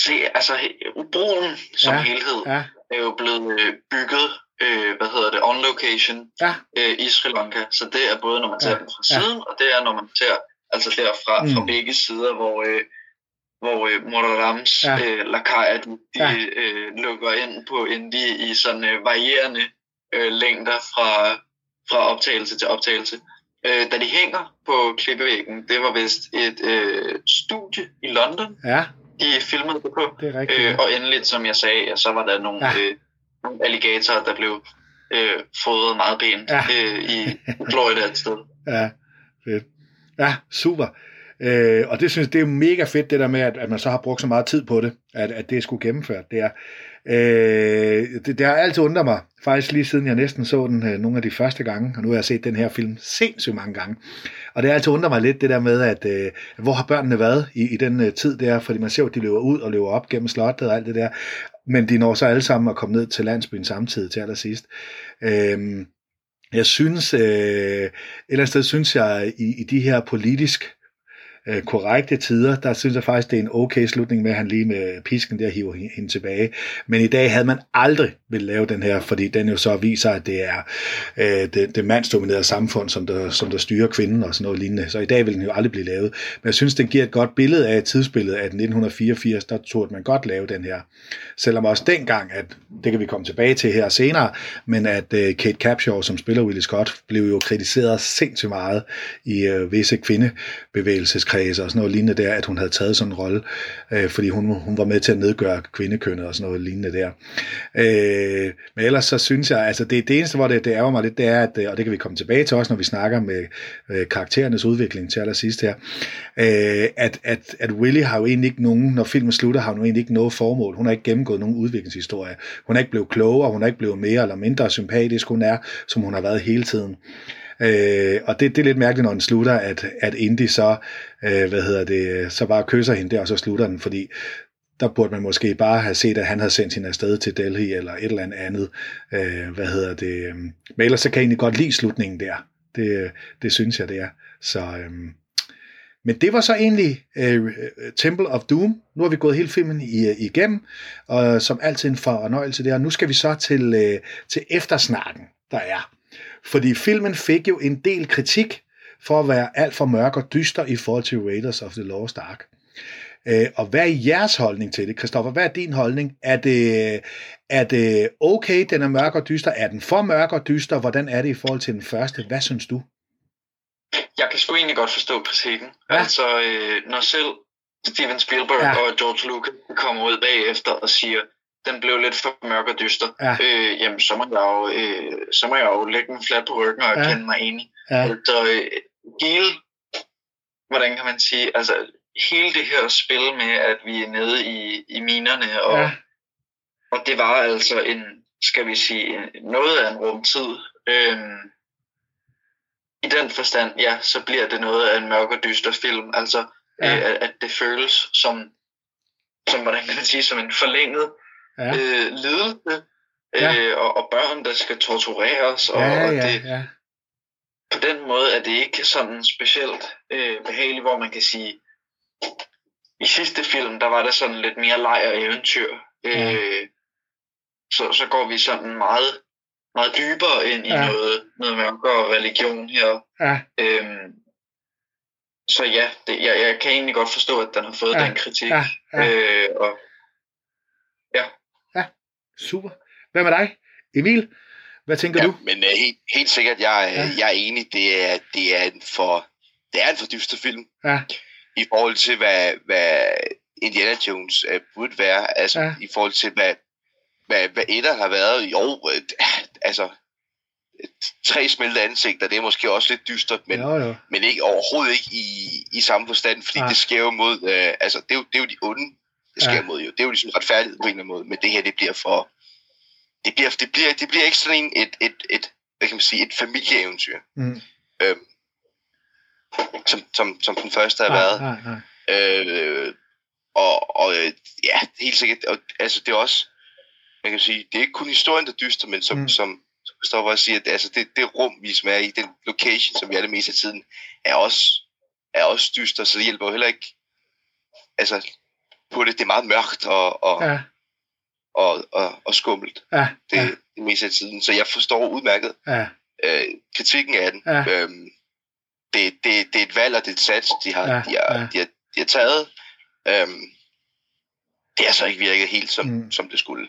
se, altså, broen som Ja, ja, helhed Ja, er jo blevet øh, bygget, øh, hvad hedder det, on location ja, øh, i Sri Lanka. Så det er både, når man ser Ja, ja, den fra ja. siden, og det er, når man ser, altså derfra, mm. fra begge sider, hvor, øh, hvor øh, Morarams Ja. ja. øh, lakajer, de, de Ja. ja. øh, lukker ind på Indie i sådan øh, varierende øh, længder fra, fra optagelse til optagelse. Øh, da de hænger på klippevæggen, det var vist et øh, studie i London, ja, de filmede det på. det er rigtigt. Øh, og endeligt, som jeg sagde, ja, så var der nogle, Ja. øh, nogle alligatorer, der blev øh, fodret meget Ja. ja. øh, i Florida et sted. (laughs) Ja, fedt. Ja, super. Øh, og det synes det er mega fedt, det der med, at, at man så har brugt så meget tid på det, at, at det skulle gennemført. Det er, øh, det, det har altid undret mig, faktisk lige siden jeg næsten så den øh, nogle af de første gange, og nu har jeg set den her film sindssygt mange gange. Og det har altid undret mig lidt, det der med, at øh, hvor har børnene været i, i den øh, tid der, fordi man ser at de løber ud og løber op gennem slottet og alt det der, men de når så alle sammen at komme ned til landsbyen samtidig til allersidst. Øh, jeg synes, øh, et eller andet sted synes jeg, i, i de her politisk øh, korrekte tider, der synes jeg faktisk, det er en okay slutning med, at han lige med pisken der hiver hende, tilbage. Men i dag havde man aldrig vil lave den her, fordi den jo så viser, at det er øh, det, det mandsdominerede samfund, som der, som der styrer kvinden og sådan noget lignende. Så i dag vil den jo aldrig blive lavet. Men jeg synes, den giver et godt billede af tidsbilledet af 1984, der tog man godt lave den her. Selvom også dengang, at det kan vi komme tilbage til her senere, men at øh, Kate Capshaw, som spiller Willie Scott, blev jo kritiseret sindssygt meget i øh, visse kvindebevægelseskredse og sådan noget lignende der, at hun havde taget sådan en rolle, øh, fordi hun, hun var med til at nedgøre kvindekønnet og sådan noget lignende der. Øh, men ellers så synes jeg, altså det, det eneste, hvor det, det ærger mig lidt, det er, at, øh, og det kan vi komme tilbage til også, når vi snakker med øh, karakterernes udvikling til allersidst her, øh, at, at, at Willy har jo egentlig ikke nogen, når filmen slutter, har hun jo egentlig ikke noget formål. Hun har ikke gennemgået nogen udviklingshistorie. Hun er ikke blevet klogere, hun er ikke blevet mere eller mindre sympatisk, hun er, som hun har været hele tiden. Øh, og det, det er lidt mærkeligt, når den slutter, at, at Indy så, øh, hvad hedder det, så bare kysser hende der, og så slutter den, fordi der burde man måske bare have set, at han havde sendt hende afsted til Delhi, eller et eller andet andet. Øh, hvad hedder det? Øh, men ellers så kan jeg egentlig godt lide slutningen der. Det, det synes jeg, det er. Så, øh, men det var så egentlig øh, Temple of Doom. Nu har vi gået hele filmen i, øh, igennem, og som altid en fornøjelse der. Nu skal vi så til, øh, til eftersnakken, der er. Fordi filmen fik jo en del kritik for at være alt for mørk og dyster i forhold til Raiders of the Lost Ark. Øh, og hvad er jeres holdning til det, Christoffer? Hvad er din holdning? Er det, er det okay, den er mørk og dyster? Er den for mørk og dyster? Hvordan er det i forhold til den første? Hvad synes du? Jeg kan sgu egentlig godt forstå kritikken. Ja. Altså, øh, når selv Steven Spielberg ja. og George Lucas kommer ud bagefter og siger, den blev lidt for mørk og dyster, Ja. øh, jamen så må, jeg jo, øh, så må jeg jo lægge mig fladt på ryggen og Ja. kende mig enig. Ja, Altså, øh, hele, hvordan kan man sige, altså hele det her spil med, at vi er nede i, i minerne, og, Ja. og det var altså en, skal vi sige, noget af en rumtid. Øhm, I den forstand, ja, så bliver det noget af en mørk og dyster film. Altså, ja. øh, at, at det føles som, som, hvordan kan man sige, som en forlænget Ja, øh, lidelse. Ja. Øh, og, og børn, der skal tortureres, og, ja, og ja, det, ja. på den måde er det ikke sådan specielt øh, behageligt, hvor man kan sige, i sidste film, der var der sådan lidt mere leg og eventyr. Ja. Øh, så, så går vi sådan meget, meget dybere ind i Ja. ja. noget, noget mørkere religion her. ja. Øhm, så ja, det, jeg, jeg kan egentlig godt forstå, at den har fået Ja, ja. den kritik. ja, ja. Øh, og Super. Hvad med dig? Emil? Hvad tænker Ja, du? men uh, helt, helt sikkert, jeg, Ja. ja. jeg er enig, det er, det er en for, det er en for dyster film, Ja, i forhold til, hvad, hvad Indiana Jones uh, burde være, altså Ja. ja. i forhold til, hvad, hvad, hvad etter har været, jo, øh, altså, tre smelte ansigter, det er måske også lidt dystert, men, jo, jo. men ikke overhovedet ikke i, i samme forstand, fordi. Nej. det sker jo mod, øh, altså det er, jo, det er jo de onde, det sker Ja. mod jo. Det er jo ligesom retfærdighed på en eller anden måde, men det her, det bliver for, det bliver, det bliver, det bliver ikke sådan en, et, et, et, hvad kan man sige, et familieeventyr, Mm. øhm, som, som, som den første har Nej, været. nej, nej. Øh, og, og øh, ja, helt sikkert, og, altså det er også, man kan sige, det er ikke kun historien, der er dyster, men som, Mm. mm. som, som Christoffer også siger, at altså det, det rum, vi som er i, den location, som vi er det meste af tiden, er også, er også dyster, så det hjælper jo heller ikke, altså på det, det er meget mørkt og, og, ja. Og, og, og skummelt, ja, det, ja, ja. det meste af tiden, så jeg forstår udmærket ja, øh, kritikken af den. Ja. Øhm, det, det, det er et valg, og det er et sats, de har, Ja, de har, ja. de har, de har taget. Øhm, det har så ikke virket helt, som, Mm. mm. som det skulle.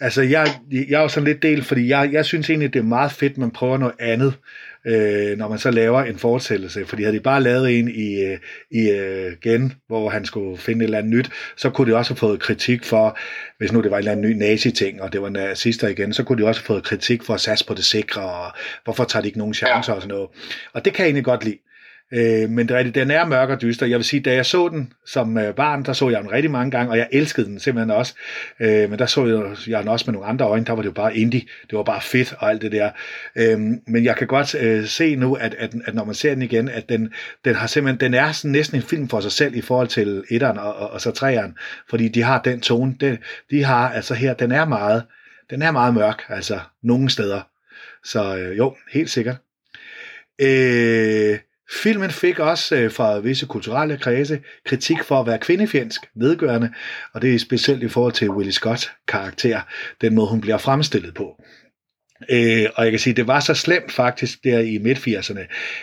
Altså, jeg, jeg er jo sådan lidt del, fordi jeg, jeg synes egentlig, det er meget fedt, at man prøver noget andet, øh, når man så laver en fortsættelse. Fordi havde de bare lavet en i, øh, i øh, gen, hvor han skulle finde et eller andet nyt, så kunne de også have fået kritik for, hvis nu det var en eller anden ny nazi-ting, og det var nazister igen, så kunne de også have fået kritik for at satse på det sikre, og hvorfor tager de ikke nogen chancer ja. og sådan noget. Og det kan jeg egentlig godt lide. Øh, men det er rigtigt, den er mørk og dyster. Jeg vil sige, da jeg så den som øh, barn, der så jeg den rigtig mange gange, og jeg elskede den simpelthen også. Øh, men der så jeg, jeg den også med nogle andre øjne, der var det jo bare indie. Det var bare fedt og alt det der. Øh, men jeg kan godt øh, se nu, at, at, at når man ser den igen, at den, den har simpelthen, den er sådan næsten en film for sig selv i forhold til etteren og, og, og så treeren, fordi de har den tone, De, de har, altså her, den er meget, den er meget mørk, altså nogle steder. Så øh, jo, helt sikkert. Øh, filmen fik også øh, fra visse kulturelle kredse kritik for at være kvindefjendsk, nedgørende, og det er specielt i forhold til Willie Scott karakter, den måde hun bliver fremstillet på. Øh, og jeg kan sige, det var så slemt faktisk der i midt-80'erne,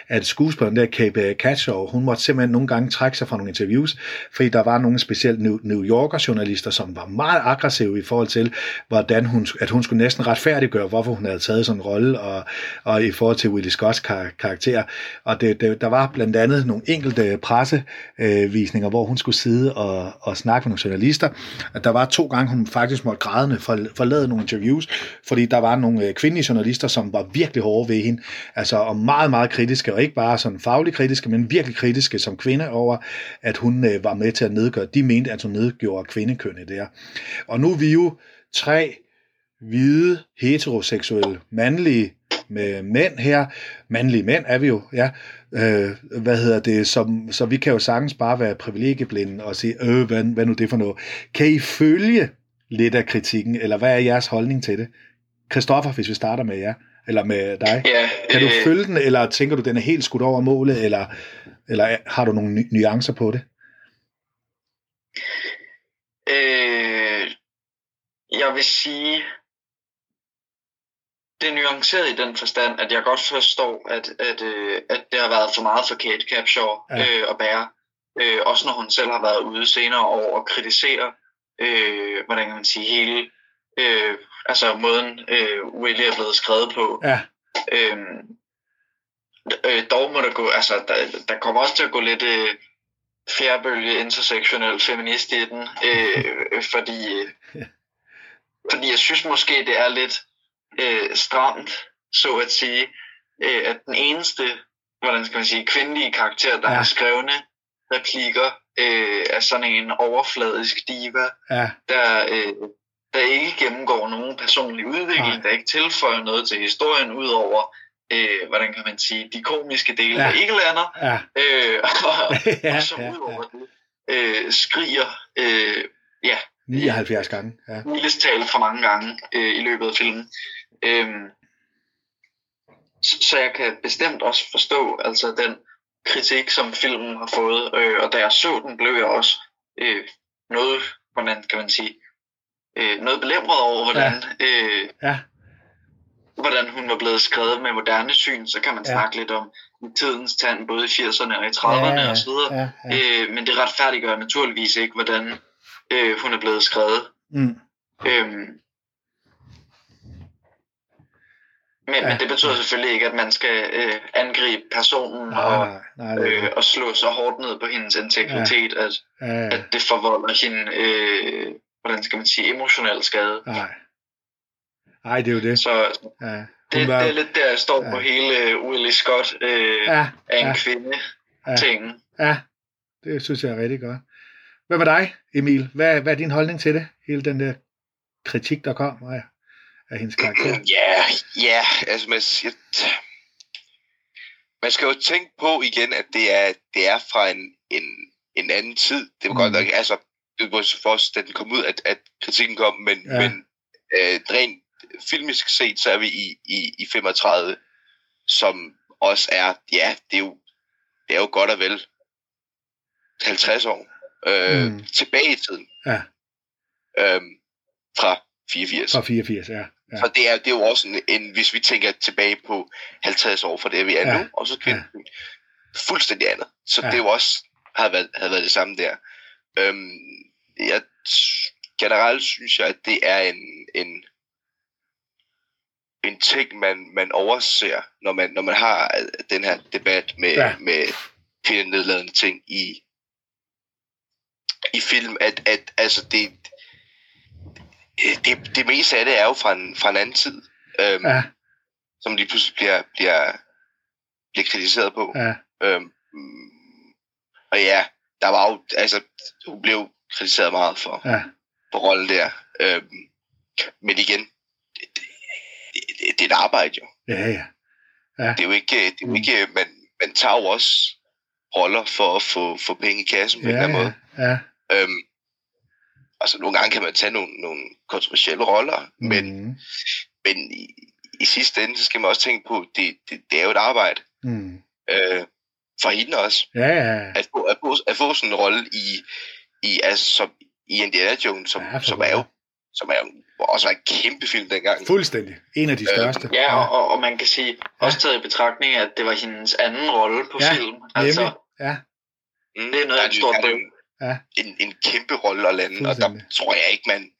at skuespilleren der, Kate Katshaw, hun måtte simpelthen nogle gange trække sig fra nogle interviews, fordi der var nogle specielt New, Yorker journalister, som var meget aggressive i forhold til, hvordan hun, at hun skulle næsten retfærdiggøre, hvorfor hun havde taget sådan en rolle, og, og i forhold til Willie Scotts kar- karakter. Og det, det, der var blandt andet nogle enkelte pressevisninger, hvor hun skulle sidde og, og snakke med nogle journalister. At der var to gange, hun faktisk måtte grædende forlade nogle interviews, fordi der var nogle øh, kvindelige journalister, som var virkelig hårde ved hende, altså og meget, meget kritiske, og ikke bare sådan fagligt kritiske, men virkelig kritiske som kvinde over, at hun øh, var med til at nedgøre, de mente, at hun nedgjorde kvindekønnet der. Og nu er vi jo tre hvide, heteroseksuelle, mandlige med mænd her. Mandlige mænd er vi jo, ja. Øh, hvad hedder det? Som, så vi kan jo sagtens bare være privilegieblinde og sige, øh, hvad, hvad nu det for noget? Kan I følge lidt af kritikken, eller hvad er jeres holdning til det? Christoffer, hvis vi starter med jer, eller med dig. Ja, Kan du øh, følge den, eller tænker du, den er helt skudt over målet, eller, eller har du nogle nu- nuancer på det? Øh, jeg vil sige, det er nuanceret i den forstand, at jeg godt forstår, at, at, øh, at det har været for meget for Kate Capshaw Ja. øh, at bære. Øh, også når hun selv har været ude senere over og kritisere, øh, hvordan kan man sige, hele øh, altså måden øh, Willie er blevet skrevet på. Ja, Øhm, øh, dog må der gå, altså der, der kommer også til at gå lidt øh, fjerbølge intersektionel feminist i den, øh, fordi, øh, fordi jeg synes måske det er lidt øh, stramt, så at sige, øh, at den eneste, hvordan skal man sige, kvindelige karakter, der ja. har skrevne replikker, øh, er sådan en overfladisk diva, ja, der, øh, der ikke gennemgår nogen personlig udvikling, Nej. Der ikke tilføjer noget til historien, udover øh, hvordan kan man sige, de komiske dele, Ja. ja. der ikke lander, Ja, øh, (laughs) og, ja, og så ja, udover det, øh, skriger, øh, ja, 79 gange. Ja. mildest talt for mange gange øh, i løbet af filmen. Øhm, så, så jeg kan bestemt også forstå altså den kritik, som filmen har fået, øh, og da jeg så den, blev jeg også øh, noget, hvordan kan man sige, øh, noget belemret over, hvordan, ja. øh, Ja, hvordan hun var blevet skrevet med moderne syn. Så kan man Ja. ja. snakke lidt om tidens tand, både i 80'erne og i 30'erne ja, og så videre. ja, ja. Øh, men det retfærdiggør naturligvis ikke, hvordan øh, hun er blevet skrevet. Mm. Øhm, men, Ja. ja. men det betyder selvfølgelig ikke, at man skal øh, angribe personen Nej, og, nej, nej, øh, og slå så hårdt ned på hendes integritet, ja. at, det. Ja, ja, at det forvolder hende, øh, hvordan skal man sige, emotionel skade. nej. Nej, det er jo det. Så Ja. det, var- det er lidt der, jeg står Ja. på hele Willie Scott øh, ja. Af en ja, kvinde Ja. ting. ja, det synes jeg er rigtig godt. Hvad med dig, Emil? Hvad, hvad er din holdning til det? Hele den der kritik, der kom af, af hendes karakter? (clears throat) Ja, ja, altså man, jeg, man skal jo tænke på igen, at det er, det er fra en, en, en anden tid. Det var mm. godt nok, altså, det var så først, da den kom ud, at, at kritikken kom, men, Ja. men øh, rent filmisk set, så er vi i, i, i 35, som også er, ja, det er jo, det er jo godt og vel 50 år øh, Mm. tilbage i tiden. Ja. Øhm, fra 84. Fra 84, ja. ja. Så det er, det er jo også en, en, hvis vi tænker tilbage på 50 år fra det, vi er Ja. nu, og så kvinden ja. fuldstændig andet. Så Ja. ja. det er jo også, havde været, havde været det samme der. Øhm, jeg, generelt synes jeg, at det er en, en, en ting, man, man overser, når man, når man har øh, den her debat med, Ja. med kvindenedladende ting i, i film, at, at altså det, det, det meste af det er jo fra en, fra en anden tid, øhm, Ja, som lige pludselig bliver, bliver, bliver kritiseret på. ja, Øhm, og ja, der var jo, altså, hun blev kritiseret meget for, ja, for rollen der. Øhm, men igen, det, det, det, det er et arbejde jo. ja, ja. Det er jo ikke, det er jo Mm. ikke man, man tager jo også roller for at få, få penge i kassen på en Ja, eller anden måde. ja, ja. Øhm, altså nogle gange kan man tage nogle, nogle kontroversielle roller, mm. men, men i, i sidste ende, så skal man også tænke på, det, det, det er jo et arbejde. mm. Øh, for hende også. Ja, ja, At få, at få, at få sådan en rolle i, i, altså, som, i Indiana Jones, som, Ja, som er jo som er jo også var en kæmpe film dengang. fuldstændig. En af de Øh, største. Ja, og, og, man kan sige, også taget i betragtning, at det var hendes anden rolle på Ja, film. Nemlig. Altså, Ja, Mm, det er noget der af der er bøv. Ja. En, en kæmpe rolle at lande, og der tror jeg ikke, man,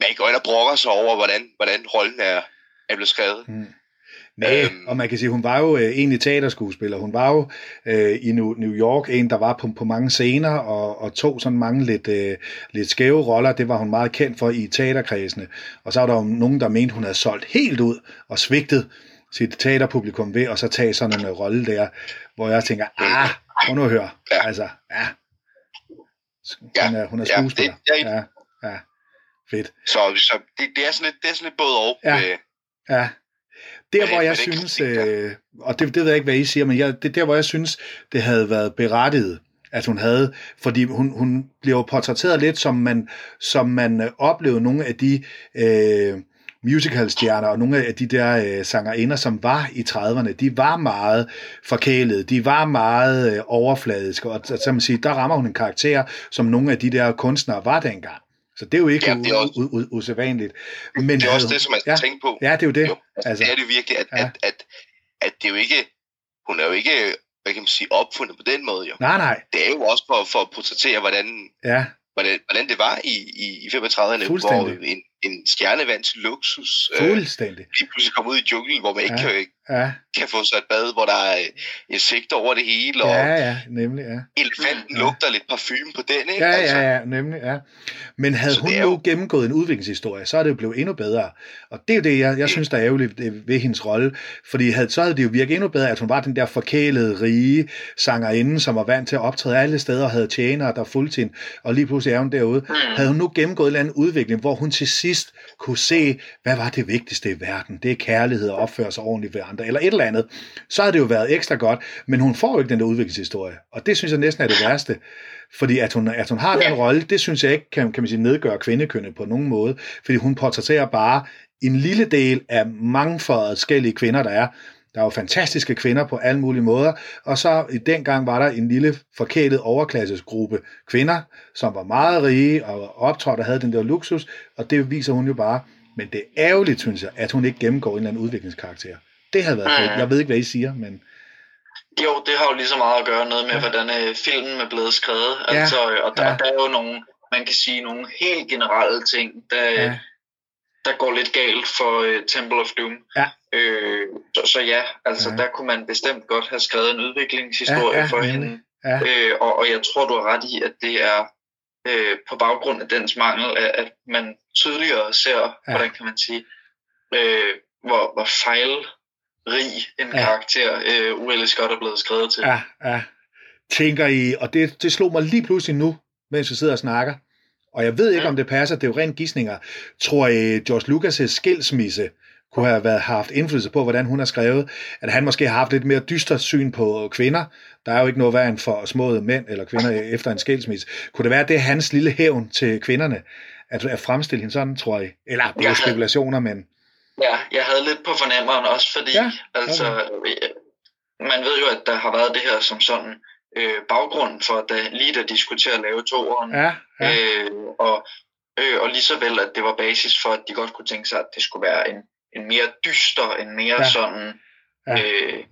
man går ind og brokker sig over, hvordan, hvordan rollen er, er blevet skrevet. Mm. Nej, Øhm. og man kan sige, hun var jo øh, egentlig teaterskuespiller. Hun var jo øh, i New, New York en, der var på, på mange scener og, og tog sådan mange lidt, øh, lidt skæve roller. Det var hun meget kendt for i teaterkredsene. Og så var der jo nogen, der mente, hun havde solgt helt ud og svigtet sit teaterpublikum ved at så tage sådan en øh, rolle der, hvor jeg tænker, ah, prøv nu at høre. Ja. Altså, ja. Hun Ja, er, hun er ja, skuespiller. det- jeg- Ja, ja. Fedt. Så, så det, det, er sådan lidt, det er sådan lidt både og. Ja. Øh, Ja. Der, hvor jeg synes, øh, og det, det ved jeg ikke, hvad I siger, men jeg, det er der, hvor jeg synes, det havde været berettiget, at hun havde, fordi hun, hun bliver jo portrætteret lidt, som man, som man øh, oplevede nogle af de øh, musicalstjerner og nogle af de der øh, sangerinder, som var i 30'erne, de var meget forkælede, de var meget øh, overfladiske, og så man sige, der rammer hun en karakter, som nogle af de der kunstnere var dengang. Så det er jo ikke Jamen, det er også- u- u- usædvanligt. Men det er også havde det, som man skal ja. tænke på. Ja, det er jo det. Jo, altså, Altså, det er det virkelig, at, ja. at, at, at det er jo ikke, hun er jo ikke, hvad kan man sige, opfundet på den måde jo. Nej, nej. Det er jo også for, for at portrættere, hvordan, Ja, hvordan, hvordan det var i, i, i 35'erne, hvor en, en stjerne vant til luksus øh, fuldstændig. lige pludselig kom ud i junglen, hvor man ikke Ja. kan, Ja, kan få sig et bad, hvor der er insekter over det hele, og ja, ja, nemlig, ja. elefanten Ja. lugter lidt parfume på den, ikke? Ja, altså, ja, ja, nemlig, ja. Men havde Så hun nu jo- gennemgået en udviklingshistorie, så er det jo blevet endnu bedre. Og det er jo det, jeg, jeg synes, der er ærgerligt ved hendes rolle. Fordi havde, så havde det jo virket endnu bedre, at hun var den der forkælede, rige sangerinde, som var vant til at optræde alle steder og havde tjenere, der fulgte hende. Og lige pludselig er hun derude. Mm. Havde hun nu gennemgået en eller anden udvikling, hvor hun til sidst kunne se, hvad var det vigtigste i verden? Det er kærlighed og opføre sig ordentligt ved andre, eller et eller andet, så havde det jo været ekstra godt, men hun får jo ikke den der udviklingshistorie, og det synes jeg næsten er det værste, fordi at hun, at hun har den rolle, det synes jeg ikke kan, kan man sige, nedgøre kvindekønnet på nogen måde, fordi hun portrætterer bare en lille del af mange forskellige kvinder, der er, der er jo fantastiske kvinder på alle mulige måder, og så i den gang var der en lille forkælet overklassesgruppe kvinder, som var meget rige og optrådte og havde den der luksus, og det viser hun jo bare. Men det er ærgerligt, synes jeg, at hun ikke gennemgår en eller anden udviklingskarakter. Det havde været fedt. Jeg ved ikke, hvad I siger, men... Jo, det har jo lige så meget at gøre noget med, ja. hvordan øh, filmen er blevet skrevet. Ja. Altså, og der, ja. der er jo nogle, man kan sige, nogle helt generelle ting, der, ja. der går lidt galt for uh, Temple of Doom. Ja. Øh, så, så ja, altså ja. der kunne man bestemt godt have skrevet en udviklingshistorie ja, ja, for hende. Ja. Øh, og, og jeg tror, du har ret i, at det er øh, på baggrund af dens mangel, at, at man tydeligere ser, ja. hvordan kan man sige, øh, hvor, hvor fejlrig en ja. karakter øh, U.L. Scott er blevet skrevet til. Ja, ja. Tænker I, og det, det slog mig lige pludselig nu, mens vi sidder og snakker, og jeg ved ikke, ja. om det passer, det er jo rent gissninger. Tror I, George Lucas' skilsmisse kunne have været, haft indflydelse på, hvordan hun har skrevet, at han måske har haft lidt mere dystert syn på kvinder. Der er jo ikke noget værd end for små mænd eller kvinder efter en skilsmisse. Kunne det være, at det er hans lille hævn til kvinderne, at, at fremstille hende sådan, tror jeg? Eller det er spekulationer, men... Ja, jeg havde lidt på fornemmeren også, fordi ja, altså, okay. man ved jo, at der har været det her som sådan øh, baggrund for, da, lige da de skulle til at lave toeren. Ja, ja. Øh, og, øh, og lige så vel, at det var basis for, at de godt kunne tænke sig, at det skulle være en en mere dyster, en mere ja. sådan, ja. Øh,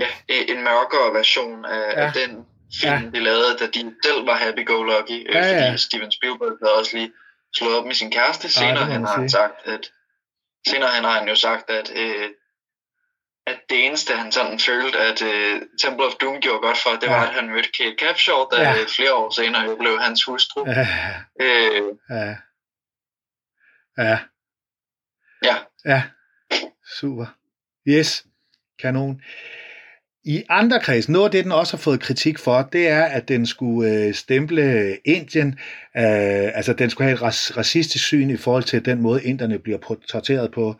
ja, en mørkere version af, ja. af den film, ja. de lavede, da de selv var happy-go-lucky, øh, ja, ja. fordi Steven Spielberg havde også lige slået op med sin kæreste. Senere ja, han har sagt, at senere han har han jo sagt, at øh, at det eneste, han sådan følte, at uh, Temple of Doom gjorde godt for, det ja. var, at han mødte Kate Capshaw, der ja. flere år senere blev hans hustru. Ja. Øh, ja. Ja. Ja. Ja, super. Yes, kanon. I andre kreds, noget af det, den også har fået kritik for, det er, at den skulle øh, stemple Indien, øh, altså den skulle have et racistisk syn i forhold til den måde, inderne bliver portrætteret på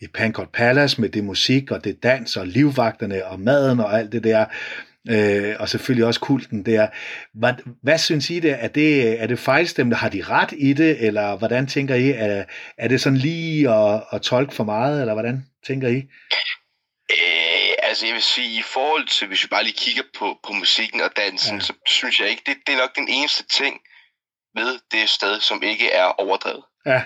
i Pankot Palace med det musik og det dans og livvagterne og maden og alt det der øh, og selvfølgelig også kulten der. Hvad, hvad synes I det? Er det, er det fejlstemte? Har de ret i det? Eller hvordan tænker I? Er, er det sådan lige at, at tolke for meget? Eller hvordan tænker I? Altså jeg vil sige, i forhold til, hvis vi bare lige kigger på, på musikken og dansen, ja. så synes jeg ikke, det, det er nok den eneste ting ved det sted, som ikke er overdrevet. Ja.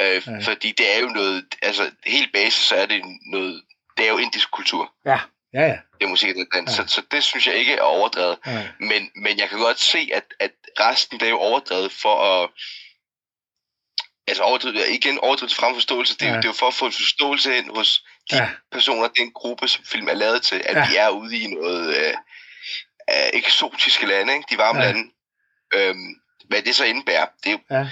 Øh, ja. Fordi det er jo noget, altså helt basis, så er det noget, det er jo indisk kultur. Ja. Ja, ja. Det er musik og dans. Ja. Så, så det synes jeg ikke er overdrevet. Ja. Men, men jeg kan godt se, at, at resten det er jo overdrevet for at... Altså overdrevet, igen overdrevet frem forståelse. Det, ja. det er jo for at få en forståelse ind hos de ja. personer, den gruppe, som film er lavet til, at ja. vi er ude i noget øh, øh, eksotiske lande, ikke? de varme ja. lande. Øhm, hvad det så indebærer, det er jo, ja.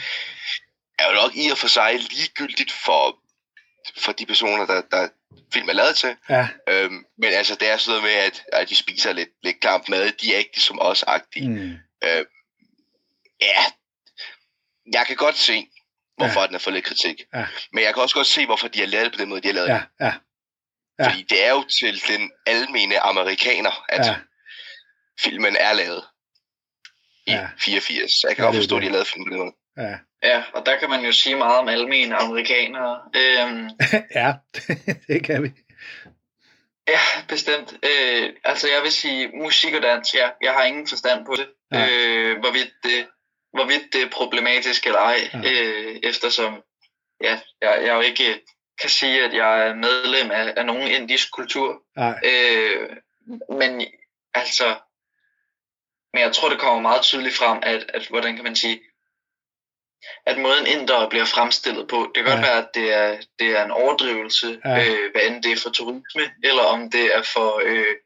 er jo nok i og for sig ligegyldigt for, for de personer, der, der, film er lavet til. Ja. Øhm, men altså, det er sådan noget med, at, at de spiser lidt, lidt klamp mad. De er ikke ligesom os agtige. Mm. Øhm, ja, jeg kan godt se, hvorfor ja. den har fået lidt kritik. Ja. Men jeg kan også godt se, hvorfor de har lavet det på den måde, de har lavet ja. det. Ja. Ja. Fordi det er jo til den almene amerikaner, at ja. filmen er lavet i ja. 84. Så jeg kan ja, godt forstå, at de har lavet filmen. Ja. Ja, og der kan man jo sige meget om almene amerikanere. Øhm, (laughs) ja, (laughs) det kan vi. Ja, bestemt. Øh, altså jeg vil sige, musik og dans, ja, jeg har ingen forstand på det. Ja. Øh, hvorvidt, det hvorvidt det er problematisk eller ej, ja. øh, eftersom ja, jeg, jeg jo ikke kan sige, at jeg er medlem af, af nogen indisk kultur. Øh, men altså, men jeg tror, det kommer meget tydeligt frem, at, at hvordan kan man sige, at måden indere bliver fremstillet på, det kan ja. godt være, at det er, det er en overdrivelse, ja. øh, hvad end det er for turisme, eller om det er for, øh,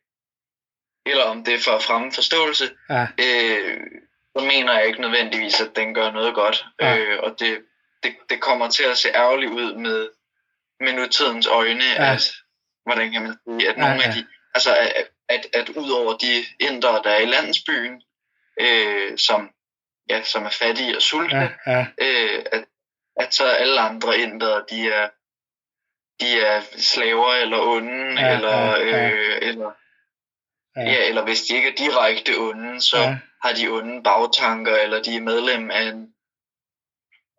eller om det er for at fremme forståelse, ja. øh, så mener jeg ikke nødvendigvis, at den gør noget godt. Ja. Øh, og det, det, det kommer til at se ærgerligt ud med, med nutidens øjne, ja. at, hvordan kan man sige, at nogle ja, ja. af de, altså at, at, at ud over de indere, der er i landsbyen, øh, som ja, som er fattige og sultne, ja, ja. Øh, at, at så alle andre indere, de er, de er slaver eller onde, Ja, eller, ja, ja. Øh, eller, Ja. ja, eller hvis de ikke er direkte onde, så Ja. ja. har de onde bagtanker, eller de er medlem af en,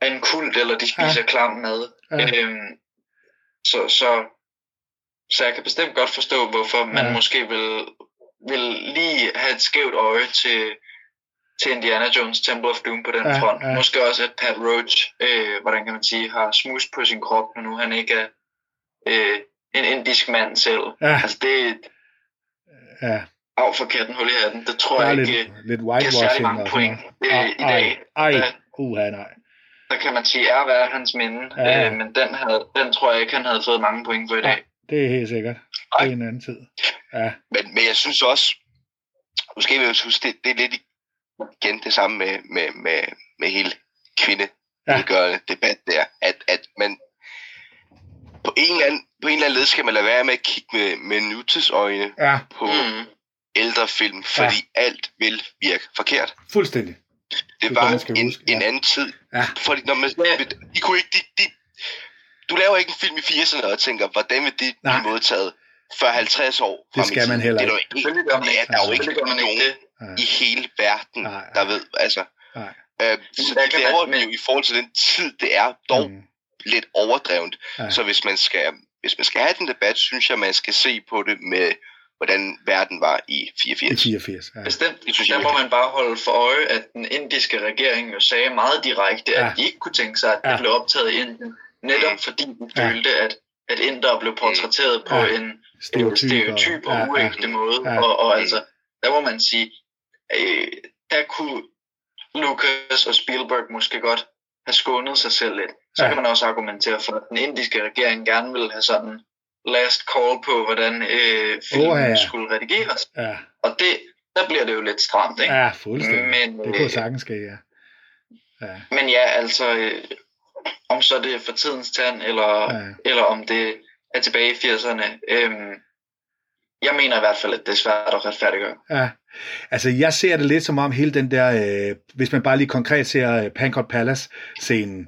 af en kult, eller de spiser ja. klam mad. Ja. Øhm, så, så, så jeg kan bestemt godt forstå, hvorfor man Ja. måske vil, vil lige have et skævt øje til, til Indiana Jones Temple of Doom på den Ja, front. ja. Måske også, at Pat Roach, øh, hvordan kan man sige, har smus på sin krop, når nu han ikke er øh, en indisk mand selv. Ja. Altså det Ja, af for katten hul i hatten. Det tror jeg lidt, ikke lidt giver særlig whitewashing mange point øh, i Ej, dag. Ej, ej, uha, nej. Kan man sige, er hvad hans minde. Ja. Ja. Øh, men den, havde, den tror jeg ikke, han havde fået mange point for i dag. Det er helt sikkert. Det er en anden tid. Ja, Men, men jeg synes også, måske vil jeg huske, det, det er lidt igen det samme med, med, med, med hele kvinde ja. debat der, at, at man på en, eller anden, på en eller anden led skal man lade være med at kigge med, med nutidsøjne ja på Mm. ældre film, fordi ja. alt vil virke forkert. fuldstændig. Det, Det er var det, en, huske, en ja. anden tid. Ja. Fordi når man, de kunne ikke, de, de, du laver ikke en film i 80'erne og tænker, hvordan vil det blive modtaget for 50 år Det skal man heller Det er ikke. der jo ikke, gør man det er, ikke, der er jo ikke ikke nogen det. i hele verden, Nej, nej. der ved, altså. Nej. Øh, så der det kan laver man- jo i forhold til den tid, det er dog Mm. lidt overdrevent. Ja. Så hvis man skal hvis man skal have den debat, synes jeg, man skal se på det med, hvordan verden var i I 84. 84. Ja. Bestemt. Det synes Der må man bare holde for øje, at den indiske regering jo sagde meget direkte, Ja. at de ikke kunne tænke sig, at det Ja. blev optaget i Indien. Netop fordi de Ja. følte, at, at indere blev portrætteret på Ja. en Stereotyp. stereotyp og ja, ja. uægte måde. Ja. Og, og altså, der må man sige, øh, der kunne Lucas og Spielberg måske godt have skånet sig selv lidt. Så Ja. ja. kan man også argumentere for, at den indiske regering gerne vil have sådan last call på, hvordan øh, filmen Åh, ja, skulle redigeres. Ja, Og det, der bliver det jo lidt stramt, ikke? ja, fuldstændig. Men, Det kunne øh, sagtens ske, ja. Ja, Men ja, altså, øh, om så det er for tidens tand, eller, Ja. eller om det er tilbage i 80'erne. Øhm, jeg mener i hvert fald, at det er svært at retfærdiggøre. ja. Altså, jeg ser det lidt som om hele den der, øh, hvis man bare lige konkret ser øh, Pankot Palace-scenen,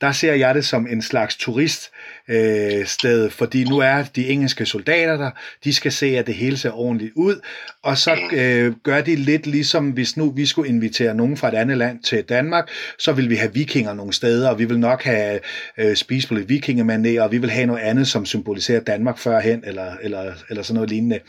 der ser jeg det som en slags turist øh, sted, fordi nu er de engelske soldater der, de skal se, at det hele ser ordentligt ud, og så øh, gør de lidt ligesom, hvis nu vi skulle invitere nogen fra et andet land til Danmark, så vil vi have vikinger nogle steder, og vi vil nok have øh, spise på lidt vikingemané, og vi vil have noget andet, som symboliserer Danmark førhen, eller, eller, eller sådan noget lignende.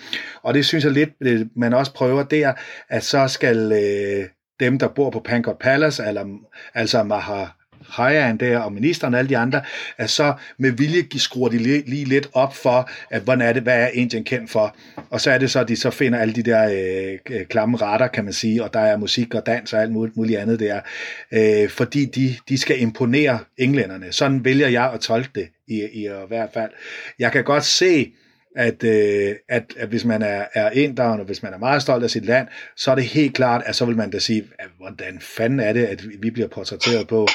Og det synes jeg lidt, øh, man også prøver der, at så skal øh, dem, der bor på Pankot Palace, eller, altså Maha Hayan der, og ministeren og alle de andre, at så med vilje skruer de lige, lige lidt op for, at hvordan er det, hvad er Indien kendt for? Og så er det så, at de så finder alle de der øh, øh klamme retter, kan man sige, og der er musik og dans og alt muligt, muligt andet der, øh, fordi de, de skal imponere englænderne. Sådan vælger jeg at tolke det i, i, i hvert fald. Jeg kan godt se, at, øh, at, at hvis man er, er inderen, og hvis man er meget stolt af sit land, så er det helt klart, at så vil man da sige, at hvordan fanden er det, at vi bliver portrætteret på.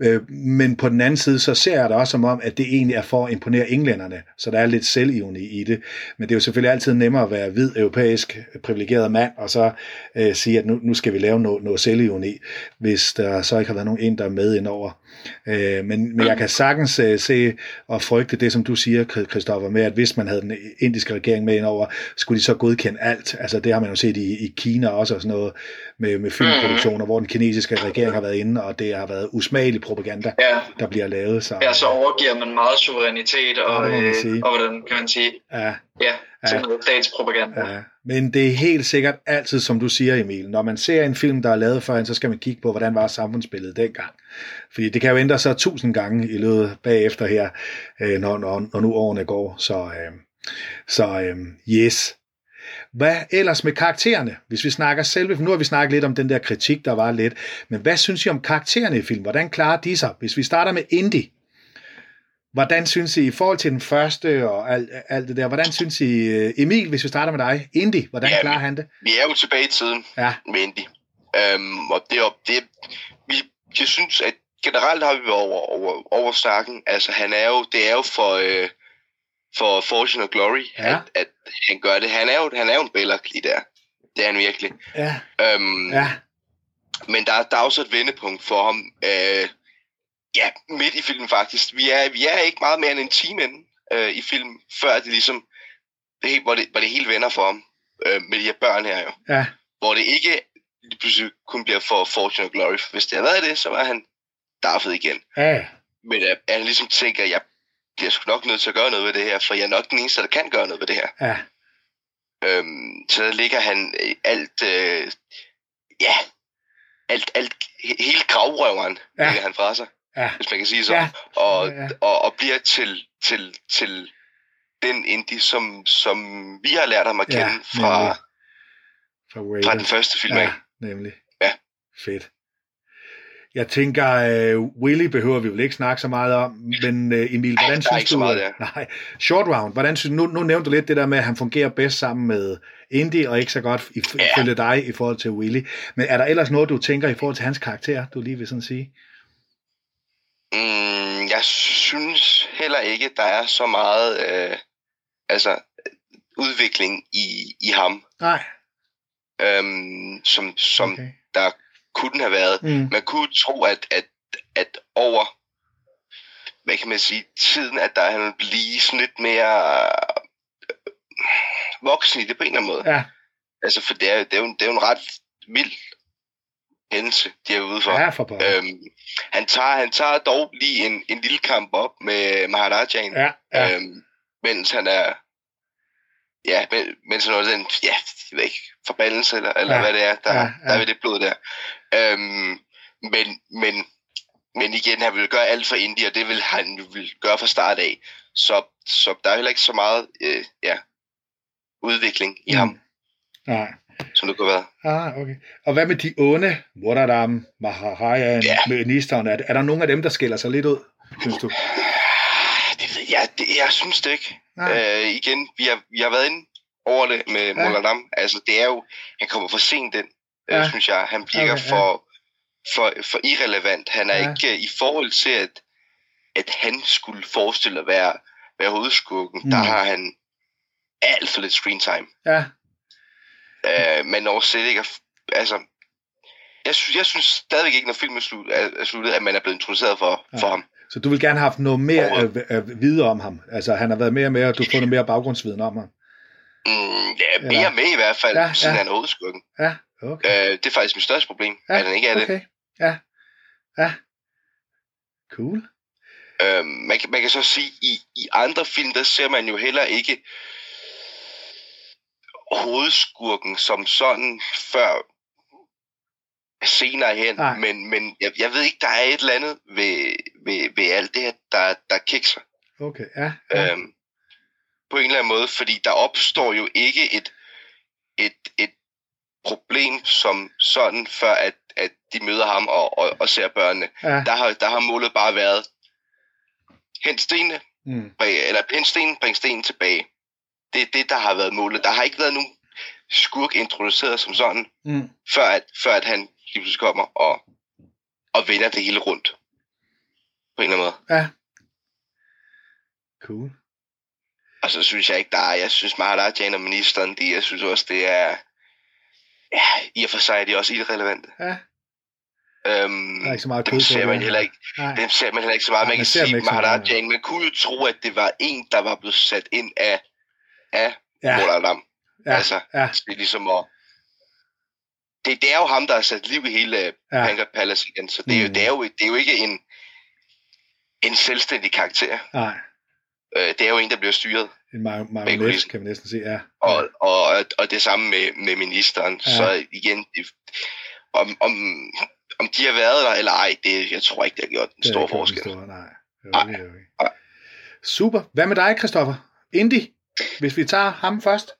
Øh, men på den anden side, så ser jeg det også som om, at det egentlig er for at imponere englænderne, så der er lidt selvironi i det. Men det er jo selvfølgelig altid nemmere at være hvid, europæisk, privilegeret mand, og så øh, sige, at nu, nu skal vi lave noget, noget selvironi, hvis der så ikke har været nogen ind, der er med indover. Øh, men, men jeg kan sagtens øh, se og frygte det, som du siger, Christoffer, med, at hvis man havde den indiske regering med indover, skulle de så godkende alt. Altså det har man jo set i, i Kina også, og sådan noget med, med filmproduktioner, hvor den kinesiske regering har været inde, og det har været usmagelig propaganda, Ja, der bliver lavet. Så, ja så overgiver man meget suverænitet, og, Ja, øh, og hvordan kan man sige, ja, ja, til Ja. noget statspropaganda. Ja, men det er helt sikkert altid, som du siger, Emil. Når man ser en film, der er lavet førhen, så skal man kigge på, hvordan var samfundsbilledet dengang. Fordi det kan jo ændre sig tusind gange i løbet bagefter her, øh, når, når, når nu årene går. Så, øh, så øh, yes. Hvad ellers med karaktererne? Hvis vi snakker selve, for nu har vi snakket lidt om den der kritik, der var lidt. Men hvad synes I om karaktererne i filmen? Hvordan klarer de sig? Hvis vi starter med Indy. Hvordan synes I, i forhold til den første og alt, alt det der, hvordan synes I, øh, Emil, hvis vi starter med dig, Indy, hvordan Ja, klarer han det? Vi er jo tilbage i tiden Ja, med Indy. Øhm, og det er, det, vi, jeg synes, at generelt har vi været over, over, over snakken. Altså, han er jo, det er jo for, øh, for Fortune og Glory, Ja. at, at han gør det. Han er jo, han er jo en Belloc lige der. Det er han virkelig. ja, Øhm, ja, Men der, der er også et vendepunkt for ham. Øh, ja, midt i filmen faktisk. Vi er, vi er ikke meget mere end en time inde. øh, i film, før det ligesom, det, helt- hvor, det, hvor det helt vender for ham, øh, med de her børn her jo. Ja, Hvor det ikke lige pludselig kun bliver for Fortune og Glory. Hvis det havde været det, så var han daffet igen. ja, Men at han ligesom tænker, jeg bliver sgu nok nødt til at gøre noget ved det her, for jeg er nok den eneste, der kan gøre noget ved det her. ja, Øhm, så der ligger han øh, alt, øh, ja, alt, alt, he- hele gravrøveren, Ja. ja. ligger han fra sig, ja, hvis man kan sige sådan. Ja. Og, Ja, ja. og, og bliver til, til, til den indie, som, som vi har lært ham at Ja, kende fra, nemlig. fra, Raiders. fra den første film af. Ja, nemlig. Ja. Fedt. Jeg tænker, uh, Willy behøver vi vel ikke snakke så meget om, men uh, Emil, hvordan er synes du... meget øh, der. Nej, Short Round, hvordan synes nu, nu nævnte du lidt det der med, at han fungerer bedst sammen med Indy, og ikke så godt i- Ja. ifølge dig i forhold til Willy. Men er der ellers noget, du tænker i forhold til hans karakter, du lige vil sådan sige? Mm, jeg synes heller ikke, der er så meget øh, altså, udvikling i, i ham, Nej. øhm, som, som Okay. der kunne have været. Mm. Man kunne tro, at, at, at over hvad kan man sige, tiden, at der han blive sådan lidt mere øh, voksen i det på en eller anden måde. Ja, Altså, for det er, det er, jo, en- det er jo en ret vild hændelse, de er ude for. ja for. Øhm, han, tager, han tager dog lige en, en lille kamp op med Maharajaen, Ja, ja, øhm, mens han er, ja, men, mens han er den, ja, jeg ved ikke, forbandelse, eller, eller Ja, hvad det er, der, ja. ja. der er ved det blod der. Øhm, men, men, men igen, han vil gøre alt for India, og det vil han vil gøre fra start af. Så, så der er heller ikke så meget øh, ja, udvikling i Mm. ham, nej. som det kunne være. Ah, okay. Og hvad med de onde, Mordadam, Maharaja, Ja. ministeren? Er, er der nogen af dem, der skiller sig lidt ud, synes du? Det ved jeg, det, jeg synes det ikke. Nej. Øh, igen, vi har, vi har været inde over det med Ja. Moladam. Altså, det er jo, han kommer for sent ind, Ja. synes jeg. Han virker Okay, okay, ja. for, for, for irrelevant. Han er Ja. ikke, øh, i forhold til, at, at han skulle forestille at være, være hovedskurken, Mm. der har han alt for lidt screen time. Ja, Øh, men når slet ikke, er altså, jeg synes, jeg synes stadigvæk ikke, når filmen er, slut, er, sluttet, at man er blevet introduceret for, Ja. for ham. så du vil gerne have haft noget mere øh, Overhovedet. øh, vide om ham. Altså, han har været mere med, og du har fået noget mere baggrundsviden om ham. Mm, ja, mere Eller- med i hvert fald, Ja, siden ja. han er hovedskurken. Ja, okay. Øh, det er faktisk mit største problem, Ja, at han ikke er det. okay. Ja, ja. Cool. Øh, man, kan, man kan så sige, i, i andre film, der ser man jo heller ikke hovedskurken som sådan før senere hen, Nej. men, men jeg, jeg ved ikke, der er et eller andet ved, ved, ved alt det her, der, der kikser. Okay, ja. Ja. Øhm, på en eller anden måde, fordi der opstår jo ikke et problem som sådan, før at, at de møder ham og, og, og ser børnene. ja. Der har, der har målet bare været, hent stenene, Mm. bring, eller hent stenen, bring stenen tilbage. Det er det, der har været målet. Der har ikke været nogen skurk introduceret som sådan, Mm. før at, før at han lige pludselig kommer og, og vender det hele rundt. På en eller anden måde. Ja. Cool. Og så synes jeg ikke, der er, jeg synes Maharajan og ministeren, de, jeg synes også, det er, ja, i og for sig er de også irrelevante. Ja, Øhm, der er ikke så meget kød dem ser man heller ikke, Nej. dem ser man heller ikke så meget. Nej, Man kan sige, Maharajan, man kunne jo tro, at det var en, der var blevet sat ind af, af Ja, Moladam. ja, Altså, ja, det er ligesom at, det, det er jo ham, der har sat liv i hele Ja. ja. Pankrat Palace igen, så det er, jo, Mm. det, er jo, det er jo ikke en, en selvstændig karakter. nej. Øh, det er jo en, der bliver styret. En mar- marionet, kan man næsten sige, ja. Og, og, og det samme med, med ministeren. Ja. Så igen, det, om, om, om de har været der eller ej, det, jeg tror ikke, det har gjort en stor forskel. Store, nej. Okay. Nej. Super. Hvad med dig, Christoffer? Indy, hvis vi tager ham først.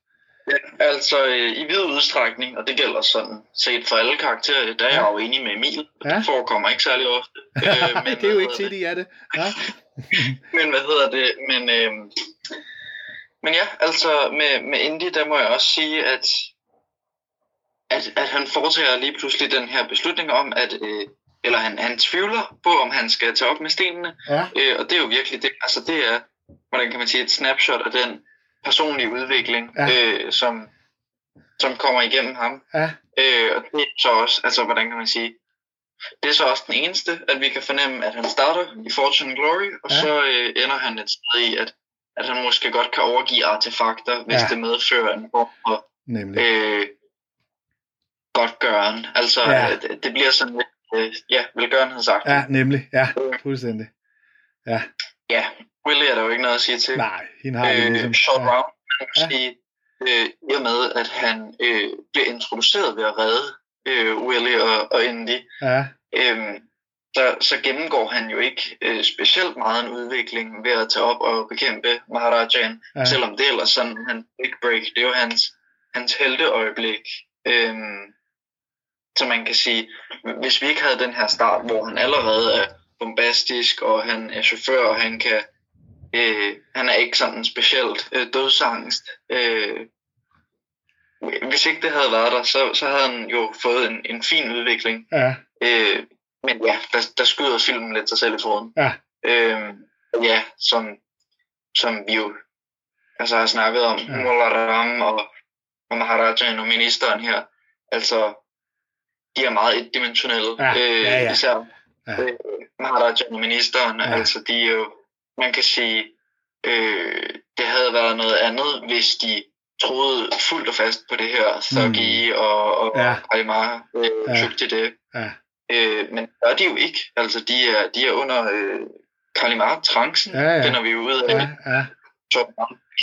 Ja, altså øh, i vid udstrækning, og det gælder sådan set for alle karakterer, der er jeg jo enig med Emil. Ja. Det forekommer ikke særlig ofte. (laughs) Øh, Nej, det er jo ikke tit, I er det. Ja. (laughs) Men hvad hedder det? Men, øh, men ja, altså med, med Indy, der må jeg også sige, at, at, at han foretager lige pludselig den her beslutning om, at øh, eller han, han tvivler på, om han skal tage op med stenene. ja. Øh, og det er jo virkelig det. Altså det er, hvordan kan man sige, et snapshot af den personlige udvikling, Ja. ja. øh, som, som kommer igennem ham. Ja. Øh, og det er så også, altså hvordan kan man sige, det er så også den eneste, at vi kan fornemme, at han starter i Fortune Glory, og Ja. ja. så øh, ender han et sted i, at, at han måske godt kan overgive artefakter, hvis Ja. det medfører en form for Nemlig. øh, godtgøren. Altså, Ja. ja. det, det bliver sådan lidt, øh, ja, velgørenhedsagt. Ja, nemlig. Ja, fuldstændig. ja, Willy er der jo ikke noget at sige til. Nej, hende har vi øh, ligesom. Short Ja. Round, man kan Ja. sige, øh, i og med, at han øh, bliver introduceret ved at redde øh, Willy og, og Indy, Ja, øhm, så, så gennemgår han jo ikke øh, specielt meget en udvikling ved at tage op og bekæmpe Maharajan, ja, selvom det er ellers sådan han big break, det er jo hans, hans helteøjeblik. Øhm, så man kan sige, hvis vi ikke havde den her start, hvor han allerede er bombastisk, og han er chauffør, og han kan øh, han er ikke sådan specielt øh, dødsangst. Øh, hvis ikke det havde været der, så, så havde han jo fået en, en fin udvikling. ja, Øh, men ja, der, der skyder filmen lidt sig selv i foden. Ja. Øh, ja, som, som vi jo altså har snakket om, Ja. Molaram og, og Maharajan og ministeren her, altså, de er meget etdimensionelle. Ja, øh, ja, ja. Især Ja. øh, Maharajan og ministeren, ja. altså de er jo, man kan sige, øh, det havde været noget andet, hvis de troede fuldt og fast på det her Thuggy og, og Mm. Ja. ja. Kalimar øh, Ja. ja. til det. ja, Øh, men det gør de jo ikke. Altså, de er, de er under øh, Kalimar-trancen, Ja, ja. finder vi jo ud af. ja, ja, Som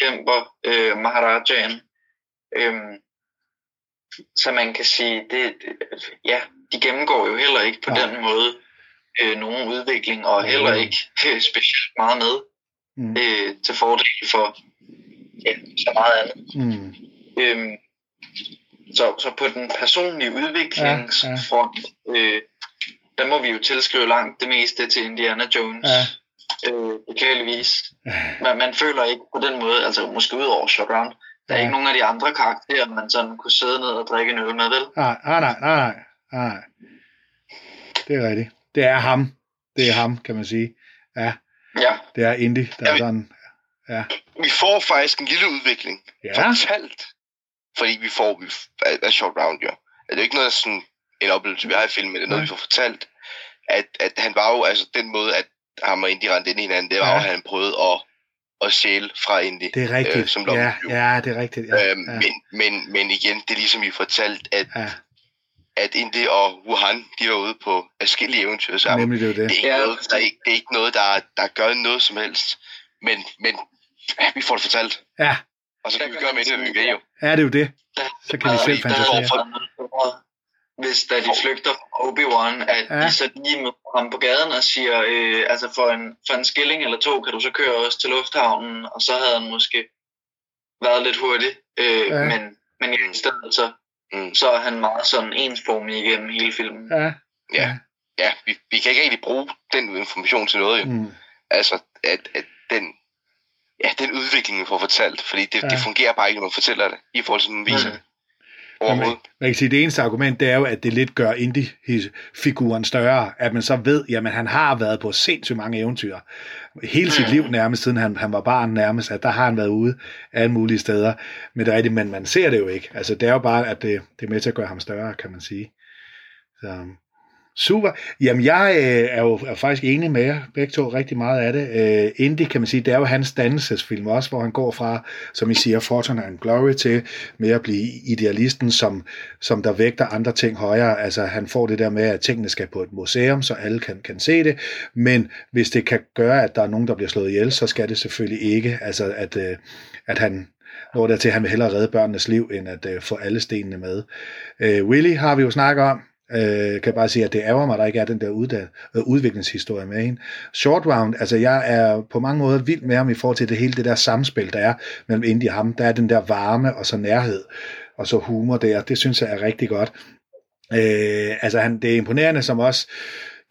kæmper øh, Maharajaen. Øhm, så man kan sige, det, det, ja, de gennemgår jo heller ikke på Nej. den måde øh, nogen udvikling, og heller ikke øh, specielt meget med mm, øh, til fordel for ja, så meget andet. mm, Øhm, så, så på den personlige udviklingsfront, øh, der må vi jo tilskrive langt det meste til Indiana Jones. Ja. Øh, beklageligvis. ja, Man, man føler ikke på den måde, altså måske ud over Shot Round, der er Ja. ikke nogen af de andre karakterer, man sådan kunne sidde ned og drikke en øl med, vel? nej, nej, nej, nej, nej. Det er rigtigt. Det er ham. Det er ham, kan man sige. Ja, Ja, det er Indy, der er Jamen. sådan. Vi får faktisk en lille udvikling. Ja, Fortalt. Fordi vi får vi af, Short Round, jo. Er det ikke noget sådan en oplevelse, vi har i filmen, det er noget, Nej. vi får fortalt. At, at han var jo, altså den måde, at ham og Indy rendte ind i hinanden, det var Ja. jo, at han prøvede at, at stjæle fra Indy. det er rigtigt. øh, som ja, ja, det er rigtigt. Ja, øhm, ja, men, men, men igen, det er ligesom vi fortalt, at, ja, at Indy og Wuhan, de var ude på forskellige eventyr sammen. nemlig det er det. Det er ikke, Ja. noget, der er ikke, det er ikke noget, der, der gør noget som helst. Men, men ja, vi får det fortalt. Ja, Og så kan vi gøre med det, hvad vi vil jo. ja, det er jo det. Så kan vi selv fantasere. Hvis da de flygter fra Obi-Wan, at Ja. de så lige møder ham på gaden og siger, øh, altså for en, for en skilling eller to, kan du så køre os til lufthavnen, og så havde han måske været lidt hurtig. Øh, ja. Men, men i stedet så, Mm. så er han meget sådan ensformig igennem hele filmen. Ja, Ja, ja vi, vi kan ikke rigtig bruge den information til noget jo. mm, Altså, at, at den, ja, den udvikling, vi får fortalt, fordi det, Ja. det fungerer bare ikke, når man fortæller det, i forhold til, når man viser Mm. det. Overhovedet. Man kan sige, at det eneste argument, det er jo, at det lidt gør Indy-figuren større, at man så ved, jamen han har været på sindssygt mange eventyr. Hele sit liv nærmest, siden han, han var barn nærmest, at der har han været ude alle mulige steder. Men det er rigtigt, men man ser det jo ikke. Altså det er jo bare, at det, det er med til at gøre ham større, kan man sige. Så, super. Jamen jeg øh, er jo er faktisk enig med jer, begge to, rigtig meget af det. Øh, Indy, kan man sige, det er jo hans dannelsesfilm også, hvor han går fra, som I siger, Fortune and Glory til med at blive idealisten, som, som der vægter andre ting højere. Altså han får det der med, at tingene skal på et museum, så alle kan, kan se det, men hvis det kan gøre, at der er nogen, der bliver slået ihjel, så skal det selvfølgelig ikke. Altså at, øh, at han når der til, at han vil hellere redde børnenes liv, end at øh, få alle stenene med. Øh, Willy har vi jo snakket om, øh, kan bare sige, at det ærger mig, at der ikke er den der udda- øh, udviklingshistorie med hende. Short Round, altså jeg er på mange måder vild med ham i forhold til det hele det der samspil, der er mellem Indy og ham. Der er den der varme og så nærhed, og så humor der. Det synes jeg er rigtig godt. Øh, altså han, det er imponerende som også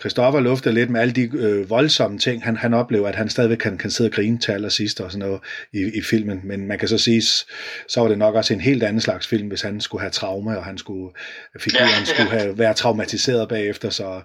Christoffer lufter lidt med alle de øh, voldsomme ting, han, han oplever, at han stadigvæk kan, kan sidde og grine til allersidst og sådan noget i, i filmen. Men man kan så sige, så var det nok også en helt anden slags film, hvis han skulle have traume, og han skulle, figuren Ja, ja. skulle have, være traumatiseret bagefter. Så,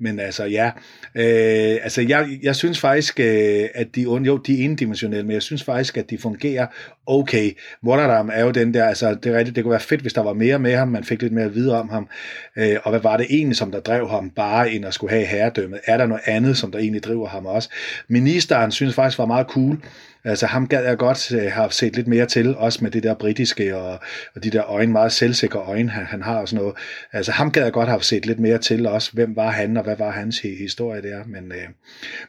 men altså ja, øh, altså jeg, jeg synes faktisk, øh, at de, jo, de er endimensionelle, men jeg synes faktisk, at de fungerer okay. Rotterdam er jo den der, altså det er rigtigt, det kunne være fedt, hvis der var mere med ham, man fik lidt mere at vide om ham, øh, og hvad var det egentlig, som der drev ham, bare end at skulle have herredømmet? Er der noget andet, som der egentlig driver ham også? Ministeren synes faktisk var meget cool, Altså ham gad jeg godt øh, have set lidt mere til, også med det der britiske og, og de der øjne, meget selvsikre øjne, han, han har og sådan noget. Altså ham gad jeg godt have set lidt mere til også, hvem var han og hvad var hans historie der. Men, øh,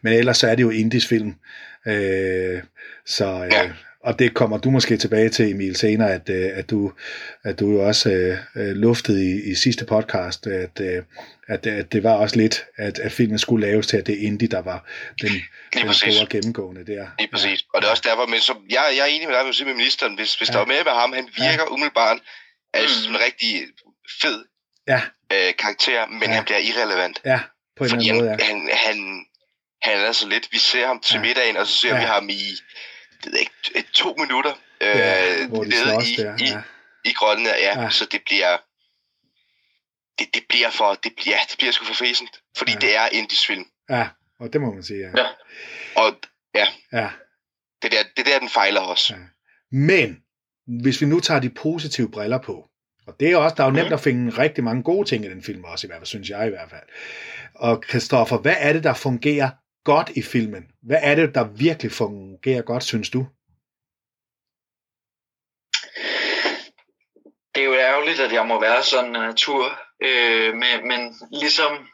men ellers så er det jo indisk film. Øh, så, øh, Ja og det kommer du måske tilbage til, Emil, senere, at, øh, at, du, at du jo også øh, øh, luftede i, i sidste podcast, at, øh, at, at det var også lidt, at, at filmen skulle laves til, at det indie, der var den, den store gennemgående der. Lige præcis. Og det er også derfor, men som, jeg, jeg er enig med dig, vil sige med ministeren, hvis, hvis Ja. der var mere med ham, han virker umiddelbart altså, Mm. som en rigtig fed Ja, øh, karakter, men Ja. han bliver irrelevant. ja, på en eller anden måde, han, ja. han, han, han er så lidt. Vi ser ham til Ja. middagen, og så ser Ja. vi ham i det ikke, et, to minutter øh, ja hvor de nede i, der. i, Ja, i grotten der, ja. Ja. Så det bliver... Det, det bliver for... Det bliver, det bliver sgu for fæsent. Fordi Ja. ja. det er indisk film. ja, og det må man sige, ja. Ja. Og ja, ja. det der, det der, den fejler også. Ja. Men, hvis vi nu tager de positive briller på, og det er også, der er jo nemt at finde rigtig mange gode ting i den film også, i hvert fald, synes jeg i hvert fald. Og Christoffer, hvad er det, der fungerer godt i filmen? Hvad er det, der virkelig fungerer godt, synes du? Det er jo ærgerligt, at jeg må være sådan en natur, øh, men, men ligesom,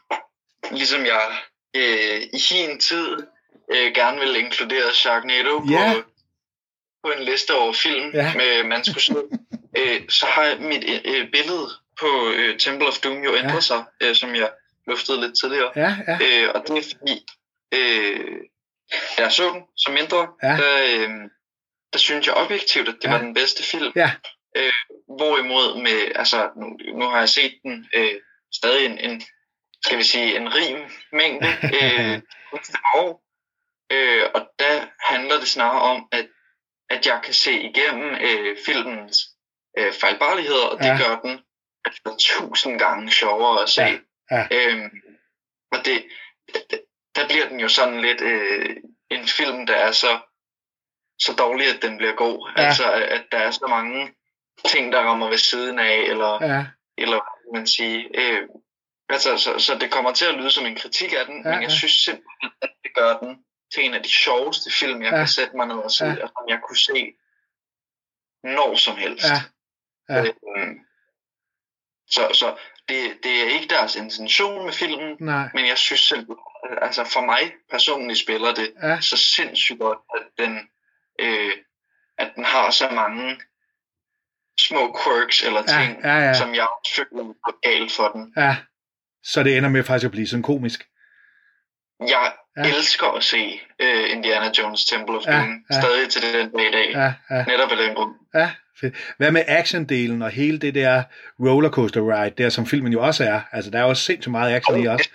ligesom jeg øh, i hin tid øh, gerne vil inkludere Sharknado på, Ja. på en liste over film, Ja. med, man skulle se, (laughs) øh, så har mit øh, billede på øh, Temple of Doom jo ændret Ja. sig, øh, som jeg luftede lidt tidligere. Ja, ja, Øh, og det er fordi, øh, da jeg så den som mindre, Ja. der, øh, der synes jeg objektivt, at det Ja. var den bedste film. Ja. Øh, hvorimod med, altså nu, nu har jeg set den øh, stadig en, en, skal vi sige, en rim mængde (laughs) øh, år. Øh, og der handler det snarere om, at, at jeg kan se igennem øh, filmens øh, fejlbarligheder, og det Ja. gør den altså, tusind gange sjovere at se. Ja. Ja. Øhm, og det, det, der bliver den jo sådan lidt øh, en film, der er så, så dårlig, at den bliver god. Ja. Altså, at der er så mange ting, der rammer ved siden af, eller, ja. eller hvad man sige. Øh, altså, så, så det kommer til at lyde som en kritik af den, Ja, men jeg ja. synes simpelthen, at det gør den til en af de sjoveste film, jeg Ja. kan sætte mig ned og se, Ja. og som jeg kunne se når som helst. ja, ja. Øhm, så så det, det er ikke deres intention med filmen, nej, men jeg synes simpelthen, altså for mig personligt spiller det ja, så sindssygt godt, at den, øh, at den har så mange små quirks eller ja, ting, ja, ja, som jeg føler går galt for den. ja. Så det ender med faktisk at blive sådan komisk. Jeg Ja. ja. elsker at se øh, Indiana Jones Temple of Ja, Doom, ja. stadig til den dag i dag, Ja, ja, netop af den grund. ja. Hvad med actiondelen og hele det der rollercoaster ride, der som filmen jo også er? Altså, der er jo sindssygt meget action i også.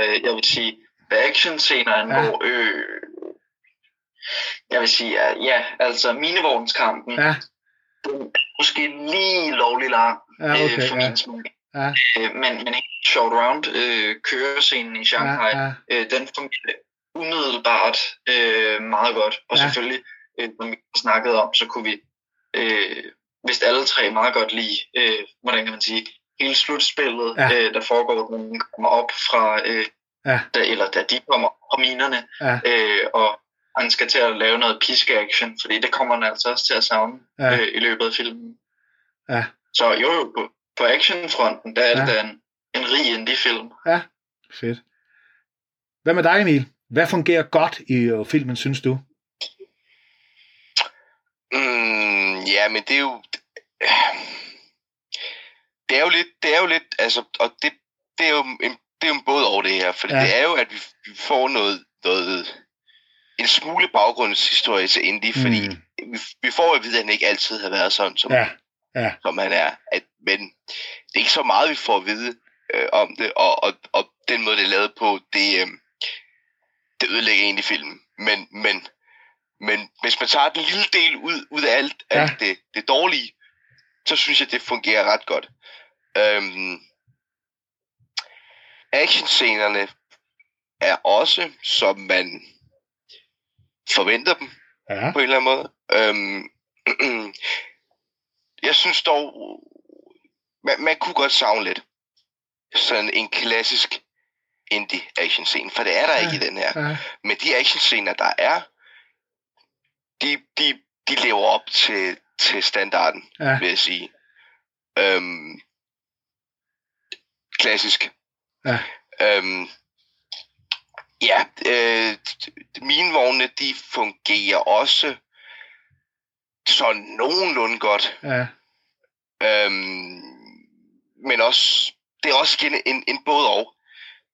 Øh, jeg vil sige, hvad action-scener angår, ja. øh, jeg vil sige, at ja, altså minevognskampen, Ja, den er måske lige lovlig lang ja, øh, okay, for ja, min smag. ja, Øh, men, men helt short round øh, kørescenen i Shanghai, ja, ja, øh, den fungerer umiddelbart øh, meget godt. Og Ja. ja. selvfølgelig, øh, som vi snakkede om, så kunne vi, øh, hvis alle tre meget godt lide, øh, hvordan kan man sige, hele slutspillet, Ja. ja. øh, der foregår, når man kommer op fra, øh, Ja. da, eller da de kommer fra minerne, Ja. øh, og han skal til at lave noget piske-action, fordi det kommer han altså også til at savne Ja. ja. øh, i løbet af filmen. Ja. Så jo, jo, på, på actionfronten, der er Ja. det en, en rig indie-film. fedt. Hvad med dig, Emil? Hvad fungerer godt i øh, filmen, synes du? Mm, ja, men det er jo... Det er jo lidt, det er jo lidt, altså, og det, det er jo en, det er jo en både over det her, for Ja. det er jo, at vi, vi får noget, noget, en smule baggrundshistorie til Indy, mm. fordi vi, vi får at vide, at han ikke altid har været sådan, som, Ja, ja, som han er. At, men det er ikke så meget, vi får at vide øh, om det, og, og, og den måde, det er lavet på, det, øh, det ødelægger egentlig filmen. Men, men, men hvis man tager den lille del ud, ud af alt, Ja. alt det, det dårlige, så synes jeg, det fungerer ret godt. Øhm, actionscenerne er også, som man forventer dem ja, på en eller anden måde. Øhm, (clears throat) jeg synes dog, man, man kunne godt savne lidt sådan en klassisk indie action scene, for det er der Ja. ikke i den her. Ja, Men de action scener, der er, de, de, de lever op til, til standarden, ja, vil jeg sige. Øhm, klassisk. Ja. Øhm, ja, øh, mine vogne, de fungerer også sådan nogenlunde godt. ja, Øhm, men også, det er også en, en både og.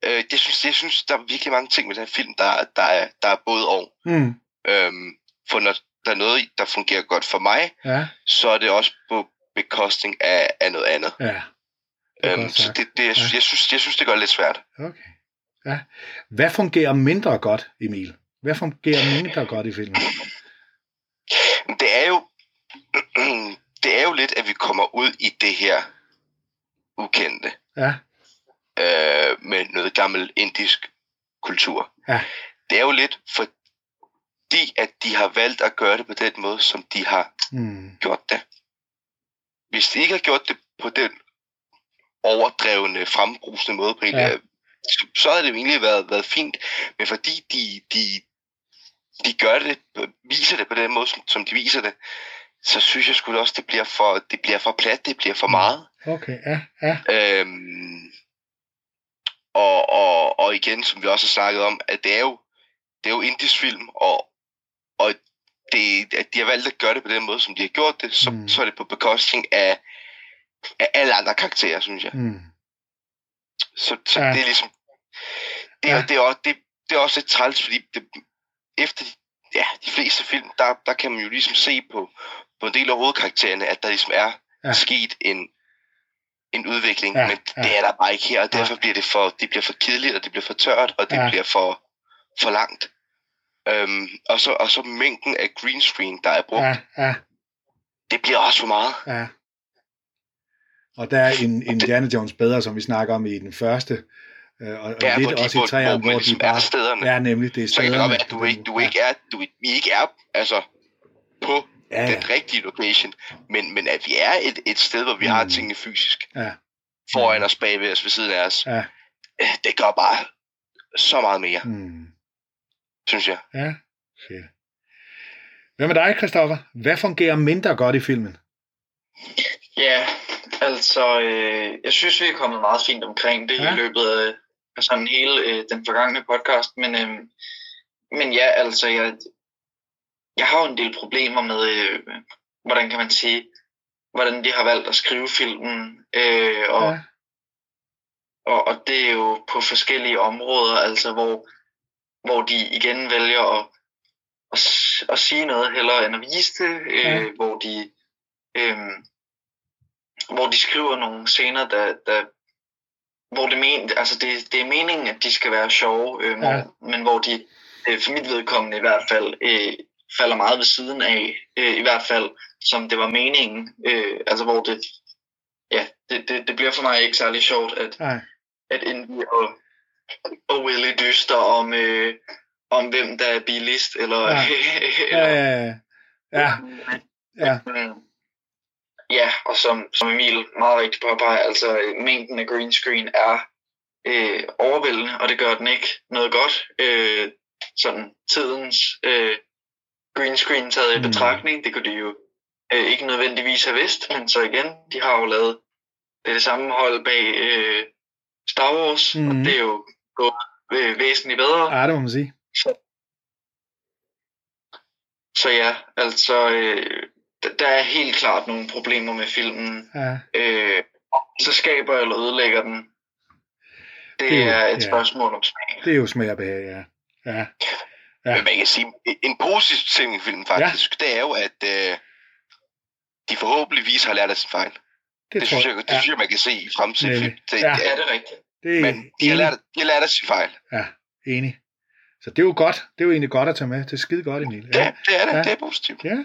Øh, jeg, synes, jeg synes, der er virkelig mange ting med den her film, der, der, er, der er både og. mm, Øhm, for når der er noget, der fungerer godt for mig, ja, så er det også på bekostning af, af noget andet. ja. Det Øhm, så det, det, jeg, Ja. jeg, synes, jeg synes, det gør det lidt svært. Okay. Ja. Hvad fungerer mindre godt, Emil? Hvad fungerer mindre (laughs) godt i filmen? Men det er jo, (clears throat) det er jo lidt, at vi kommer ud i det her ukendte Ja, øh, med noget gammel indisk kultur. Ja. Det er jo lidt fordi, at de har valgt at gøre det på den måde, som de har mm, gjort det. Hvis de ikke har gjort det på den overdrevne, frembrusende måde, på Ja. så, så havde det jo egentlig været, været fint. Men fordi de, de, de gør det, viser det på den måde, som, som de viser det, så synes jeg da også, det bliver for, det bliver for plat, det bliver for Mm. meget. okay, ja, ja, Øhm, og, og, og igen, som vi også har snakket om, at det er jo, det er jo indisk film, og, og det, at de har valgt at gøre det på den måde, som de har gjort det, så, Mm. så er det på bekostning af, af alle andre karakterer, synes jeg. mm, Så, så Ja. det er ligesom, det er, Ja. det, er også, det, det er også lidt træls, fordi det, efter ja, de fleste film, der, der kan man jo ligesom se på, på en del af hovedkaraktererne, at der ligesom er Ja. sket en, en udvikling, Ja, men ja. det er der bare ikke her, og derfor bliver det for, det bliver for kedeligt, og det bliver for tørt, og det ja. bliver for, for langt. Øhm, og, så, og så mængden af green screen, der er brugt, ja. ja, ja, det bliver også for meget. ja. Og der er en Indiana Jones bedre, som vi snakker om i den første, øh, og, og Ja, lidt også i træerne, hvor hvor de er bare... stederne. Ja, nemlig, det er så kan det at du stederne. ikke, du ikke er, du, vi ikke er altså, på Ja, ja, den rigtige location, men, men at vi er et, et sted, hvor vi mm. har Mm. tingene fysisk ja, foran os, bagved os, ved siden af os, ja, øh, det gør bare så meget mere, mm, synes jeg. ja, fedt. Hvad med dig, Christoffer? Hvad fungerer mindre godt i filmen? Ja, altså, øh, jeg synes, vi er kommet meget fint omkring det Ja. i løbet af, af sådan hele øh, den forgangne podcast, men, øh, men ja, altså, jeg, jeg har jo en del problemer med, øh, hvordan kan man sige, hvordan de har valgt at skrive filmen, øh, og, Ja, og, og det er jo på forskellige områder, altså hvor, hvor de igen vælger at, at, at sige noget hellere end at vise det, øh, Ja. hvor de øh, hvor de skriver nogle scener, der, der hvor det, men, altså det, det er meningen, at de skal være sjove, øh, Ja. men hvor de øh, for mit vedkommende i hvert fald øh, falder meget ved siden af, øh, i hvert fald som det var meningen, øh, altså hvor det, ja, det, det, det bliver for mig ikke særlig sjovt, at, nej, at Indy og, og Willy dyster om, øh, om hvem der er billigst, eller, (laughs) Ja. eller ja, ja, ja, ja, Mm. Ja, og som, som Emil meget rigtigt påpeger, altså mængden af green screen er øh, overvældende, og det gør den ikke noget godt. Øh, sådan tidens øh, green screen taget i Mm. betragtning, det kunne de jo øh, ikke nødvendigvis have vidst, men så igen, de har jo lavet det, det samme hold bag øh, Star Wars, mm. og det er jo gået væsentligt bedre. ja, det må man sige. Så ja, altså, øh, der er helt klart nogle problemer med filmen. Ja, øh, så skaber eller ødelægger den. Det, Det det er et ja. spørgsmål om smag. det er jo smag og behag, ja. Ja, Ja. Men man kan sige, en positiv ting i filmen faktisk, ja. det er jo, at øh, de forhåbentligvis har lært af sin fejl. Det, det, det tror synes jeg, det ja, synes jeg, man kan se i fremtiden. Det, Ja. det, det er rigtigt. Det er men de har, lært, de har lært af sin fejl. Ja, enig. Så det er jo godt. Det er jo egentlig godt at tage med. Det er skide godt, Emil. Ja, det er det. Ja. Ja. Det er positivt. Ja,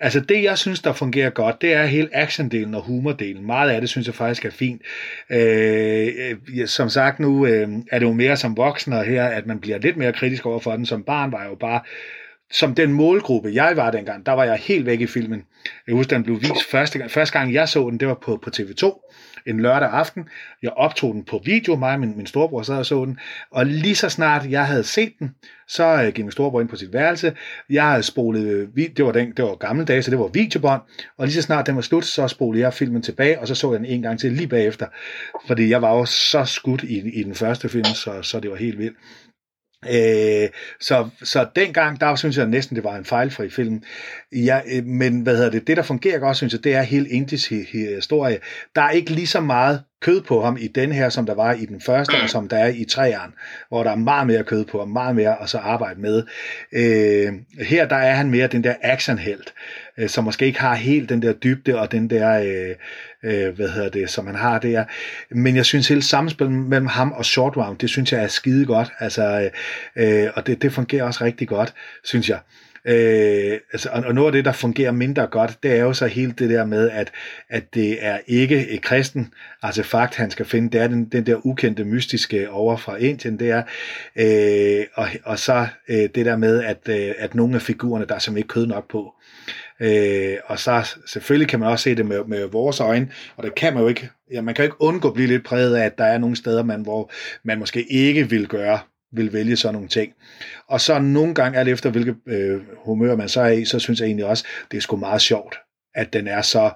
altså det jeg synes, der fungerer godt, det er hele actiondelen og humordelen. Meget af det synes jeg faktisk er fint. Øh, øh, som sagt nu øh, er det jo mere som voksen og her, at man bliver lidt mere kritisk over for den. Som barn var jeg jo bare som den målgruppe, jeg var dengang, der var jeg helt væk i filmen. Jeg husker, den blev vist første gang, første gang jeg så den, det var på, på TV2 en lørdag aften. Jeg optog den på video, mig og min, min storebror sad og så den, og lige så snart jeg havde set den, så øh, gik min storebror ind på sit værelse. Jeg havde spolet, øh, det var, den, det var gamle dage, så det var videobånd, og lige så snart den var slut, så spolede jeg filmen tilbage, og så så jeg den en gang til lige bagefter, fordi jeg var jo så skudt i, i den første film, så, så det var helt vildt. Øh, så, så dengang, der synes jeg næsten, det var en fejlfri film. Ja, øh, men hvad hedder det, det der fungerer godt, synes jeg, det er helt Indis historie. Der er ikke lige så meget kød på ham i den her, som der var i den første, og som der er i træeren, hvor der er meget mere kød på ham, meget mere at så arbejde med. Øh, her der er han mere den der actionhelt, øh, som måske ikke har helt den der dybde og den der, øh, øh, hvad hedder det, som han har der. Men jeg synes hele samspillet mellem ham og Short Round, det synes jeg er skide godt, altså, øh, og det, det fungerer også rigtig godt, synes jeg. Øh, altså, og, og noget af det, der fungerer mindre godt, det er jo så hele det der med, at, at det er ikke et kristen artefakt, han skal finde. Det er den, den der ukendte, mystiske over fra Indien. Det er, øh, og, og så øh, det der med, at, øh, at nogle af figurerne, der er som ikke kød nok på. Øh, og så selvfølgelig kan man også se det med, med vores øjne, og det kan man jo ikke, ja, man kan jo ikke undgå at blive lidt præget af, at der er nogle steder, man, hvor man måske ikke vil gøre vil vælge sådan nogle ting. Og så nogle gange, alt efter hvilket øh, humør man så er i, så synes jeg egentlig også, det er sgu meget sjovt, at den er så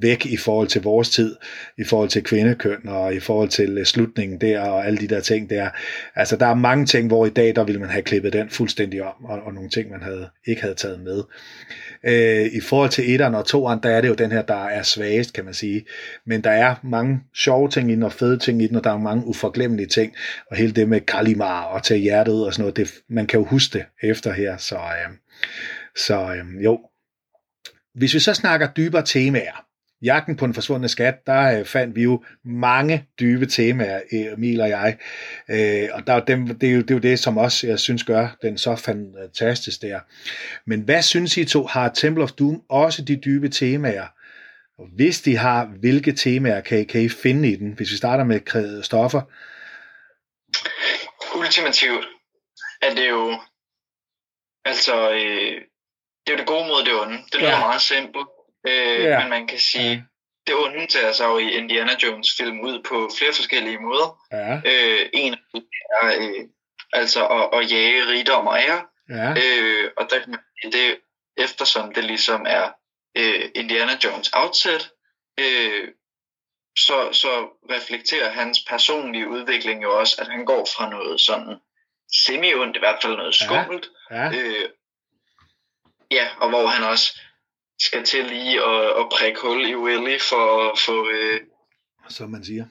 væk i forhold til vores tid, i forhold til kvindekøn og i forhold til øh, slutningen der og alle de der ting der. Altså der er mange ting, hvor i dag der ville man have klippet den fuldstændig om, og, og nogle ting, man havde, ikke havde taget med. Øh, I forhold til etteren og toeren, der er det jo den her, der er svagest, kan man sige. Men der er mange sjove ting i den, og fede ting i den, og der er mange uforglemmelige ting, og hele det med Kalimar og tage hjertet ud og sådan noget, det, man kan jo huske det efter her, så, øh, så øh, jo. Hvis vi så snakker dybere temaer, Jagten på den forsvundne skat, der øh, fandt vi jo mange dybe temaer, Emil og jeg. Øh, og der, dem, det, er jo, det er jo det, som også, jeg synes, gør den så fantastisk der. Men hvad synes I to, har Temple of Doom også de dybe temaer? Og hvis de har, hvilke temaer kan I, kan I finde i den? Hvis vi starter med stoffer. Ultimativt er det jo, altså, øh, det er jo det gode mod det onde. Det lyder ja. meget simpelt. Øh, yeah. Men man kan sige, yeah. det onde tager sig jo i Indiana Jones film ud på flere forskellige måder. Ja. Øh, en er øh, altså at, at jage rigdom og ære. Ja. Øh, og der, det, eftersom det ligesom er øh, Indiana Jones outset, øh, så, så reflekterer hans personlige udvikling jo også, at han går fra noget sådan semi-ondt, i hvert fald noget skummelt. Ja. Ja. Øh, ja, og hvor han også skal til lige at, at prikke hul i Willy for at få... Øh, Som man siger.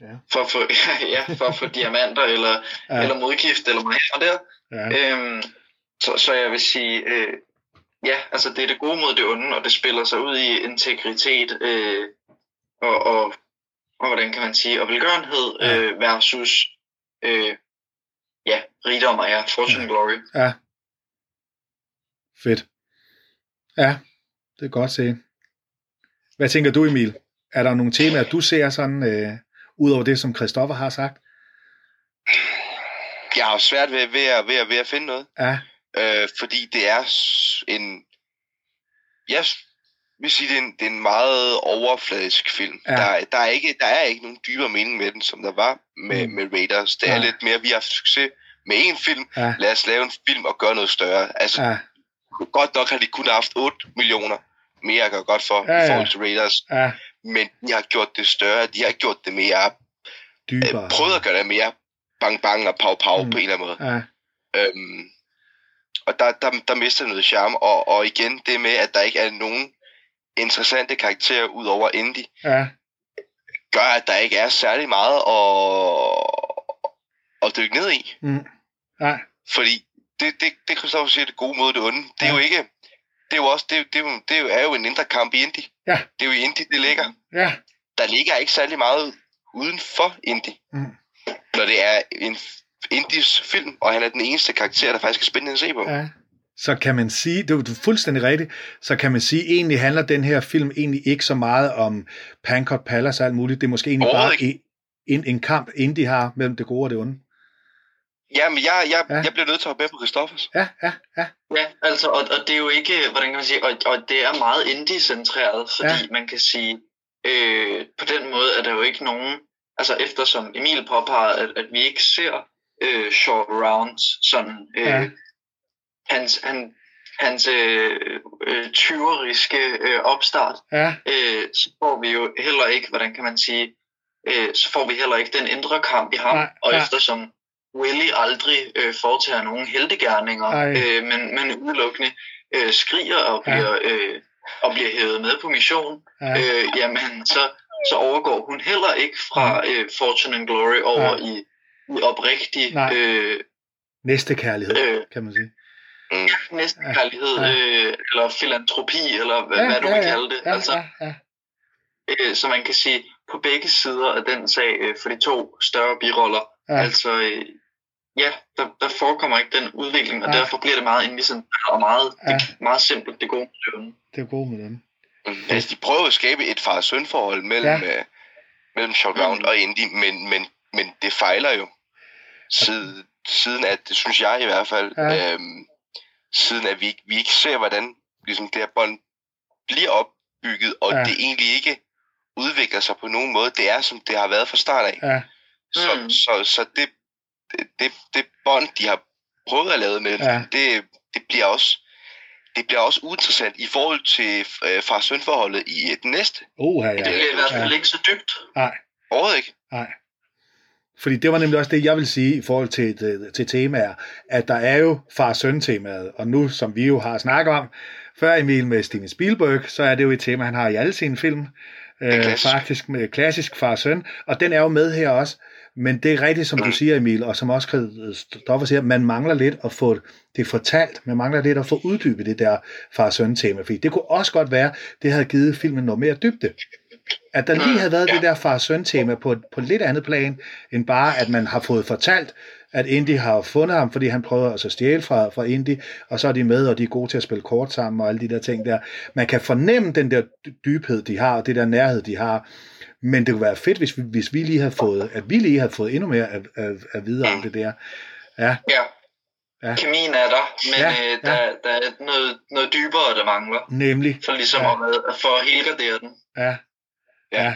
Ja. For at få, (laughs) ja, for at få diamanter eller, ja. eller modgift eller hvad der. Ja. Øhm, så, så jeg vil sige, øh, ja, altså det er det gode mod det onde, og det spiller sig ud i integritet øh, og, og, og hvordan kan man sige, og velgørenhed ja. øh, versus øh, ja, rigdom og ja, fortune ja. glory. Ja. Fedt. Ja, det er godt se. Hvad tænker du, Emil? Er der nogle temaer, du ser sådan, øh, ud over det, som Christoffer har sagt? Jeg har svært ved, ved, at, ved, at, ved at finde noget. Ja. Øh, fordi det er en... Jeg vil sige, det er en, det er en meget overfladisk film. Ja. Der, der, er ikke, der er ikke nogen dybere mening med den, som der var med, mm. med Raiders. Det er ja. lidt mere, vi har haft succes med en film. Ja. Lad os lave en film og gøre noget større. Altså, ja godt nok har de kun haft 8 millioner mere at gøre godt for ja, ja. i forhold til Raiders. Ja. Men de har gjort det større, de har gjort det mere, Dybere. Øh, prøvet at gøre det mere bang bang og pow pow mm. på en eller anden måde. Ja. Øhm, og der, der, der mister noget charme, og, og igen det med, at der ikke er nogen interessante karakterer ud over Indy, ja. gør, at der ikke er særlig meget at, at dykke ned i. Mm. Ja. Fordi det, det, det Christoffer siger, det gode mod det onde. Det er ja. jo ikke, det er jo også, det, det, er jo, det er jo en indre kamp i Indy. Ja. Det er jo i Indy, det ligger. Ja. Der ligger ikke særlig meget uden for Indy. Mm. Når det er en Indys film, og han er den eneste karakter, der faktisk er spændende at se på. Ja. Så kan man sige, det er fuldstændig rigtigt, så kan man sige, egentlig handler den her film egentlig ikke så meget om Pankot Palace og alt muligt. Det er måske egentlig bare en, en kamp, Indy har mellem det gode og det onde. Ja, men jeg, jeg, ja. jeg bliver nødt til at hoppe med på Christoffers. Ja, ja, ja. Ja, altså, og, og det er jo ikke, hvordan kan man sige, og, og det er meget indie-centreret, fordi ja. man kan sige, øh, på den måde er der jo ikke nogen, altså eftersom Emil påpegede, at, at vi ikke ser øh, short rounds, sådan, øh, ja. hans, han, hans øh, øh, tyveriske øh, opstart, Ja, øh, så får vi jo heller ikke, hvordan kan man sige, øh, så får vi heller ikke den indre kamp i ham, Nej, og ja. eftersom Willy aldrig øh, foretager nogen heldegærninger, Ej. øh, men, men udelukkende øh, skriger og Ja. bliver, øh, og bliver hævet med på mission, ja, øh, jamen så, så overgår hun heller ikke fra øh, Fortune and Glory over Ja. i, i oprigtig Nej. øh, næste kærlighed, øh, kan man sige. Mm. næstekærlighed, Ja. øh, eller filantropi, eller hvad, Ja, hvad du ja, vil ja, kalde det. Ja, altså, ja, ja. øh, så man kan sige, på begge sider af den sag, øh, for de to større biroller, Ja. ja. altså, øh, ja, der, der forekommer ikke den udvikling, og Ja. ja. derfor bliver det meget indlicenteret og meget, Ja. ja. det, meget simpelt, det gode med det. Det er god med dem. Mm. Altså, de prøver at skabe et far-søn-forhold mellem, Ja. ja. øh, mellem Short Round og Indy, men, men, men det fejler jo. Siden, siden at, det synes jeg i hvert fald, Ja. ja. øhm, siden at vi, vi ikke ser, hvordan ligesom, det her bånd bliver opbygget, og Ja. ja. det egentlig ikke udvikler sig på nogen måde. Det er, som det har været fra start af. Ja, Så, Mm. så, så det, det, det, det bånd, de har prøvet at lave med, Ja. ja. det, det bliver også det bliver også uinteressant i forhold til øh, far-søn-forholdet i øh, den næste. oha, Det ja. bliver i hvert fald Ja. ikke så dybt. Nej, Overhovedet ikke. nej. Fordi det var nemlig også det, jeg vil sige i forhold til, til, til temaer, at der er jo far-søn-temaet, og nu, som vi jo har snakket om, før Emil med Steven Spielberg, så er det jo et tema, han har i alle sine film, øh, faktisk med klassisk far-søn, og den er jo med her også, men det er rigtigt, som du siger, Emil, og som også Stoffer siger, man mangler lidt at få det fortalt, man mangler lidt at få uddybet det der far-søn-tema, fordi det kunne også godt være, det havde givet filmen noget mere dybde. At der lige havde været det der far-søn-tema på, et- på et lidt andet plan, end bare at man har fået fortalt, at Indy har fundet ham, fordi han prøver altså at stjæle fra, fra Indy, og så er de med, og de er gode til at spille kort sammen, og alle de der ting der. Man kan fornemme den der dy- dybhed, de har, og det der nærhed, de har. Men det kunne være fedt, hvis vi, hvis vi lige havde fået, at vi lige havde fået endnu mere at, at, at vide om det der. Ja, Ja. Ja. Kemien er der, men Ja, øh, der, ja. der er noget, noget dybere, der mangler, nemlig. for ligesom Ja. at, for at helgardere den. Ja. Ja. ja.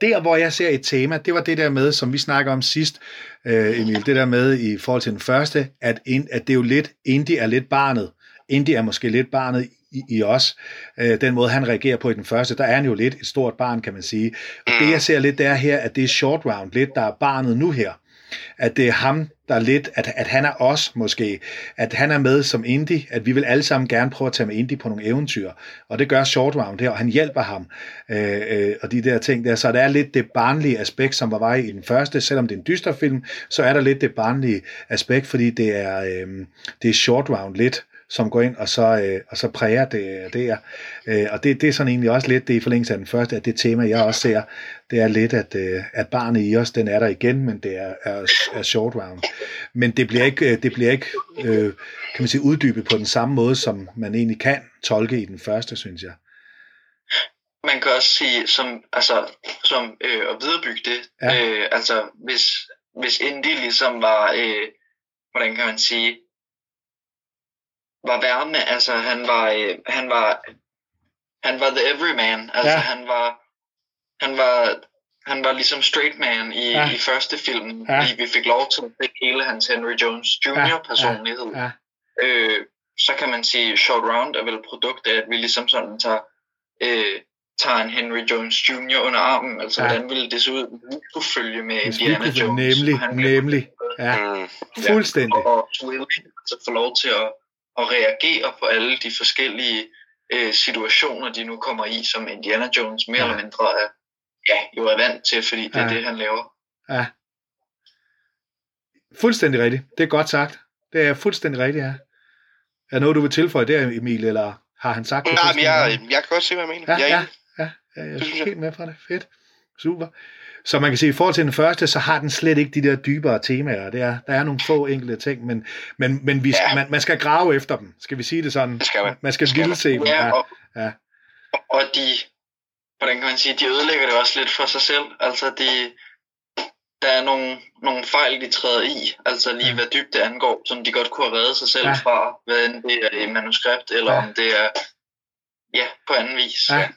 Der, hvor jeg ser et tema, det var det der med, som vi snakker om sidst, øh, Emil, det der med i forhold til den første, at, in, at det er jo lidt, Indy er lidt barnet. Indy er måske lidt barnet i, i os. Øh, den måde, han reagerer på i den første, der er han jo lidt et stort barn, kan man sige. Og det, jeg ser lidt, det er her, at det er short round, lidt, der er barnet nu her. At det er ham, der er lidt, at, at han er os måske, at han er med som Indy, at vi vil alle sammen gerne prøve at tage med Indy på nogle eventyr, og det gør Short Round der, og han hjælper ham, øh, øh, og de der ting der, så der er lidt det barnlige aspekt, som var vej i den første, selvom det er en dyster film, så er der lidt det barnlige aspekt, fordi det er, øh, det er Short Round lidt, som går ind og så, øh, og så præger det der. Øh, og det, det er sådan egentlig også lidt det i forlængelse af den første, at det tema, jeg også ser, det er lidt, at, øh, at barnet i os, den er der igen, men det er, er, er short round. Men det bliver ikke, øh, det bliver ikke øh, kan man sige, uddybet på den samme måde, som man egentlig kan tolke i den første, synes jeg. Man kan også sige, som, altså, som øh, at viderebygge det, ja. øh, altså hvis, hvis Indy ligesom var, øh, hvordan kan man sige, var værme, altså han var, øh, han var, han var the everyman, altså Ja. ja. han var, han var, han var ligesom straight man i, Ja. ja. i første film, Ja. ja. fordi vi fik lov til at se hele hans Henry Jones Jr. personlighed. Ja, øh, så kan man sige, Short Round er vel et produkt af, at vi ligesom sådan tager, øh, tager en Henry Jones Jr. under armen. Altså, Ja. ja. hvordan ville det se ud, hvis vi kunne følge med hvis vi Indiana kunne Jones? nemlig, nemlig, ja, Mm. fuldstændig. Og Willy altså få lov til at, at reagere på alle de forskellige øh, situationer, de nu kommer i, som Indiana Jones mere Ja. eller mindre er, ja, jo er vant til, fordi det er Ja. det, han laver. Ja. Fuldstændig rigtigt. Det er godt sagt. Det er fuldstændig rigtigt, ja. Er der noget, du vil tilføje der, Emil, eller har han sagt det? Nej, men jeg, jeg kan godt se, hvad jeg mener. Ja, jeg er ja, ja, ja, jeg er helt med fra det. Fedt. Super. Så man kan sige, at i forhold til den første, så har den slet ikke de der dybere temaer. Det er, der er nogle få enkelte ting, men, men, men vi, Ja. man, man skal grave efter dem. Skal vi sige det sådan? Det skal man. Man skal Det skal vilde man. se dem. Ja, Ja, og, ja. og de, hvordan kan man sige, de ødelægger det også lidt for sig selv. Altså, de, der er nogle, nogle fejl, de træder i, altså lige Ja. hvad dybde angår, som de godt kunne have reddet sig selv Ja. ja. fra, hvad end det er i manuskript, eller Ja. ja. om det er ja, på anden vis. Ja.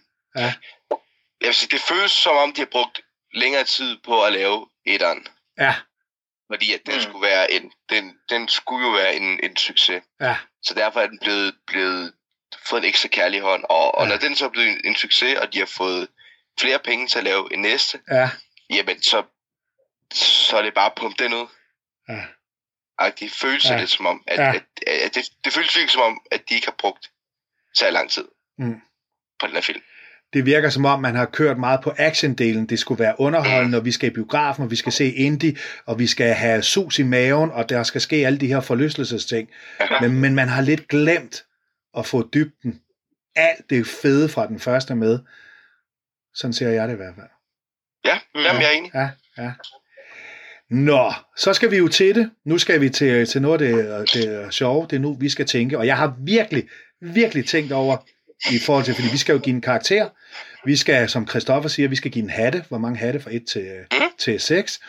Jeg vil sige, det føles som om, de har brugt længere tid på at lave etteren. Ja, Fordi at den, Mm. skulle være en, den, den skulle jo være en, en succes. ja, Så derfor er den blevet, blevet fået en ekstra kærlig hånd. Og, og Ja. når den så er blevet en, en succes, og de har fået flere penge til at lave en næste, ja, jamen så, så er det bare at pumpe den ud. ja. Og det føles Ja. lidt som om, at, Ja. at, at, at det, det føles virkelig som om, at de ikke har brugt så lang tid Mm. på den her film. Det virker som om, man har kørt meget på actiondelen. Det skulle være underholdende, og vi skal i biografen, og vi skal se indie, og vi skal have sus i maven, og der skal ske alle de her forlystelsesting. Men, men man har lidt glemt at få dybden. Alt det fede fra den første med. Sådan ser jeg det i hvert fald. Ja, jamen, jeg er enig. Ja, ja. Nå, så skal vi jo til det. Nu skal vi til, til noget af det, det sjove. Det er nu, vi skal tænke. Og jeg har virkelig, virkelig tænkt over, i forhold til, fordi vi skal jo give en karakter. Vi skal, som Christoffer siger, vi skal give en hatte. Hvor mange hatte fra 1 til, til 6.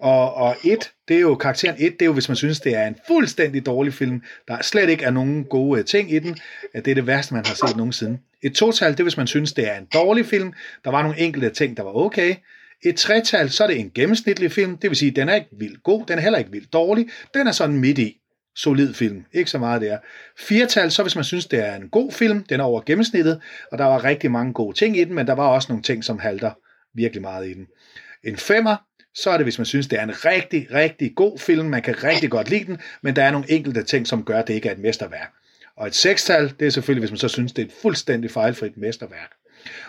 Og, og 1, det er jo karakteren 1, det er jo, hvis man synes, det er en fuldstændig dårlig film. Der slet ikke er nogen gode øh, ting i den. At det er det værste, man har set nogensinde. Et total, det er, hvis man synes, det er en dårlig film. Der var nogle enkelte ting, der var okay. Et tretal, så er det en gennemsnitlig film. Det vil sige, den er ikke vildt god, den er heller ikke vildt dårlig. Den er sådan midt i. Solid film. Ikke så meget det er. Firtal, så hvis man synes, det er en god film, den er over gennemsnittet, og der var rigtig mange gode ting i den, men der var også nogle ting, som halter virkelig meget i den. En femmer, så er det, hvis man synes, det er en rigtig, rigtig god film. Man kan rigtig godt lide den, men der er nogle enkelte ting, som gør, at det ikke er et mesterværk. Og et sekstal, det er selvfølgelig, hvis man så synes, det er et fuldstændig fejlfrit mesterværk.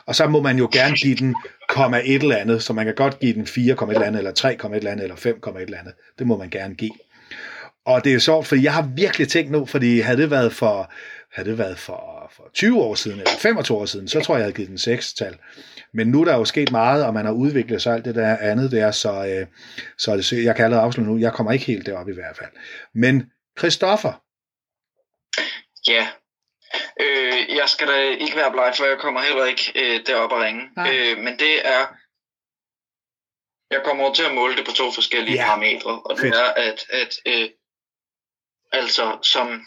Og så må man jo gerne give den komma et eller andet, så man kan godt give den 4, et eller andet, eller 3, et eller andet, eller 5, et eller andet. Det må man gerne give. Og det er sjovt, fordi jeg har virkelig tænkt nu, fordi havde det været for, havde det været for, for 20 år siden, eller 25 år siden, så tror jeg, jeg havde givet den 6-tal. Men nu er der jo sket meget, og man har udviklet sig alt det der andet der, så, øh, så det, jeg kan allerede afslutte nu, jeg kommer ikke helt derop i hvert fald. Men Christoffer, Ja. Øh, jeg skal da ikke være bleg, for jeg kommer heller ikke øh, derop og ringe. Nej. Øh, men det er... Jeg kommer over til at måle det på to forskellige ja. parametre, og det Fedt. er, at, at øh, altså som,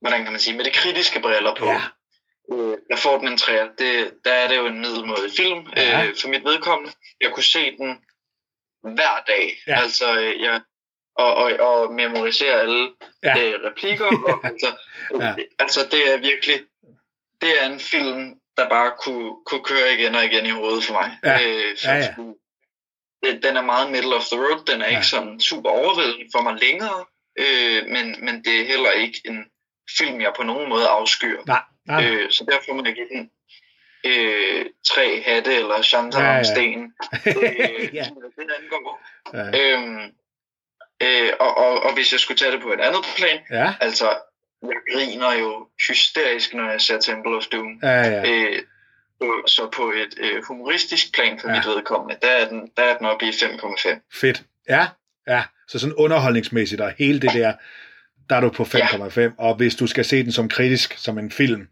hvordan kan man sige, med det kritiske briller på, ja, øh, jeg får den en træer. Det, der er det jo en middelmådig film Ja. øh, for mit vedkommende. Jeg kunne se den hver dag, Ja. altså øh, jeg, og, og, og memorisere alle Ja. øh, replikker. (laughs) Og, altså, Ja. altså det er virkelig, det er en film, der bare kunne, kunne køre igen og igen i hovedet for mig. Ja. Øh, for Ja, ja. Den, den er meget middle of the road, den er Ja. ikke sådan super overvældende for mig længere, øh, men, men det er heller ikke en film, jeg på nogen måde afskyr. nej, nej, Øh, så derfor må jeg give den øh, tre hatte eller chancer Ja, ja, om sten. (laughs) Øh, Ja. Det angår. ja, Øhm, øh, og, og, og hvis jeg skulle tage det på et andet plan, ja, altså, jeg griner jo hysterisk, når jeg ser Temple of Doom. ja, ja, Øh, så- på et øh, humoristisk plan for ja. mit vedkommende, der er den, der er den oppe i 5,5. fedt. Ja, ja, så sådan underholdningsmæssigt og hele det der, der er du på 5,5, og hvis du skal se den som kritisk, som en film,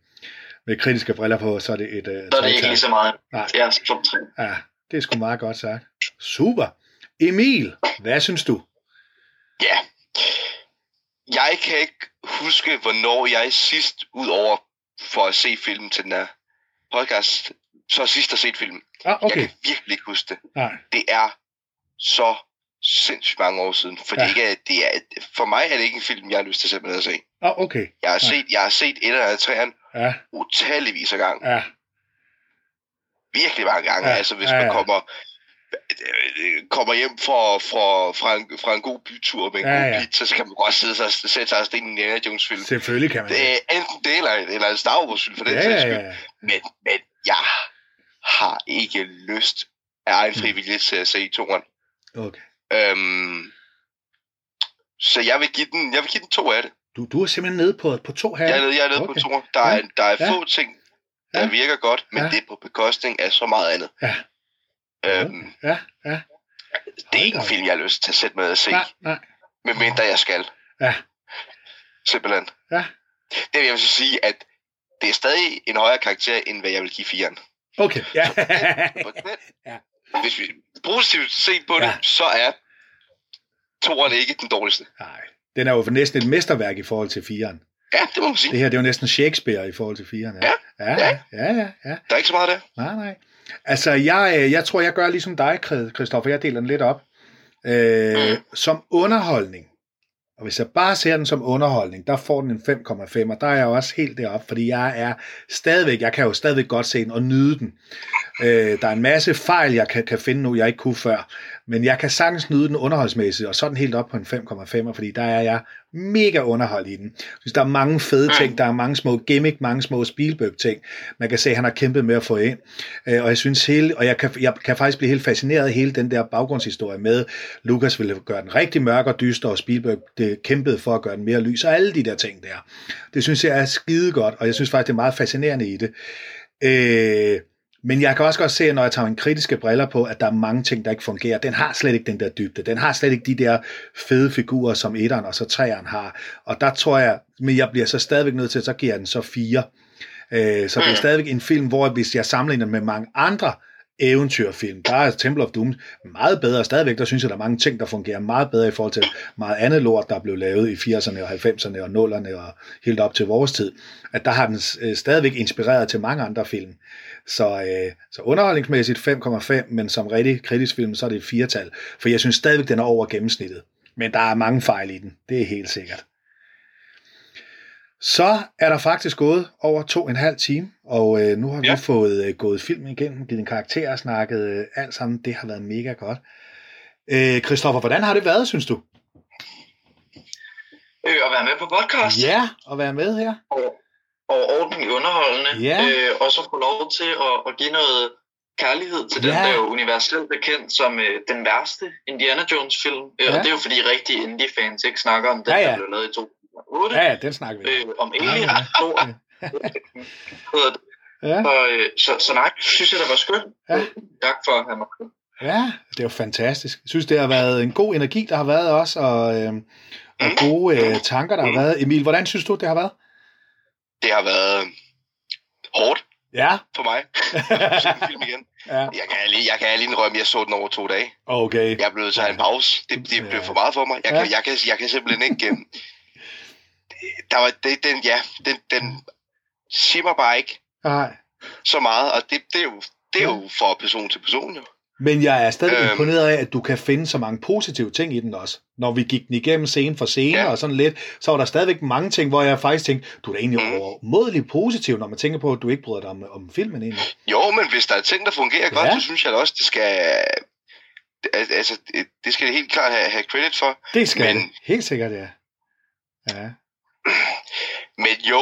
med kritiske briller på, så er det et uh, Så er det ikke lige så meget. Nej. Jeg som tre. Ja, det er sgu meget godt sagt. Super. Emil, hvad synes du? Ja. Jeg kan ikke huske, hvornår jeg sidst, ud over for at se filmen til den her podcast, så sidst har set filmen. Ah, Jeg okay. kan virkelig ikke huske det. Nej. Det er så sindssygt mange år siden. For Ja. ikke er, det er, for mig er det ikke en film, jeg har lyst til simpelthen at se. Ah, okay. Jeg har Ja. set, jeg har set et eller andet træerne Ja, utalligvis af gange. ja, Virkelig mange gange. Ja. Altså hvis ja, man ja. kommer øh, kommer hjem fra, fra, fra, en, fra en god bytur med en Ja, god ja. pizza, så kan man godt sidde sig, sætte sig og se en Indiana Jones film. selvfølgelig kan man Det er enten det, eller, eller en Star Wars film for den Ja, sags ja, skyld. ja. Men, men jeg har ikke lyst af egen fri vilje til at se toren. Okay. Øhm, så jeg vil give den, jeg vil give den to af det. Du, du er simpelthen nede på, på to her. Jeg er nede, jeg er nede Okay. på toren. Der er, Ja. der er Ja. få ting, der Ja. virker godt, men Ja. det er på bekostning af så meget andet. Ja. Øhm, Ja, ja. det er ikke en film, jeg har lyst til at sætte med at se, Nej, nej. medmindre jeg skal. Ja. Simpelthen. Ja. Det vil jeg så sige, at det er stadig en højere karakter, end hvad jeg vil give firen. Okay, ja. På den, (laughs) Ja. hvis vi, positivt set på det, Ja. så er toeren ikke den dårligste. Nej, den er jo næsten et mesterværk i forhold til firen. Ja, det må man sige. Det her, det er jo næsten Shakespeare i forhold til firen. Ja. Ja, ja, ja, ja. ja. Der er ikke så meget der. Nej, nej. Altså, jeg, øh, jeg tror, jeg gør ligesom dig, Christoffer. Jeg deler den lidt op. Øh, som underholdning. Og hvis jeg bare ser den som underholdning, der får den en 5,5, og der er jeg også helt deroppe, fordi jeg er stadigvæk, jeg kan jo stadigvæk godt se den og nyde den. Øh, der er en masse fejl, jeg kan, kan finde nu, jeg ikke kunne før, men jeg kan sagtens nyde den underholdsmæssigt, og så den helt op på en 5,5, fordi der er jeg mega underholdt i den. Jeg synes, der er mange fede ting, der er mange små gimmick, mange små Spielberg-ting, man kan se, at han har kæmpet med at få ind. Øh, og jeg synes hele, og jeg kan, jeg kan faktisk blive helt fascineret af hele den der baggrundshistorie med, Lucas ville gøre den rigtig mørk og dyster, og Spielberg det kæmpede for at gøre den mere lys, og alle de der ting der. Det synes jeg er skide godt, og jeg synes faktisk, det er meget fascinerende i det. Øh, men jeg kan også godt se, når jeg tager mine kritiske briller på, at der er mange ting, der ikke fungerer. Den har slet ikke den der dybde. Den har slet ikke de der fede figurer, som etteren og så treeren har. Og der tror jeg, men jeg bliver så stadigvæk nødt til, så giver jeg den så fire. Øh, så det er stadigvæk en film, hvor hvis jeg sammenligner med mange andre eventyrfilm, der er Temple of Doom meget bedre stadigvæk. Der synes jeg, der er mange ting, der fungerer meget bedre i forhold til meget andet lort, der blev lavet i 80'erne og 90'erne og 0'erne og helt op til vores tid. At der har den øh, stadigvæk inspireret til mange andre film. Så, øh, så underholdningsmæssigt 5,5, men som rigtig kritisk film, så er det et firetal. For jeg synes stadigvæk, den er over gennemsnittet. Men der er mange fejl i den. Det er helt sikkert. Så er der faktisk gået over to og en halv time, og øh, nu har ja. vi fået øh, gået filmen igennem, givet en karakter og snakket øh, alt sammen. Det har været mega godt. Øh, Christoffer, hvordan har det været, synes du? Øh, at være med på podcast. Ja, at være med her. Og, og ordentligt underholdende. Ja. Øh, og så få lov til at, at give noget kærlighed til den, Ja. der er jo universelt bekendt som øh, den værste Indiana Jones film. Øh, Ja. Og det er jo fordi rigtige indie-fans ikke snakker om den, Ja, ja. der blev lavet i 2008. Ja, ja, den snakker vi om. Øh, om Alien (laughs) Ja, ja. 2. hedder det. Ja, Så, øh, så, så nej, synes jeg, det var skønt. Ja. Tak for at have mig ja, det er jo fantastisk. Jeg synes, det har været en god energi, der har været også, og, øh, og gode øh, tanker, der har været. Emil, hvordan synes du, det har været? Det har været hårdt Ja, for mig. (laughs) se den film igen. ja. Jeg kan lige, jeg kan lige indrømme, jeg så den over to dage. Okay. Jeg er blevet til at have en pause. Det, det blev for meget for mig. Jeg Ja. kan, jeg kan, jeg kan simpelthen ikke... øhm, der var det, den, ja, den, den siger mig bare ikke Nej. så meget, og det, det er jo, det er jo fra person til person, jo. Men jeg er stadig Øhm. imponeret af, at du kan finde så mange positive ting i den også. Når vi gik den igennem scene for scene Ja. og sådan lidt, så var der stadigvæk mange ting, hvor jeg faktisk tænkte, du er da egentlig Mm. overmodeligt positiv, når man tænker på, at du ikke bryder dig om, om filmen egentlig. Jo, men hvis der er ting, der fungerer godt, Ja. så synes jeg da også, det skal... al- Altså, det- skal det helt klart have, have credit for. Det skal Men- det. Helt sikkert, ja. Ja. (clears throat) Men jo,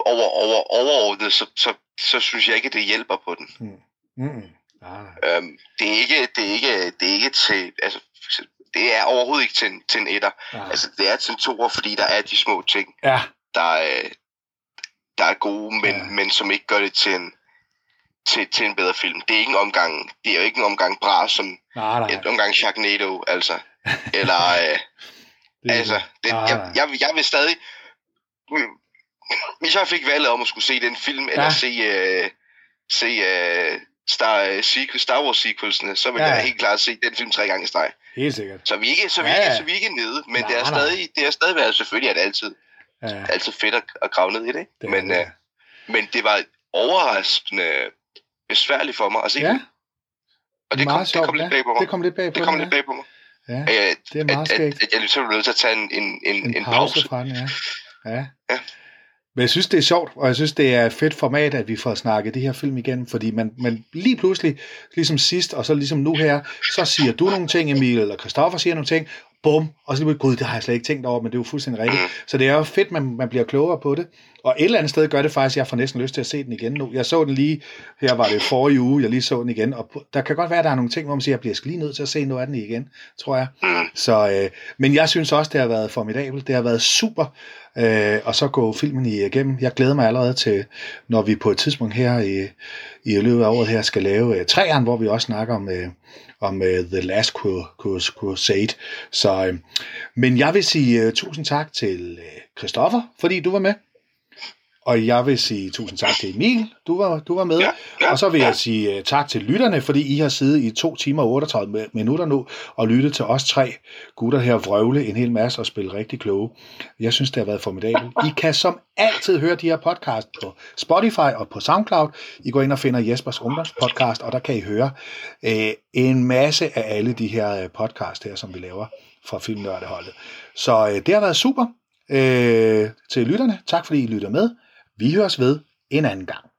over, over, overordnet, så, så, så synes jeg ikke, at det hjælper på den. Mm. Nej, nej. Øhm, det, er ikke, det, er ikke, det er ikke til... Altså, det er overhovedet ikke til en, til en etter. nej. Altså, det er til en toer, fordi der er de små ting, Ja, der er, der er gode, men, Ja. men som ikke gør det til en, til, til en bedre film. Det er ikke en omgang, det er jo ikke en omgang bra, som nej, nej. en omgang Sharknado, altså. Eller, (laughs) øh, Det altså, det, Nej, jeg, nej. jeg, vil- jeg vil stadig... Hvis jeg fik valget om at skulle se den film, eller Ja. se, øh, se øh, Star, øh, sequel, Star Wars sequelsene, så vil Ja. jeg helt klart se den film tre gange i streg. Helt sikkert. Så vi ikke, så vi Ja, ikke, så vi ikke nede, men Nej, det er nej. stadig, det er stadig været, selvfølgelig det altid, Ja, altid fedt at, at grave ned i det, det men, det. øh, men det var overraskende besværligt for mig at se ja. Og det kom, meget det sjovt, kom lidt bag på mig. Det kom lidt bag på Det kom lidt bag på mig. Ja, Øh, det er meget at, at, at jeg ligesom blev nødt til at tage en, en, en, en, en pause, pause. fra den, ja. (laughs) ja. Ja. Men jeg synes, det er sjovt, og jeg synes, det er et fedt format, at vi får snakket det her film igen, fordi man, man lige pludselig, ligesom sidst, og så ligesom nu her, så siger du nogle ting, Emil, eller Christoffer siger nogle ting, bum, og så bliver gud, det har jeg slet ikke tænkt over, men det er jo fuldstændig rigtigt. Så det er jo fedt, man, man bliver klogere på det. Og et eller andet sted gør det faktisk, at jeg får næsten lyst til at se den igen nu. Jeg så den lige, her var det forrige uge, jeg lige så den igen, og der kan godt være, at der er nogle ting, hvor man siger, at jeg bliver lige nødt til at se noget af den igen, tror jeg. Så, øh, men jeg synes også, det har været formidabelt. Det har været super, øh, og så gå filmen igennem. Jeg glæder mig allerede til, når vi på et tidspunkt her i, i løbet af året her skal lave øh, træerne, hvor vi også snakker om, øh, om øh, The Last Crusade. Så, øh, men jeg vil sige øh, tusind tak til øh, Christoffer, fordi du var med. Og jeg vil sige tusind tak til Emil, du var, du var med. Ja, ja, og så vil ja. jeg sige uh, tak til lytterne, fordi I har siddet i to timer og 38 minutter nu og lyttet til os tre gutter her vrøvle en hel masse og spille rigtig kloge. Jeg synes, det har været formidabelt. I kan som altid høre de her podcast på Spotify og på SoundCloud. I går ind og finder Jespers Ungdomspodcast, og der kan I høre uh, en masse af alle de her uh, podcast her, som vi laver fra Filmnørdeholdet. Så uh, det har været super. Øh, til lytterne, tak fordi I lytter med. Vi høres ved en anden gang.